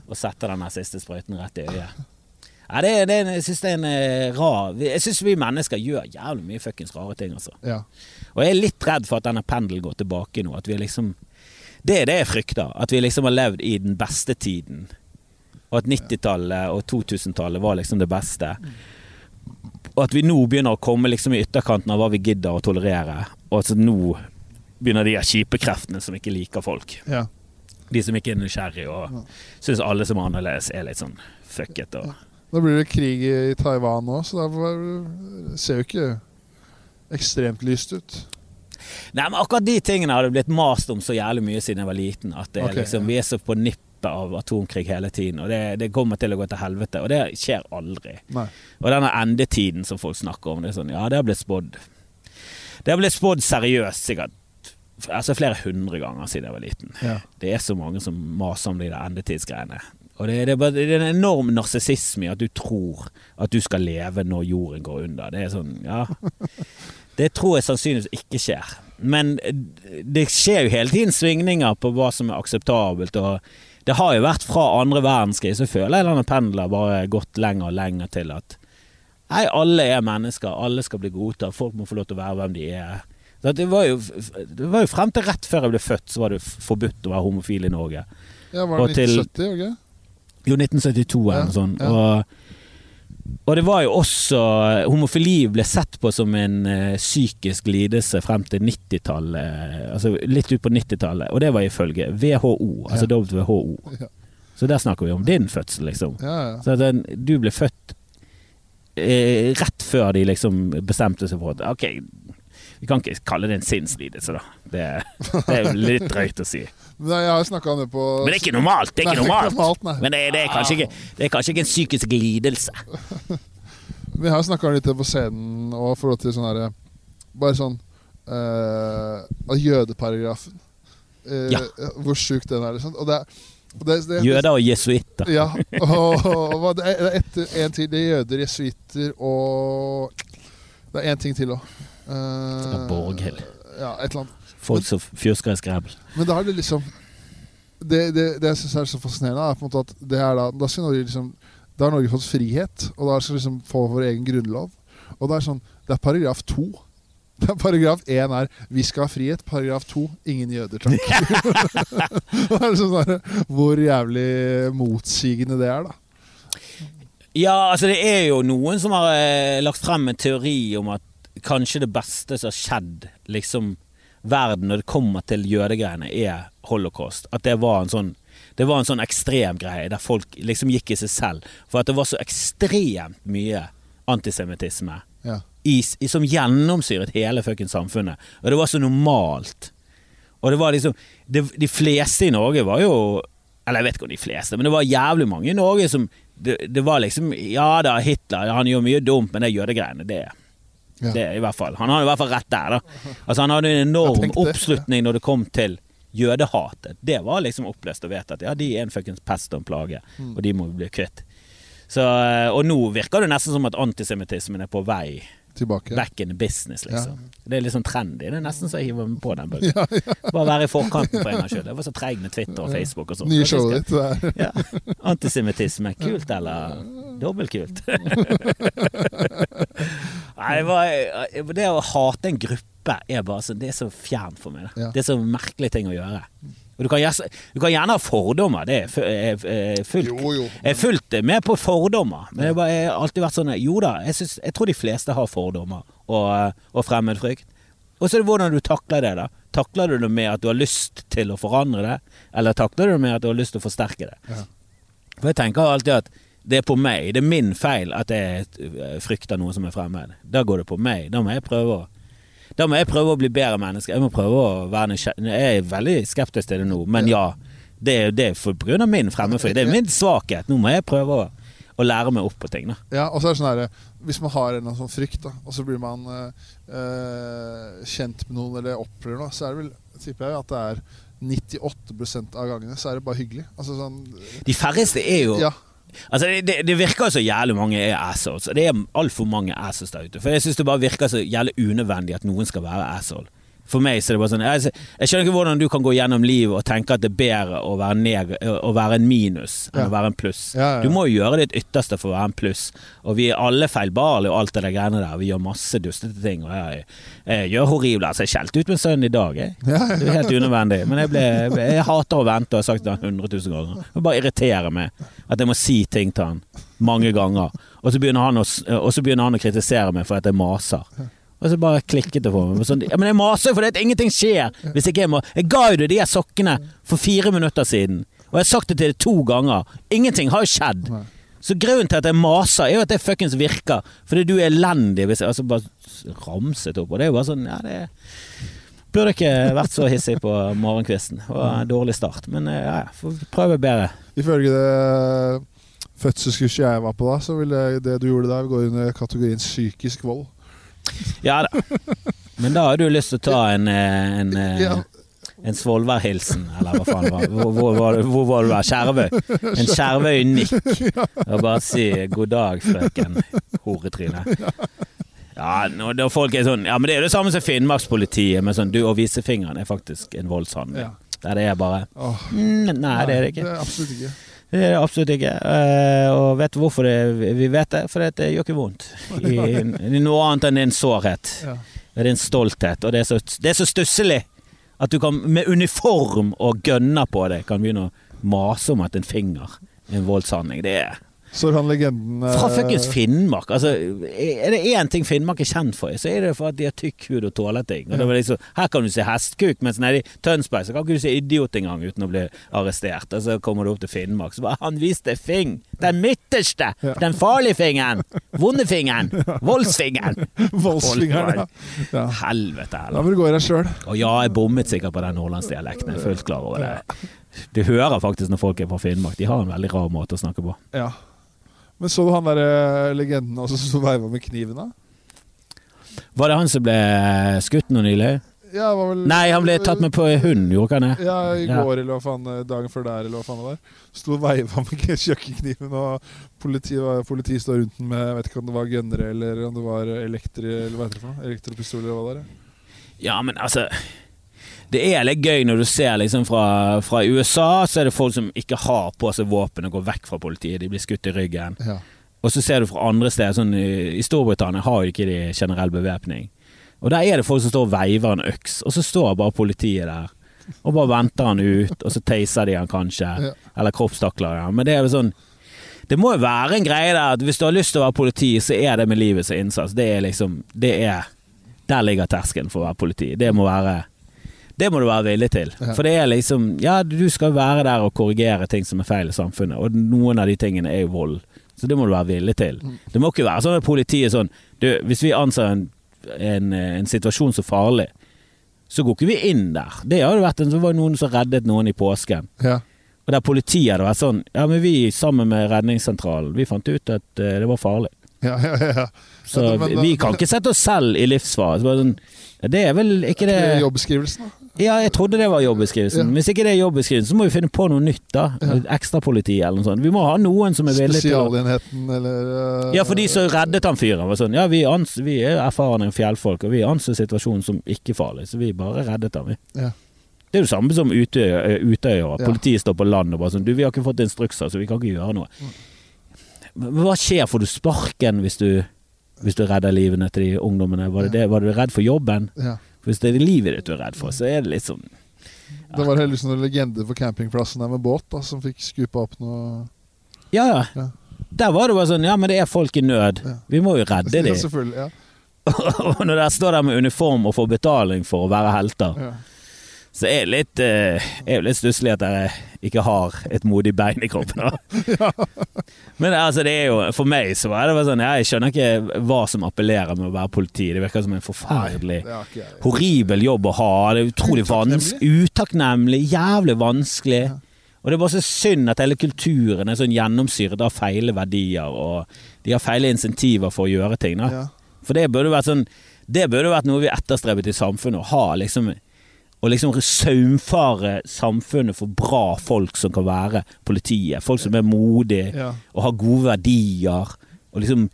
og sette den siste sprøyten rett i øyet. Ja, det, det, jeg syns det er en eh, rar Jeg syns vi mennesker gjør jævlig mye fuckings rare ting, altså. Ja. Og jeg er litt redd for at denne pendelen går tilbake nå. At vi liksom Det er det jeg frykter. At vi liksom har levd i den beste tiden. Og at 90-tallet og 2000-tallet var liksom det beste. Og at vi nå begynner å komme liksom i ytterkanten av hva vi gidder å tolerere. Og at nå begynner de kjipe kreftene som ikke liker folk. ja. De som ikke er nysgjerrige og syns alle som er annerledes er litt sånn fucket. Og Nå blir det krig i Taiwan òg, så det ser jo ikke ekstremt lyst ut. Nei, men akkurat de tingene har det blitt mast om så jævlig mye siden jeg var liten. At det er okay, liksom, ja. vi er så på nippet av atomkrig hele tiden. Og det, det kommer til å gå til helvete. Og det skjer aldri. Nei. Og denne endetiden som folk snakker om, det er sånn, ja, det har blitt spådd. Det har blitt spådd seriøst sikkert altså flere hundre ganger siden jeg var liten. Ja. Det er så mange som maser om de der endetidsgreiene. Og det, det, er bare, det er en enorm narsissisme i at du tror at du skal leve når jorden går under. Det er sånn, ja Det tror jeg sannsynligvis ikke skjer. Men det skjer jo hele tiden svingninger på hva som er akseptabelt. Og det har jo vært fra andre verdenskrig, så føler jeg denne pendelen bare gått lenger og lenger til at Nei, alle er mennesker, alle skal bli godtatt, folk må få lov til å være hvem de er. Så det, var jo, det var jo frem til rett før jeg ble født, så var det forbudt å være homofil i Norge. Ja, var det til- 1970, var det? Jo, 1972 eller Ja, noe sånt. ja. Og, og det var jo også Homofili ble sett på som en uh, psykisk lidelse frem til 90-tallet. Altså litt ut på 90-tallet. Og det var ifølge WHO, altså WHO. Ja. Så der snakker vi om din fødsel, liksom. Så den, du ble født eh, rett før de liksom bestemte seg for at ok, vi kan ikke kalle det en sinnslidelse, da. Det, det er litt drøyt å si. Men jeg har snakka om det på Men det er ikke normalt! Det er ikke Nei, normalt. normalt, nei. Men det, det, er kanskje ikke, det er kanskje ikke en psykisk lidelse. Vi har snakka litt på scenen og forhold til sånn herre Bare sånn eh, Jødeparagrafen. Eh, Ja. Hvor sjuk den er. Liksom. Og det, er- det, det, Jøder og jesuitter. Ja. Og, og er etter, en til. Det er jøder, jesuitter og Det er én ting til òg. Uh, Borghild. Ja, et eller annet. Folk som fjøsker i skrebbel. Men da er det liksom Det, det, det jeg syns er så fascinerende, er på en måte at det er da Da skal Norge liksom Da har Norge fått frihet, og da skal vi liksom få vår egen grunnlov. Og det er sånn Det er paragraf to. Paragraf én er 'Vi skal ha frihet'. Paragraf to 'Ingen jøder, takk'. liksom sånn der, Hvor jævlig motsigende det er, da. Ja, altså det er jo noen som har eh, lagt frem en teori om at kanskje det beste som har skjedd liksom verden når det kommer til jødegreiene, er holocaust. At det var en sånn Det Det var en sånn ekstrem greie der folk liksom gikk i seg selv. For at det var så ekstremt mye antisemittisme Ja. I, som gjennomsyret hele fuckings samfunnet. Og det var så normalt. Og det var liksom det, De fleste i Norge var jo Eller jeg vet ikke om de fleste, men det var jævlig mange i Norge som Det, det var liksom Ja da, Hitler han gjør mye dumt, men det jødegreiene, det Ja. det i hvert fall. Han hadde i hvert fall rett der, da. Altså Han hadde en enorm oppslutning når det kom til jødehatet. Det var liksom oppløst og vedtatt. Ja, de er en fuckings pest og en plage, Mm. og de må vi bli kvitt. Så, eh, og nå virker det nesten som at antisemittismen er på vei Tilbake. back in business, liksom. Det er litt sånn trendy. Det er nesten så jeg hiver meg på den bølgen. Bare være i forkanten for en gangs skyld. Jeg var så treig med Twitter og Facebook og sånn. Nye showet ditt. Ja. Antisemittisme. Kult eller dobbeltkult? Nei, det, det å hate en gruppe er bare så, det er så fjernt for meg. Det. Ja. Det er så merkelig ting å gjøre. Du kan, du kan gjerne ha fordommer, det er fu- fullt Jo, jo. jeg er fullt med på fordommer, men det bare- jeg har alltid vært sånn Jo da, jeg, synes, jeg tror de fleste har fordommer og, og fremmedfrykt. Og så er det hvordan du takler det. da Takler du det med at du har lyst til å forandre det, eller takler du det med at du har lyst til å forsterke det? Ja. For jeg tenker alltid at det er på meg, det er min feil at jeg eh, frykter noe som er fremmed. Da går det på meg. Da må jeg prøve å da må jeg prøve å bli bedre menneske. Jeg må prøve å være nysgjerrig. Jeg er veldig skeptisk til det nå, men ja. Det er, det er for grunn av min fremmedfrykt. Det er min svakhet. Nå må jeg prøve å, å lære meg opp på ting. Da. Ja, og så er det sånn her Hvis man har en sånn frykt, da, og så blir man eh, kjent med noen eller opplever noe, så er det vel, tipper jeg, at det er 98% av gangene så er det bare hyggelig. Altså sånn De færreste er jo Ja. Altså, det, det, virker så jævlig mange er assholes. Det er altfor mange assholes der ute. For jeg syns det bare virker så jævlig unødvendig at noen skal være asshole. For meg så er det bare sånn Jeg, jeg skjønner ikke hvordan du kan gå gjennom livet og tenke at det er bedre å være, neg å være en minus enn Ja. å være en pluss. Ja, ja. Du må jo gjøre ditt ytterste for å være en pluss. Og vi er alle feilbarlige og alt det der greiene der. Vi gjør masse dustete ting. Og jeg, jeg gjør horrible Altså, jeg skjelte ut min sønn i dag, jeg. Det er helt unødvendig. Men jeg, ble, jeg hater å vente og har sagt det 100 000 ganger. Det bare irriterer meg at jeg må si ting til han mange ganger. Og så begynner han å, begynner han å kritisere meg for at jeg maser. Og så bare klikket det for meg. Sånn, ja, men jeg maser fordi at ingenting skjer hvis ikke jeg må Jeg ga jo deg de sokkene for fire minutter siden. Og jeg har sagt det til deg to ganger. Ingenting har jo skjedd. Så grunnen til at jeg maser, er jo at det fuckings virker. Fordi du er elendig. Hvis jeg, altså bare ramset opp. Og det er jo bare sånn Ja, det burde ikke vært så hissig på morgenkvisten. Det var en dårlig start. Men eh, ja, ja, får prøve bedre. Ifølge det fødselskurset jeg var på da, så ville det du gjorde der, gå under kategorien psykisk vold. Ja da. Men da har du lyst til å ta en, en, en, eh, en Svolvær-hilsen, eller hva faen var. Hvor, hvor, var det- hvor var du der? Skjervøy? En Skjervøy-nikk. Og bare si 'god dag, frøken horetryne'. Ja, når, når folk er sånn Ja, men det er det samme som Finnmarkspolitiet, men sånn du og visefingeren er faktisk en voldshandling. Der det er bare mm, Nei, det er det ikke. Det er absolutt ikke. Det er det absolutt ikke. Eh, og vet du hvorfor det, vi vet det? Fordi det gjør ikke vondt. I, i noe annet enn din sårhet. Ja. Det er din stolthet. Og det er så, det er så stusslig at du kan med uniform og gønner på det kan begynne å mase om at en finger er en voldshandling. Det er Så han legenden eh, fra fuckings Finnmark. Altså, er det én ting Finnmark er kjent for, så er det for at de har tykk hud og tåler ting. Og det var liksom, her kan du se hestkuk, mens nede i Tønsberg så kan ikke du se idiot engang uten å bli arrestert. Og så kommer du opp til Finnmark, så bare Han viste fing! Den midterste! Ja. Den farlige fingeren! Vondefingeren! Voldsfingeren! Voldsfingeren, ja. ja. Helvete Da vil må du gå i deg sjøl. Og ja, jeg bommet sikkert på den nordlandsdialekten. Jeg er fullt klar over det. Du hører faktisk når folk er fra Finnmark. De har en veldig rar måte å snakke på. Ja. Men så du han derre legenden også som veiva med kniven, da? Var det han som ble skutt nå nylig? Ja, var vel Nei, han ble tatt med på hund, gjorde han det? Ja, i Ja. går eller hva faen, eh, dagen før der, eller hva faen det var. Sto og veiva med kjøkkenkniven, og politiet politi står rundt den med Jeg vet ikke om det var gønnere eller om det var elektri... Eller hva heter det for noe? Elektropistoler eller hva det er. Ja, men altså Det er litt gøy når du ser liksom fra, fra USA, så er det folk som ikke har på seg våpen og går vekk fra politiet. De blir skutt i ryggen. Ja. Og så ser du fra andre steder, sånn i, i Storbritannia har jo ikke de generell bevæpning. Og der er det folk som står og veiver en øks, og så står bare politiet der. Og bare venter han ut, og så taser de han kanskje. Ja. Eller kroppstakler han. Men det er jo sånn Det må jo være en greie der at hvis du har lyst til å være politi, så er det med livet som innsats. Det er liksom Det er Der ligger terskelen for å være politi. Det må være Det må du være villig til. Ja. For det er liksom Ja, du skal være der og korrigere ting som er feil i samfunnet, og noen av de tingene er jo vold. Så det må du være villig til. Mm. Det må ikke være sånn at politiet er sånn du, Hvis vi anser en, en, en situasjon som farlig, så går ikke vi inn der. Det har jo vært en, så var noen som reddet noen i påsken. Ja. Og der politiet hadde vært sånn Ja, men vi sammen med redningssentralen, vi fant ut at uh, det var farlig. Ja, ja, ja. Så Ja, men- vi, vi kan ikke sette oss selv i livsfare. Så sånn, det er vel ikke det Jobbeskrivelsen, da. Ja, jeg trodde det var jobbeskrivelsen. Ja. Hvis ikke det er jobbeskrivelsen, så må vi finne på noe nytt, da. Ja. Ekstrapoliti eller noe sånt. Vi må ha noen som er villig til å Spesialenheten, eller uh, Ja, for de som reddet han fyren, var sånn Ja, vi, ans vi er erfarne fjellfolk, og vi anser situasjonen som ikke farlig, så vi bare reddet han, vi. Ja. Det er jo det samme som Utøya. Utøya. Ja. Politiet står på land og bare sånn Du, vi har ikke fått instrukser, så vi kan ikke gjøre noe. Men hva skjer? Får du sparken hvis du, hvis du redder livene til de ungdommene? Var, det det? var du redd for jobben? ja. Hvis det er livet ditt du er redd for, så er det litt sånn Det var heldigvis en legende for campingplassen der med båt, da, som fikk skupa opp noe Ja, ja. Ja. Der var det bare sånn Ja, men det er folk i nød. Ja. Vi må jo redde Ja, dem. selvfølgelig. Ja. Og når de står der med uniform og får betaling for å være helter, Ja. Så er det litt, eh, er litt stusslig at jeg ikke har et modig bein i kroppen. Da. Men altså, det er jo For meg så var det bare sånn Jeg skjønner ikke hva som appellerer med å være politi. Det virker som en forferdelig ikke jeg. horribel jobb å ha. Det er utrolig vanskelig. Utakknemlig. Jævlig vanskelig. Ja. Og det er bare så synd at hele kulturen er sånn gjennomsyret av feile verdier, og de har feile insentiver for å gjøre ting. Da. For det burde vært sånn Det burde vært noe vi etterstrebet i samfunnet. Å ha liksom Å liksom saumfare samfunnet for bra folk som kan være politiet. Folk som er modige Ja. og har gode verdier. Og liksom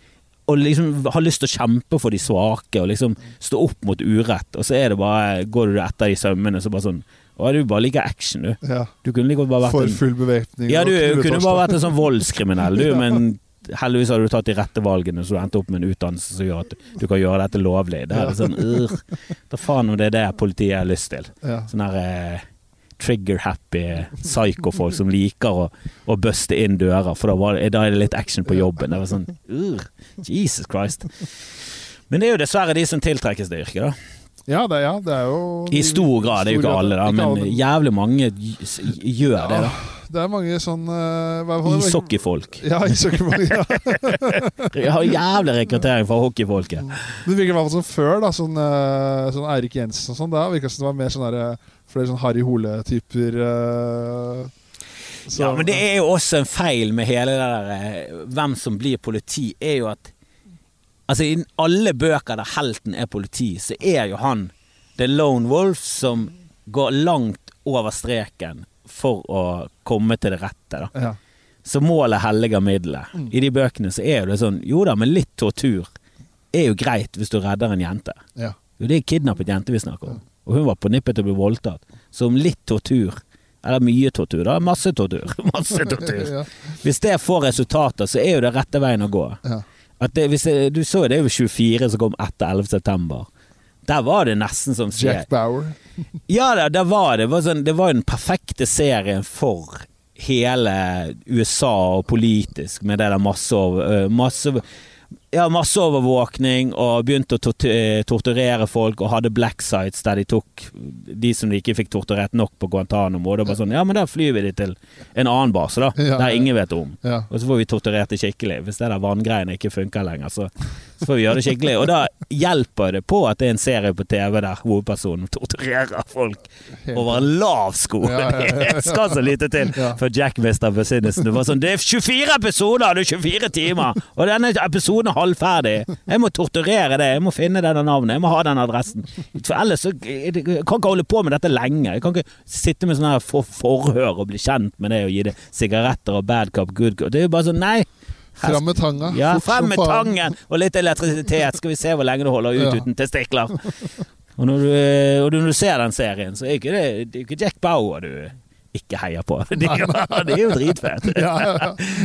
og liksom har lyst til å kjempe for de svake og liksom stå opp mot urett. Og så er det bare går du etter de sømmene så bare sånn Å, du bare liker action, du. ja. Du kunne like godt bare vært For full bevæpning. Ja, og du kunne bare vært en sånn voldskriminell, du, men heldigvis har du tatt de rette valgene, så du endte opp med en utdannelse som gjør at du kan gjøre dette lovlig. Det er ja. sånn ur Da faen om det er det politiet har lyst til. Ja. Sånn her eh, trigger-happy psycho-folk som liker å, å buste inn dører, for da, var da er det litt action på jobben. Det var sånn ur, Jesus Christ. Men det er jo dessverre de som tiltrekkes det yrket, da. Ja, det, ja, det er jo I stor grad. Det er jo ikke alle, da, men jævlig mange gjør det, da. Det er mange sånn hva- Ishockeyfolk. Ja, ishockeyfolk. Ja. Jeg har jævlig rekruttering fra hockeyfolket. Det virker i hvert fall som før, da. Sånn, eh, sånn Eirik Jensen og sånn. Da virka det som det var mer sånn derre flere sånn Harry Hole-typer. eh, så- Ja, men det er jo også en feil med hele det der eh, hvem som blir politi, er jo at Altså, i alle bøker der helten er politi, så er jo han the lone wolf som går langt over streken for å komme til det rette, da. ja. Så målet helliger middelet. Mm. I de bøkene så er det sånn Jo da, men litt tortur er jo greit hvis du redder en jente. ja. Jo, det er kidnappet jente vi snakker om. Og hun var på nippet til å bli voldtatt. Så om litt tortur, eller mye tortur, da masse tortur. Masse tortur. ja. Hvis det får resultater, så er jo det rette veien å gå. ja. Det, det, du så jo det jo 24 som kom etter 11. Der var det nesten som skjer. Jack Bauer. Ja, der, der var det. Det var, sånn, det var den perfekte serien for hele USA og politisk, med det der masseover, masse, ja, masseovervåkning og begynte å eh, torturere folk og hadde black sites der de tok de som de ikke fikk torturert nok på Guantánamo. Og det var sånn Ja, men da flyr vi de til en annen base, da. Ja, der ingen vet om. Ja. Og så får vi torturert det skikkelig. Hvis det der vanngreiene ikke funker lenger, så, så får vi gjøre det skikkelig. Og da hjelper det på at det er en serie på TV der hovedpersonen torturerer folk over en lav sko. Det skal så lite til For før Jack mister besinnelsen. Det var sånn Det er 24 episoder! Det er 24 timer! Og denne episoden er halvferdig. Jeg må torturere det. Jeg må finne denne navnet. Jeg må ha den adressen. For ellers så jeg kan ikke holde på med dette lenge. Jeg kan ikke sitte med sånne her for forhør og bli kjent med det og gi det sigaretter og bad cop, good cop. Det er jo bare sånn Nei. Fram med tanga. ja, frem med tangen og litt elektrisitet. Skal vi se hvor lenge du holder ut Ja. uten testikler. Og når, du, eh, og når du ser den serien, så er ikke det, det er ikke Jack Bauer du ikke heier på. Det er jo, det er jo dritfett. Ja, ja,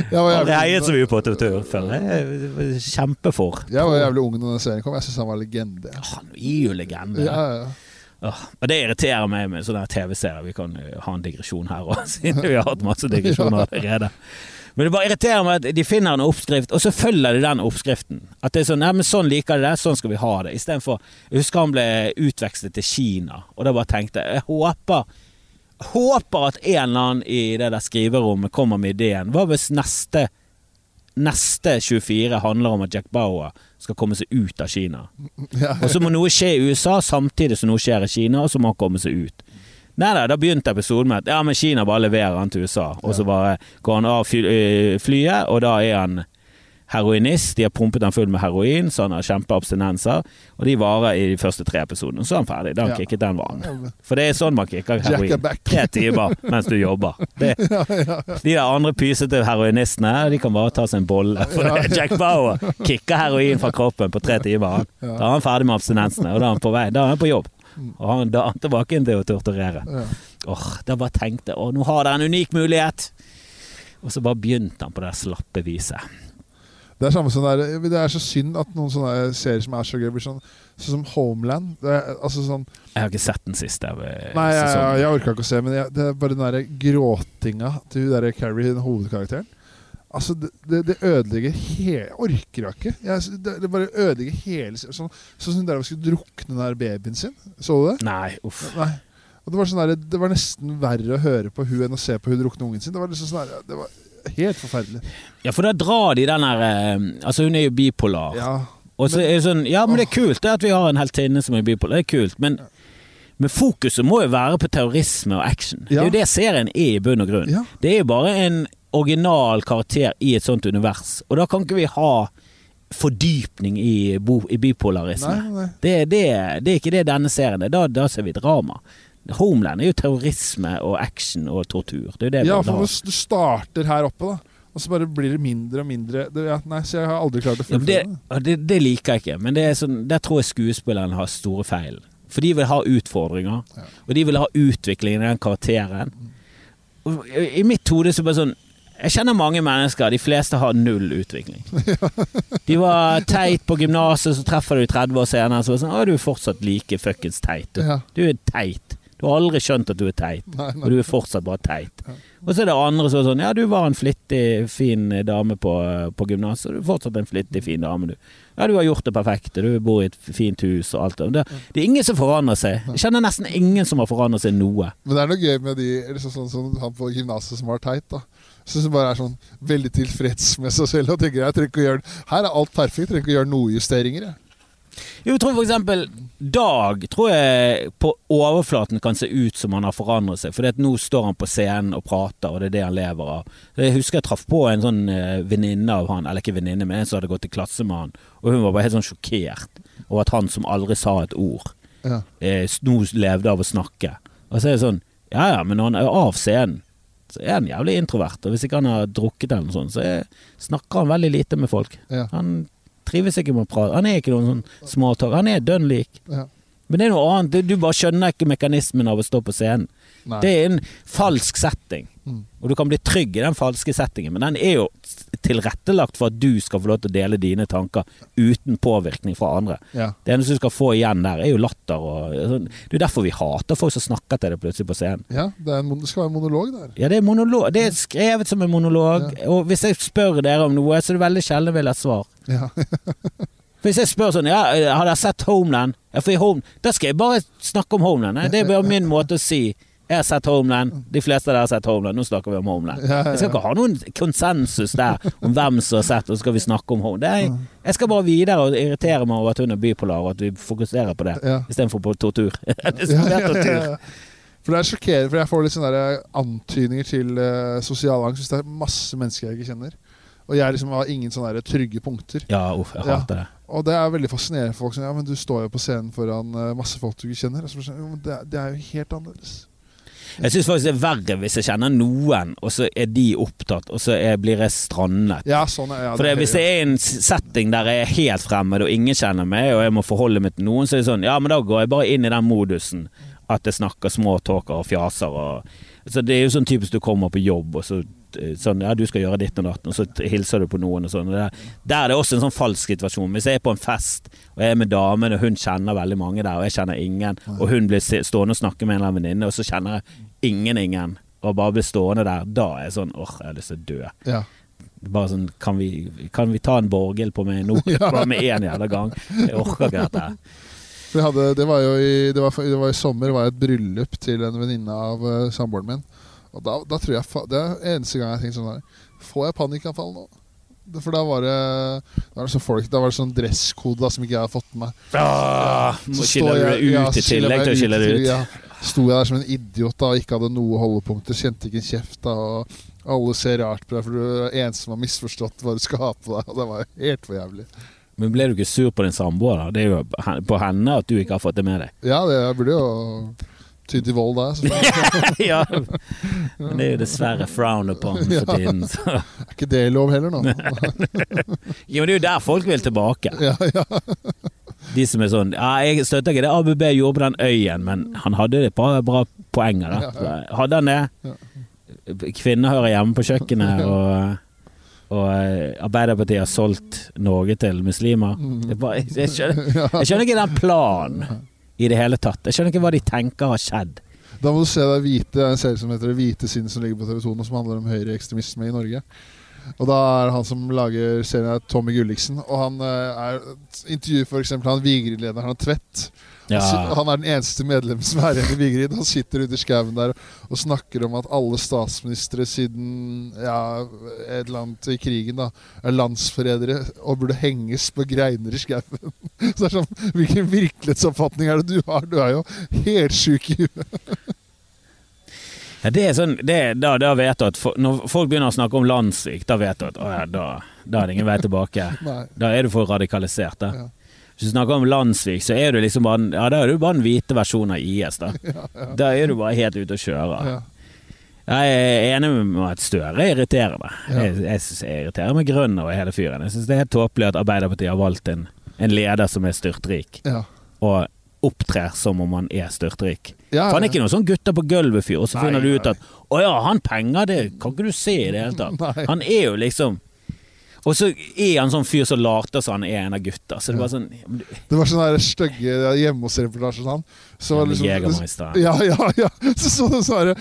ja. Aldri heiet så mye på tortur før. Kjempefor. jeg var jævlig ung da den serien kom. Jeg syns han var legende. Han er jo legende. Ja, ja. Og det irriterer meg med sånne TV-serier. Vi kan ha en digresjon her òg, siden vi har hatt masse digresjoner allerede. Men det bare irriterer meg at de finner en oppskrift, og så følger de den oppskriften. At det er sånn ja, men sånn liker de det, sånn skal vi ha det. Istedenfor Jeg husker han ble utvekslet til Kina, og da bare tenkte jeg jeg håper håper at en eller annen i det der skriverommet kommer med ideen. Hva hvis neste neste 24 handler om at Jack Bauer skal komme seg ut av Kina? Og så må noe skje i USA samtidig som noe skjer i Kina, og så må han komme seg ut. Nei da, da begynte episoden med at ja, men Kina bare leverer han til USA, og så bare går han av øh, flyet, og da er han heroinist. De har pumpet han full med heroin, så han har kjempeabstinenser. Og de varer i de første tre episodene. Så er han ferdig. Da han Ja. kicket den vanen. For det er sånn man kicker heroin. er. Tre timer mens du jobber. Det, de der andre pysete heroinistene, de kan bare ta seg en bolle. For det Jack Bauer kicker heroin fra kroppen på tre timer. Da er han ferdig med abstinensene, og da er han på vei. Da er han på jobb. Og han, da tilbake inn til å torturere. Ja. Åh, Da bare tenkte jeg nå har dere en unik mulighet. Og så bare begynte han på det slappe viset. Det er som det er, det så synd at noen sånne serier som er så gøy, blir sånn Sånn som Homeland. Er, altså sånn Jeg har ikke sett den siste eh, Nei, jeg, jeg, jeg orka ikke å se, men jeg, det er bare den der gråtinga til hun der Carrie, den hovedkarakteren. Altså, det, det, det ødelegger hele Jeg orker jeg ikke. Jeg, det, det bare ødelegger hele Sånn som sånn sånn hun skulle drukne den der babyen sin. Så du det? Nei, uff. Nei. Og det var, sånn der, det var nesten verre å høre på hun enn å se på hun drukne ungen sin. Det var liksom sånn der, Det var helt forferdelig. Ja, for da drar de den der eh, Altså, hun er jo bipolar. Ja. Og så er det sånn Ja, men det er kult det at vi har en heltinne som er bipolar. Det er kult, men men fokuset må jo være på terrorisme og action. Det er jo det serien er i bunn og grunn. Ja. Det er jo bare en original karakter i et sånt univers. Og da kan ikke vi ha fordypning i, bo, i bipolarisme. Nei, nei. Det, det, det er ikke det denne serien er. Da, da ser vi drama. Homeland er jo terrorisme og action og tortur. Det er det Ja, for du, starter her oppe, da. Og så bare blir det mindre og mindre. Det, ja, nei, så jeg har aldri klart å Ja, det, det. det, det liker jeg ikke, men det sånn, der tror jeg skuespilleren har store feil. For de vil ha utfordringer, Ja. og de vil ha utvikling i den karakteren. Og I i mitt hode så bare sånn Jeg kjenner mange mennesker, de fleste har null utvikling. De var teit på gymnaset, så treffer du 30 år senere, så er det sånn Å, du er fortsatt like fuckings teit. Du, er teit. Du har aldri skjønt at du er teit, Nei, og du er fortsatt bare teit. Og så er det andre som er sånn Ja, du var en flittig, fin dame på, på gymnaset. Du er fortsatt en flittig, fin dame, du. Ja, du har gjort det perfekte. Du bor i et fint hus og alt det. Det, er ingen som forandrer seg. Jeg kjenner nesten ingen som har forandret seg noe. Men det er noe gøy med de liksom sånn som han på gymnaset som var teit. da Som bare er sånn veldig tilfreds med seg selv og tenker jeg trenger ikke å gjøre Her er alt perfekt, jeg trenger ikke å gjøre noe justeringer. Jeg. Jo, jeg tror for eksempel Dag tror jeg på overflaten kan se ut som han har forandret seg. For nå står han på scenen og prater, og det er det han lever av. Jeg husker jeg traff på en sånn eh, venninne av han, eller ikke venninne, men en som hadde gått i klasse med han. Og hun var bare helt sånn sjokkert over at han som aldri sa et ord, Ja. eh, nå levde av å snakke. Og så er det sånn Ja ja, men han er av scenen, så er han jævlig introvert. Og hvis ikke han har drukket eller noe sånt, så er, snakker han veldig lite med folk. Ja. Han trives ikke med å prate. Han er ikke noen sånn småtalk. Han er dønn lik. Ja. Men det er noe annet. Du- Du bare skjønner ikke mekanismen av å stå på scenen. Nei. Det er en falsk setting. Mm. Og du kan bli trygg i den falske settingen, men den er jo tilrettelagt for at du skal få lov til å dele dine tanker uten påvirkning fra andre. Ja. Det eneste du skal få igjen der, er jo latter og sånn. Det er derfor vi hater folk som snakker til deg plutselig på scenen. ja det, en, det skal være en monolog der. Ja, det er monolog. Det er skrevet som en monolog. Og hvis jeg spør dere om noe, så er det veldig sjelden jeg vil ha svar. Ja. Hvis jeg spør sånn Ja, har dere sett Homeland? Ja, for i Home, Da skal jeg bare snakke om Homeland. Det er bare min måte å si jeg har sett Homeland. De fleste der har sett Homeland. Nå snakker vi om Homeland. Ja, ja, Jeg skal ikke ha noen konsensus der om hvem som har sett, og så skal vi snakke om Homeland. Det er, jeg skal bare videre og irritere meg over at hun er bipolar, og at vi fokuserer på det Ja. istedenfor på tortur. Ja, ja, ja, tortur. For det er sjokkerende, for jeg får litt sånne der antydninger til uh, sosial angst hvis det er masse mennesker jeg ikke kjenner. Og jeg liksom har ingen sånne trygge punkter. Ja, uff, jeg Ja. hater det. Og det er veldig fascinerende for folk som Ja, men du står jo på scenen foran eh, masse folk du ikke kjenner. Sånn, det, det er jo helt annerledes. Jeg syns faktisk det er verre hvis jeg kjenner noen, og så er de opptatt, og så er, blir jeg strandet. Ja, sånn ja, For det, Hvis det er en setting der jeg er helt fremmed og ingen kjenner meg, og jeg må forholde meg til noen, så er det sånn Ja, men da går jeg bare inn i den modusen at jeg snakker småtalker og fjaser og Så Det er jo sånn typisk du kommer på jobb, og så sånn Ja, du skal gjøre ditt og datt, og så hilser du på noen og sånn. Der, Der er det også en sånn falsk situasjon. Hvis jeg er på en fest, og jeg er med damen, og hun kjenner veldig mange der, og jeg kjenner ingen, og hun blir stående og snakke med en eller annen venninne, og så kjenner jeg ingen ingen, og bare blir stående der, da er jeg sånn åh, jeg har lyst til å dø. Ja. Bare sånn Kan vi, kan vi ta en Borghild på meg nå? Bare med én jævla gang. Jeg orker ikke dette. Hadde, det var jo i, det var, det var i sommer var jeg et bryllup til en venninne av uh, samboeren min. Og da, da, tror jeg Det er eneste gang jeg tenker sånn her Får jeg panikkanfall nå? For da var det Da var det sånn folk Da var det sånn dresskode da, som ikke jeg hadde fått med meg. Ja, Så må skille det ut i tillegg til å skille deg ut. Ja, sto jeg der som en idiot da og ikke hadde noe holdepunkter, kjente ikke en kjeft. da Og alle ser rart på deg, for du er en som har misforstått hva du skal ha på deg. Og det var helt for jævlig. Men ble du ikke sur på din samboer, da? Det er jo på henne at du ikke har fått det med deg. Ja, det jeg burde jo tydd til vold der. Ja. Men det er jo dessverre frowned upon for tiden. Så. er ikke det lov heller nå. Jo, men det er jo der folk vil tilbake. Ja, ja. De som er sånn Ja, jeg støtter ikke det ABB gjorde på den øyen, men han hadde et par bra poenger, da. Hadde han det? Kvinner hører hjemme på kjøkkenet, og, og eh, Arbeiderpartiet har solgt Norge til muslimer. Det er bare, jeg, skjønner, jeg skjønner ikke den planen i det hele tatt. Jeg skjønner ikke hva de tenker har skjedd. Da må du se det hvite, en serie som heter hvite sinn som ligger på TV 2 nå, som handler om høyreekstremisme i Norge. Og da er han som lager serien, er Tommy Gulliksen. Og han eh, er intervjuer f.eks. han Vigrid-lederen, han Tvedt. Ja. Han er den eneste medlemmen som er igjen i Vigrid. Han sitter ute i skauen der og snakker om at alle statsministre siden ja, et eller annet i krigen da er landsforrædere og burde henges på greiner i skauen. Så det er sånn, Hvilken virkelighetsoppfatning er det du har? Du er jo helt sjuk i huet. Ja, det er sånn, det, da, da vet du at for, Når folk begynner å snakke om landssvik, da vet du at å, ja, da, da er det ingen vei tilbake. Da er du for radikalisert. Da. Ja. Hvis du snakker om Landsvik, så er du liksom bare, ja, da er du bare den hvite versjonen av IS. Da. da er du bare helt ute å kjøre. Ja. Jeg er enig med at Støre irriterer meg. Ja. Jeg, jeg, jeg irriterer meg grønn over hele fyren. Jeg syns det er helt tåpelig at Arbeiderpartiet har valgt en, en leder som er styrtrik, Ja. og opptrer som om han er styrtrik. Ja, For han er ikke noen sånn gutter på gulvet-fyr, og så Nei, finner du ut at å ja, han penger, det kan ikke du se i det hele tatt. Nei. Han er jo liksom Og så er han sånn fyr som later som han er en av gutta. Så det var sånn ja, du- Det var sånn stygge hjemme hos-reportasjen han. Så var liksom- Jegermeister. Ja, ja, ja. Så så du sånn der,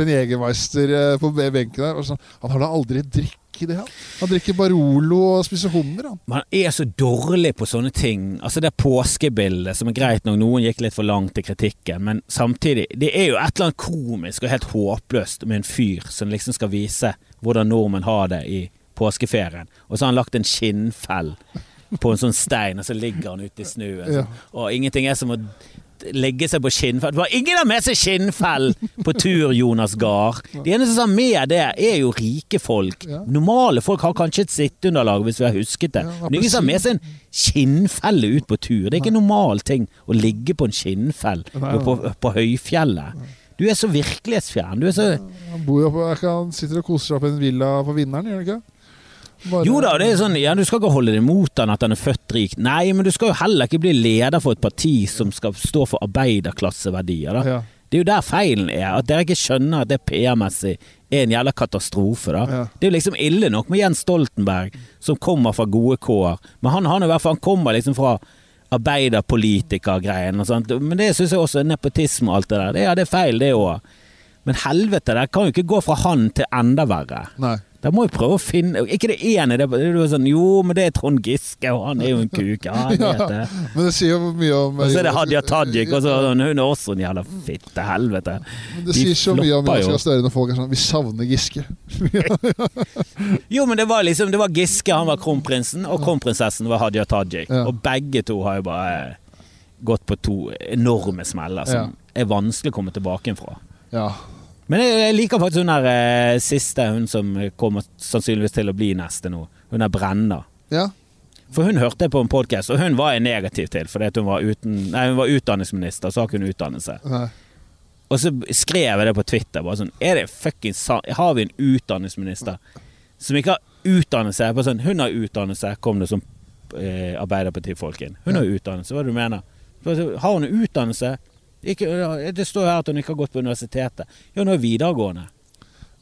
en Jegermeister eh, på benken der. Og sånn, han har da aldri drikk i det, han. Han drikker Barolo og spiser hummer, han. Man er så dårlig på sånne ting. Altså Det påskebildet, som er greit nok, noen gikk litt for langt i kritikken, men samtidig Det er jo et eller annet komisk og helt håpløst med en fyr som liksom skal vise hvordan nordmenn har det i påskeferien, og så har han lagt en skinnfell på en sånn stein, og så ligger han ute i snøen. Ja. Og ingenting er som å legge seg på skinnfell. Det var ingen har med seg skinnfell på tur, Jonas Gahr. De eneste som har med det, er jo rike folk. Normale folk har kanskje et sitteunderlag, hvis vi har husket det. Men ingen som har med seg en skinnfelle ut på tur. Det er ikke en normal ting å ligge på en skinnfell på, på, høyfjellet. Du er så virkelighetsfjern. Du er så Han bor jo på, han sitter og koser seg på en villa på Vinneren, gjør han ikke? Bare- Jo da, det er sånn, ja, du skal ikke holde det mot han at han er født rik. Nei, men du skal jo heller ikke bli leder for et parti som skal stå for arbeiderklasseverdier. Ja. Det er jo der feilen er, at dere ikke skjønner at det PR-messig er en jævla katastrofe. Ja. Det er jo liksom ille nok med Jens Stoltenberg, som kommer fra gode kår, men han, han, fall, han kommer liksom fra arbeiderpolitikergreien og sånt. Men det syns jeg også er nepotisme og alt det der. Det, ja, det er feil, det òg. Men helvete, det kan jo ikke gå fra han til enda verre. Nei. Da må vi prøve å finne Ikke det ene, det er er sånn Jo, men det er Trond Giske, og han er jo en kuk. Ja, vet det. Men det sier jo mye om Og så er det Hadia Tajik, og så hun er også en jævla fitte. Helvete. Men Det de sier så mye om jo. Jonas Gahr Støre når folk er sånn Vi savner Giske. Jo, men det var liksom Det var Giske, han var kronprinsen, og kronprinsessen var Hadia Tajik. Ja. Og begge to har jo bare gått på to enorme smeller som er vanskelig å komme tilbake fra. Ja. Men jeg, liker faktisk hun der eh, siste, hun som kommer sannsynligvis til å bli neste nå. Hun er Brenna. ja. For hun hørte på en podkast, og hun var jeg negativ til, fordi hun var, uten, nei, hun var utdanningsminister, så har ikke hun utdannelse. Nei. Og så skrev jeg det på Twitter. Bare sånn, er det fucking sa- Har vi en utdanningsminister som ikke har utdannelse? Bare sånn, hun har utdannelse, kom det som eh, Arbeiderpartifolk inn. Hun har utdannelse, hva er det du mener? Har hun utdannelse? Ikke, det står her at hun ikke har gått på universitetet. Ja, hun er videregående.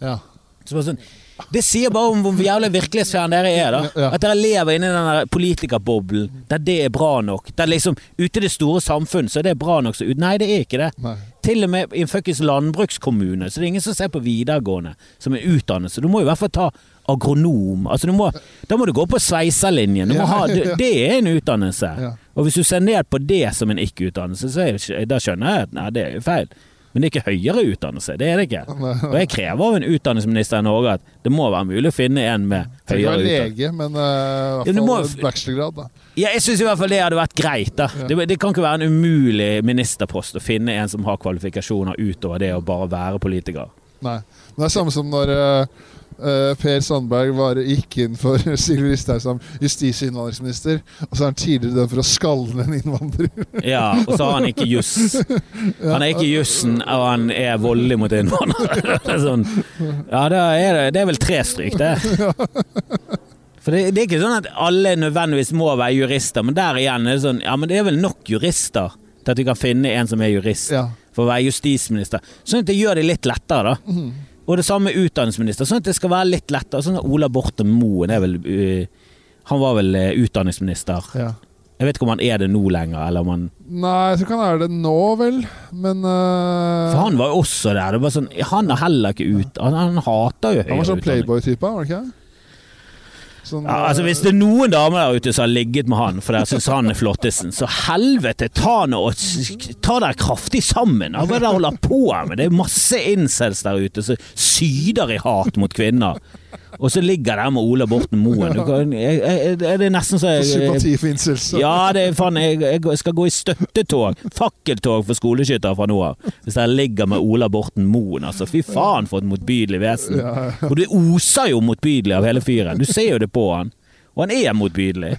Ja. Så sånn, Det sier bare om hvor jævlig virkelighetsfjern dere er. da. At dere lever inni den politikerboblen der det er bra nok. Der liksom Ute i det store samfunn så er det bra nok. Så. Nei, det er ikke det. Nei. Til og med i en fuckings landbrukskommune, så det er ingen som ser på videregående som en utdannelse. Du må i hvert fall ta agronom. Altså du må, da må du gå på sveiserlinjen. Ja, ja. det er en utdannelse. Ja. Og hvis du ser ned på det som en ikke-utdannelse, så det, da skjønner jeg at nei, det er jo feil. Men det er ikke høyere utdannelse. Det er det ikke. Og jeg krever av en utdanningsminister i Norge at det må være mulig å finne en med høyere utdannelse. lege, men uh, i hvert må- fall bachelorgrad. da. Ja, jeg syns i hvert fall det hadde vært greit. da Ja. det, det kan ikke være en umulig ministerpost å finne en som har kvalifikasjoner utover det å bare være politiker. Nei. Men det er samme som når eh, eh, Per Sandberg var, gikk inn for Sylvi Listhaug som justis- og innvandringsminister, og så er han tidligere dømt for å skalle en innvandrer. Ja, Og så har han ikke juss. Han er ikke jussen, og han er voldelig mot innvandrere. Er sånn, ja, da er det, det er vel tre stryk, det. For det, det er ikke sånn at alle nødvendigvis må være jurister, men der igjen er det sånn Ja, men det er vel nok jurister til at vi kan finne en som er jurist, Ja. for å være justisminister. Sånn at det gjør det litt lettere, da. Mhm. Og det samme med utdanningsminister, sånn at det skal være litt lettere. Sånn at Ola Borten Moen er vel uh, Han var vel uh, utdanningsminister. ja. Jeg vet ikke om han er det nå lenger, eller om han Nei, jeg tror ikke han er det nå, vel. Men uh... For han var jo også der. Det var sånn, han er heller ikke ut Han, han hater jo høyere utdanning. han var sånn playboy-type, var han ikke? Sånn, Ja, altså Hvis det er noen damer der ute som har ligget med han fordi de syns han er flottesen, så helvete, ta nå og ta dere kraftig sammen. Hva er det dere holder på med? Det er masse incels der ute som syder i hat mot kvinner. Og så ligger der med Ola Borten Moen. Kan- jeg- jeg- Det er nesten så jeg, sympati for. Ja, det er faen jeg, skal gå i støttetog, fakkeltog for skoleskyttere fra nå av. Hvis jeg ligger med Ola Borten Moen, altså. Fy faen for et motbydelig vesen. Og det oser jo motbydelig av hele fyren. Du ser jo det på han. Og han er motbydelig.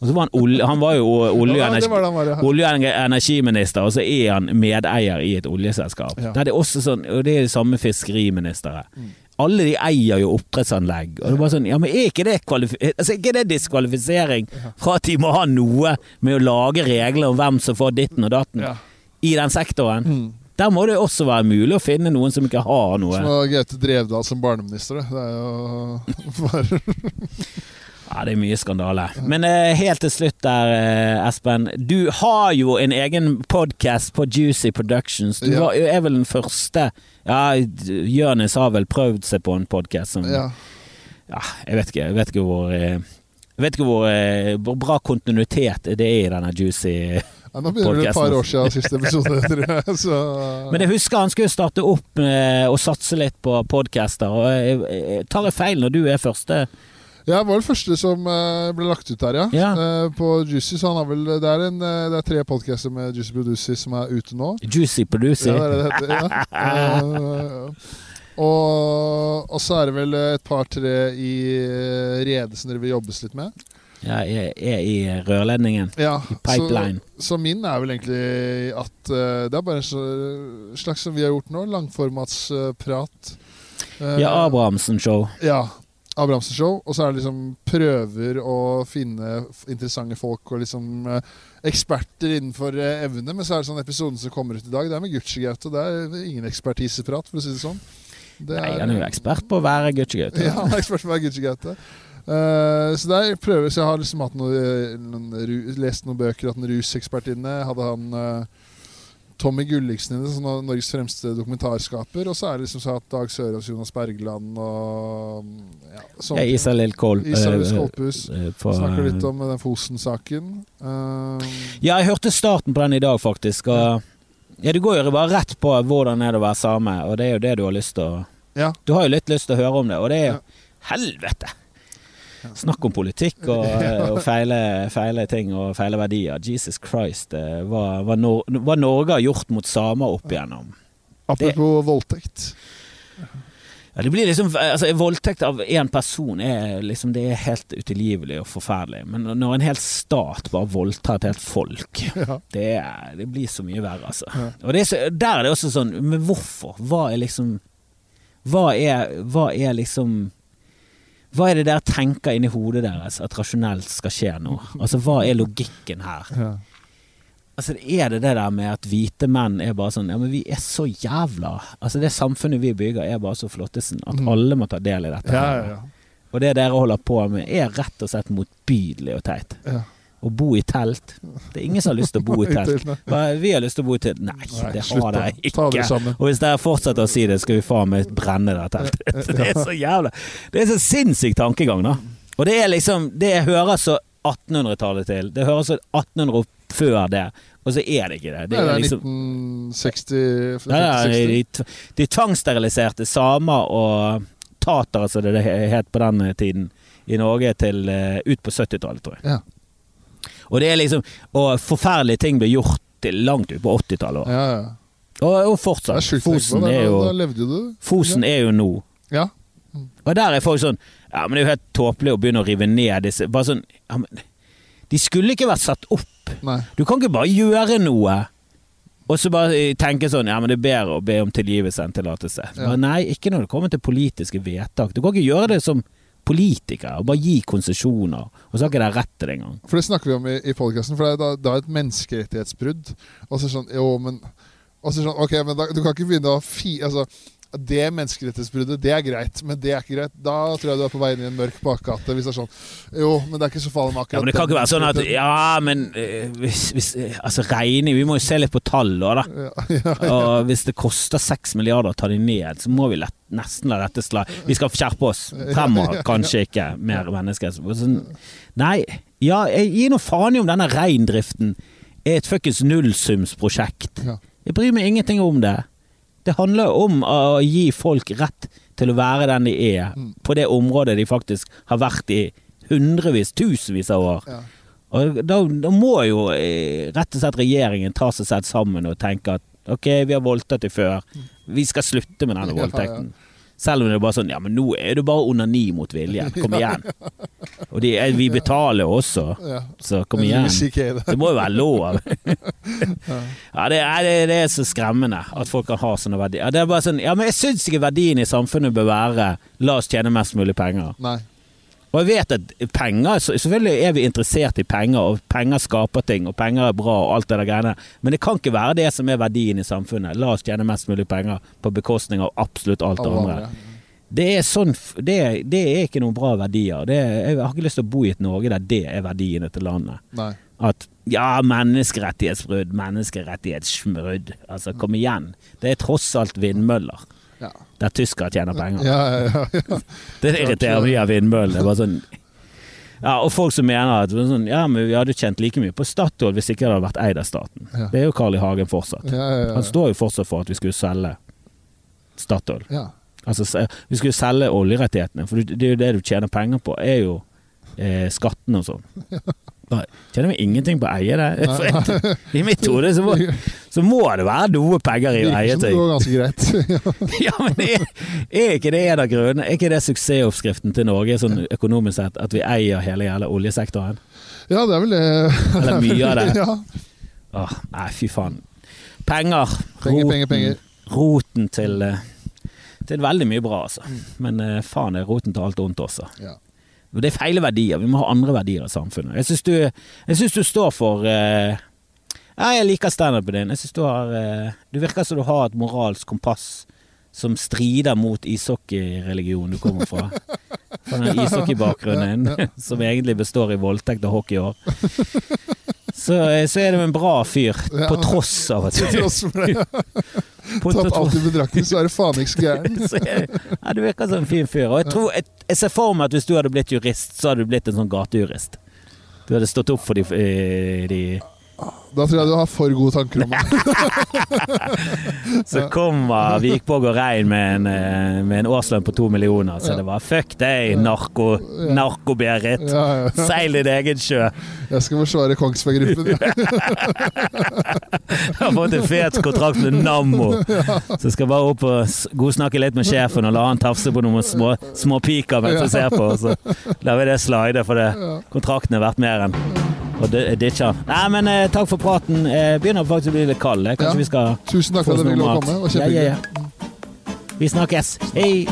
Og så var han, han var jo olje- og energi, ja. energiminister, og så er han medeier i et oljeselskap. Ja. Det, er også sånn, og det er det samme fiskeriministeret. Mm. Alle de eier jo oppdrettsanlegg. Og det er bare sånn, ja, men er ikke det, altså, ikke det diskvalifisering fra at de må ha noe med å lage regler om hvem som får ditten og datten Ja. i den sektoren? Mm. Der må det også være mulig å finne noen som ikke har noe. Som var Gaute Drevdal som barneminister. Det, det er jo bare Ja, det er mye skandale. Men eh, helt til slutt der, eh, Espen. Du har jo en egen podkast på Juicy Productions. Du Ja. var, er vel den første Ja, Jonis har vel prøvd seg på en podkast som Ja. ja, Jeg vet ikke, jeg vet ikke hvor eh, jeg vet ikke hvor, eh, hvor bra kontinuitet det er i denne juicy Ja, nå begynner det et par år siden siste episode, tror jeg. Så Men jeg husker han skulle starte opp eh, og satse litt på podcaster. Og jeg, jeg, tar jeg feil når du er første Jeg var den første som eh, ble lagt ut der, ja. Ja. Eh, på Juicy. Så han har vel Det er, en, eh, det er tre podcaster med Juicy Producy som er ute nå. Juicy Producy. Ja, det er det det heter. Ja. Og, og så er det vel et par-tre i Rede som dere vil jobbes litt med. Ja, jeg er i rørledningen. Ja, I pipeline. Så, så min er vel egentlig at uh, det er bare en slags som vi har gjort nå, langformatsprat. Uh, Ja, Abrahamsen-show. Ja. Abrahamsen Show. Og så er det liksom prøver å finne interessante folk og liksom eh, eksperter innenfor eh, evne. Men så er det sånn episoden som kommer ut i dag, det er med Gucci-Gaute. Det er ingen ekspertiseprat, for å si det sånn. Det Nei, han er jo ekspert på å være Gucci-Gaute. Ja, han er ekspert på å være Gucci-Gaute. Uh, så der prøver Så jeg har liksom hatt noe, eh, noen, lest noen bøker, hatt en rusekspert inne. Hadde han eh, Tommy Gulliksen som er Norges fremste dokumentarskaper. Og så er det liksom så at Dag Sørås, Jonas Bergland og ja, sånne Ja. Isalill eh, Skolpus. eh, for, Snakker litt eh, om den Fosen-saken. Uh, Ja, jeg hørte starten på den i dag, faktisk. Og ja, Du går jo bare rett på hvordan er det å være same, og det er jo det du har lyst til å ja. Du har jo litt lyst til å høre om det, og det er Ja. Helvete! Snakk om politikk og, eh, og feile, feile ting og feile verdier. Jesus Christ. eh, Hva, hva, Nor hva Norge har gjort mot samer opp igjennom. Apropos voldtekt. Ja, det blir liksom, altså Voldtekt av én person er liksom Det er helt utilgivelig og forferdelig. Men når en hel stat bare voldtar et helt folk, Ja. det, er, det blir så mye verre, altså. Ja. Og det er så, Der er det også sånn Men hvorfor? Hva er liksom Hva er, hva er liksom Hva er det dere tenker inni hodet deres at rasjonelt skal skje nå? Altså, hva er logikken her? Ja. Altså, er det det der med at hvite menn er bare sånn Ja, men vi er så jævla Altså, det samfunnet vi bygger, er bare så flottesen at Mm. alle må ta del i dette. Ja, ja, ja. Og det dere holder på med, er rett og slett motbydelig og teit. ja. Å bo i telt Det er ingen som har lyst til å bo i telt. Vi har lyst til å bo i telt. Nei, det har de ikke. Og hvis dere fortsetter å si det, skal vi faen meg brenne det teltet. Det er så jævla Det er så sinnssyk tankegang, da. Og det er liksom Det høres så 1800-tallet til. Det høres så 1800 år før det, og så er det ikke det. Det Nei, det er er liksom 1960 Nei, nei, 50-60. de, de tvangssteriliserte samer og tatere, som det het på den tiden, i Norge til eh, ut på 70-tallet, tror jeg. Ja. Og det liksom Og forferdelige ting ble gjort langt ut på 80-tallet. Ja, ja. Og, og fortsatt. Fosen er jo levde du. Fosen er jo nå. Ja. Og der er folk sånn Ja, men det er jo helt tåpelig å begynne å rive ned disse Bare sånn ja, men, De skulle ikke vært satt opp. Nei. Du kan ikke bare gjøre noe og så bare tenke sånn Ja, men det er bedre å be om tilgivelse enn tillatelse. Ja. Bare, Nei, ikke når det kommer til politiske vedtak. Du kan ikke gjøre det som politiker og bare gi konsesjoner, og så har ikke de rett til det engang. For det snakker vi om i, i podkasten, for det er da, da et menneskerettighetsbrudd. Og så sånn, jo, men og så sånn, ok, men da, Du kan ikke begynne å fi... Altså, det menneskerettighetsbruddet, det er greit, men det er ikke greit. Da tror jeg du er på vei inn i en mørk bakgate. Hvis det er sånn Jo, men det er ikke så farlig med akkurat Ja, men det kan ikke være sånn at. Ja, men øh, hvis, hvis eh, Altså, regning Vi må jo se litt på tall òg, da. ja, ja, Og hvis det koster seks milliarder å ta de ned, så må vi lett, nesten la dette slå Vi skal skjerpe oss fremover, kanskje ikke mer mennesker. Sånn, nei, ja, gir nå faen i om denne reindriften er et fuckings nullsumsprosjekt. Jeg bryr meg ingenting om det. Det handler om å gi folk rett til å være den de er, Mm. på det området de faktisk har vært i hundrevis, tusenvis av år. ja. Og da, da må jo eh, rett og slett regjeringen ta seg selv sammen og tenke at ok, vi har voldtatt dem før, vi skal slutte med denne Ja, voldtekten. Selv om det er bare sånn ja, men nå er det bare onani mot viljen. Kom igjen. Og de, eh, vi betaler også, så kom igjen. det. Må jo være lov. Ja, det er, det, det er så skremmende at folk kan ha sånne verdier. Ja, det er bare sånn, ja, men jeg syns ikke verdien i samfunnet bør være la oss tjene mest mulig penger. Nei. Og jeg vet at penger Selvfølgelig er vi interessert i penger, og penger skaper ting, og penger er bra, og alt det der greiene, men det kan ikke være det som er verdien i samfunnet. La oss tjene mest mulig penger på bekostning av absolutt alt det andre. Det er sånn det, det er ikke noen bra verdier. Det, jeg har ikke lyst til å bo i et Norge der det er verdiene til landet. Nei. At ja, menneskerettighetsbrudd, menneskerettighetssmrudd. Altså, kom igjen. Det er tross alt vindmøller Ja. der tyskere tjener penger. Ja, ja, ja, ja. Det irriterer mye av vindmøllene. Bare sånn ja, og folk som mener at sånn, ja, men vi hadde tjent like mye på Statoil hvis ikke det hadde vært eid av staten. Ja. Det er jo Carl I. Hagen fortsatt. ja, ja. Han står jo fortsatt for at vi skulle selge Statoil. ja. Altså, vi skulle selge oljerettighetene, for det er jo det du tjener penger på, er jo eh, skattene og sånn. Bare, Kjenner vi ingenting på å eie det? I mitt hode så, så må det være noe penger i å eie ting. det går ganske greit. Ja, men er, er ikke det en av grunnene? Er ikke det suksessoppskriften til Norge sånn økonomisk sett, at vi eier hele jævla oljesektoren? ja, det er vel det. Eller mye av det. ja. Åh, nei, fy faen. Penger. Penger, roten, penger, penger. Roten til eh, Til veldig mye bra, altså. Mm. Men eh, faen er roten til alt ondt også. Ja. Det er feile verdier. Vi må ha andre verdier i samfunnet. Jeg syns du, du står for uh, Jeg liker standupen din. Jeg synes Du har uh, Du virker som du har et moralsk kompass som strider mot ishockeyreligionen du kommer fra. Fra den ishockeybakgrunnen som egentlig består i voldtekt og hockeyår. Så, eh, så er du en bra fyr, på tross av at Til tross for det. på, Tatt alt i betraktning, så er det faen ikke så gæren. ja, du virker som en fin fyr. Og jeg, tror, jeg, jeg ser for meg at hvis du hadde blitt jurist, så hadde du blitt en sånn gatejurist. Du hadde stått opp for de, eh, de Da tror jeg du har for gode tanker om meg. Så kommer Vikborg og Rein med en, eh, med en årslønn på to millioner, så det var fuck deg, narko, narko-Berit. Ja. Seil din egen sjø. Jeg skal forsvare Kongsberg-gruppen. Ja. Jeg har fått en fet kontrakt med Nammo. Så jeg skal bare opp og godsnakke litt med sjefen og la han tafse på noen små, små piker mens jeg ser på. Så lar vi det slide, for det, kontrakten er verdt mer enn og ditcher. Nei, men eh, takk for praten. Jeg begynner faktisk å bli litt kald. Eh. Kanskje ja. vi skal Tusen takk for at du ville komme. Kjempehyggelig. Ja, ja, ja. Vi snakkes. Hei.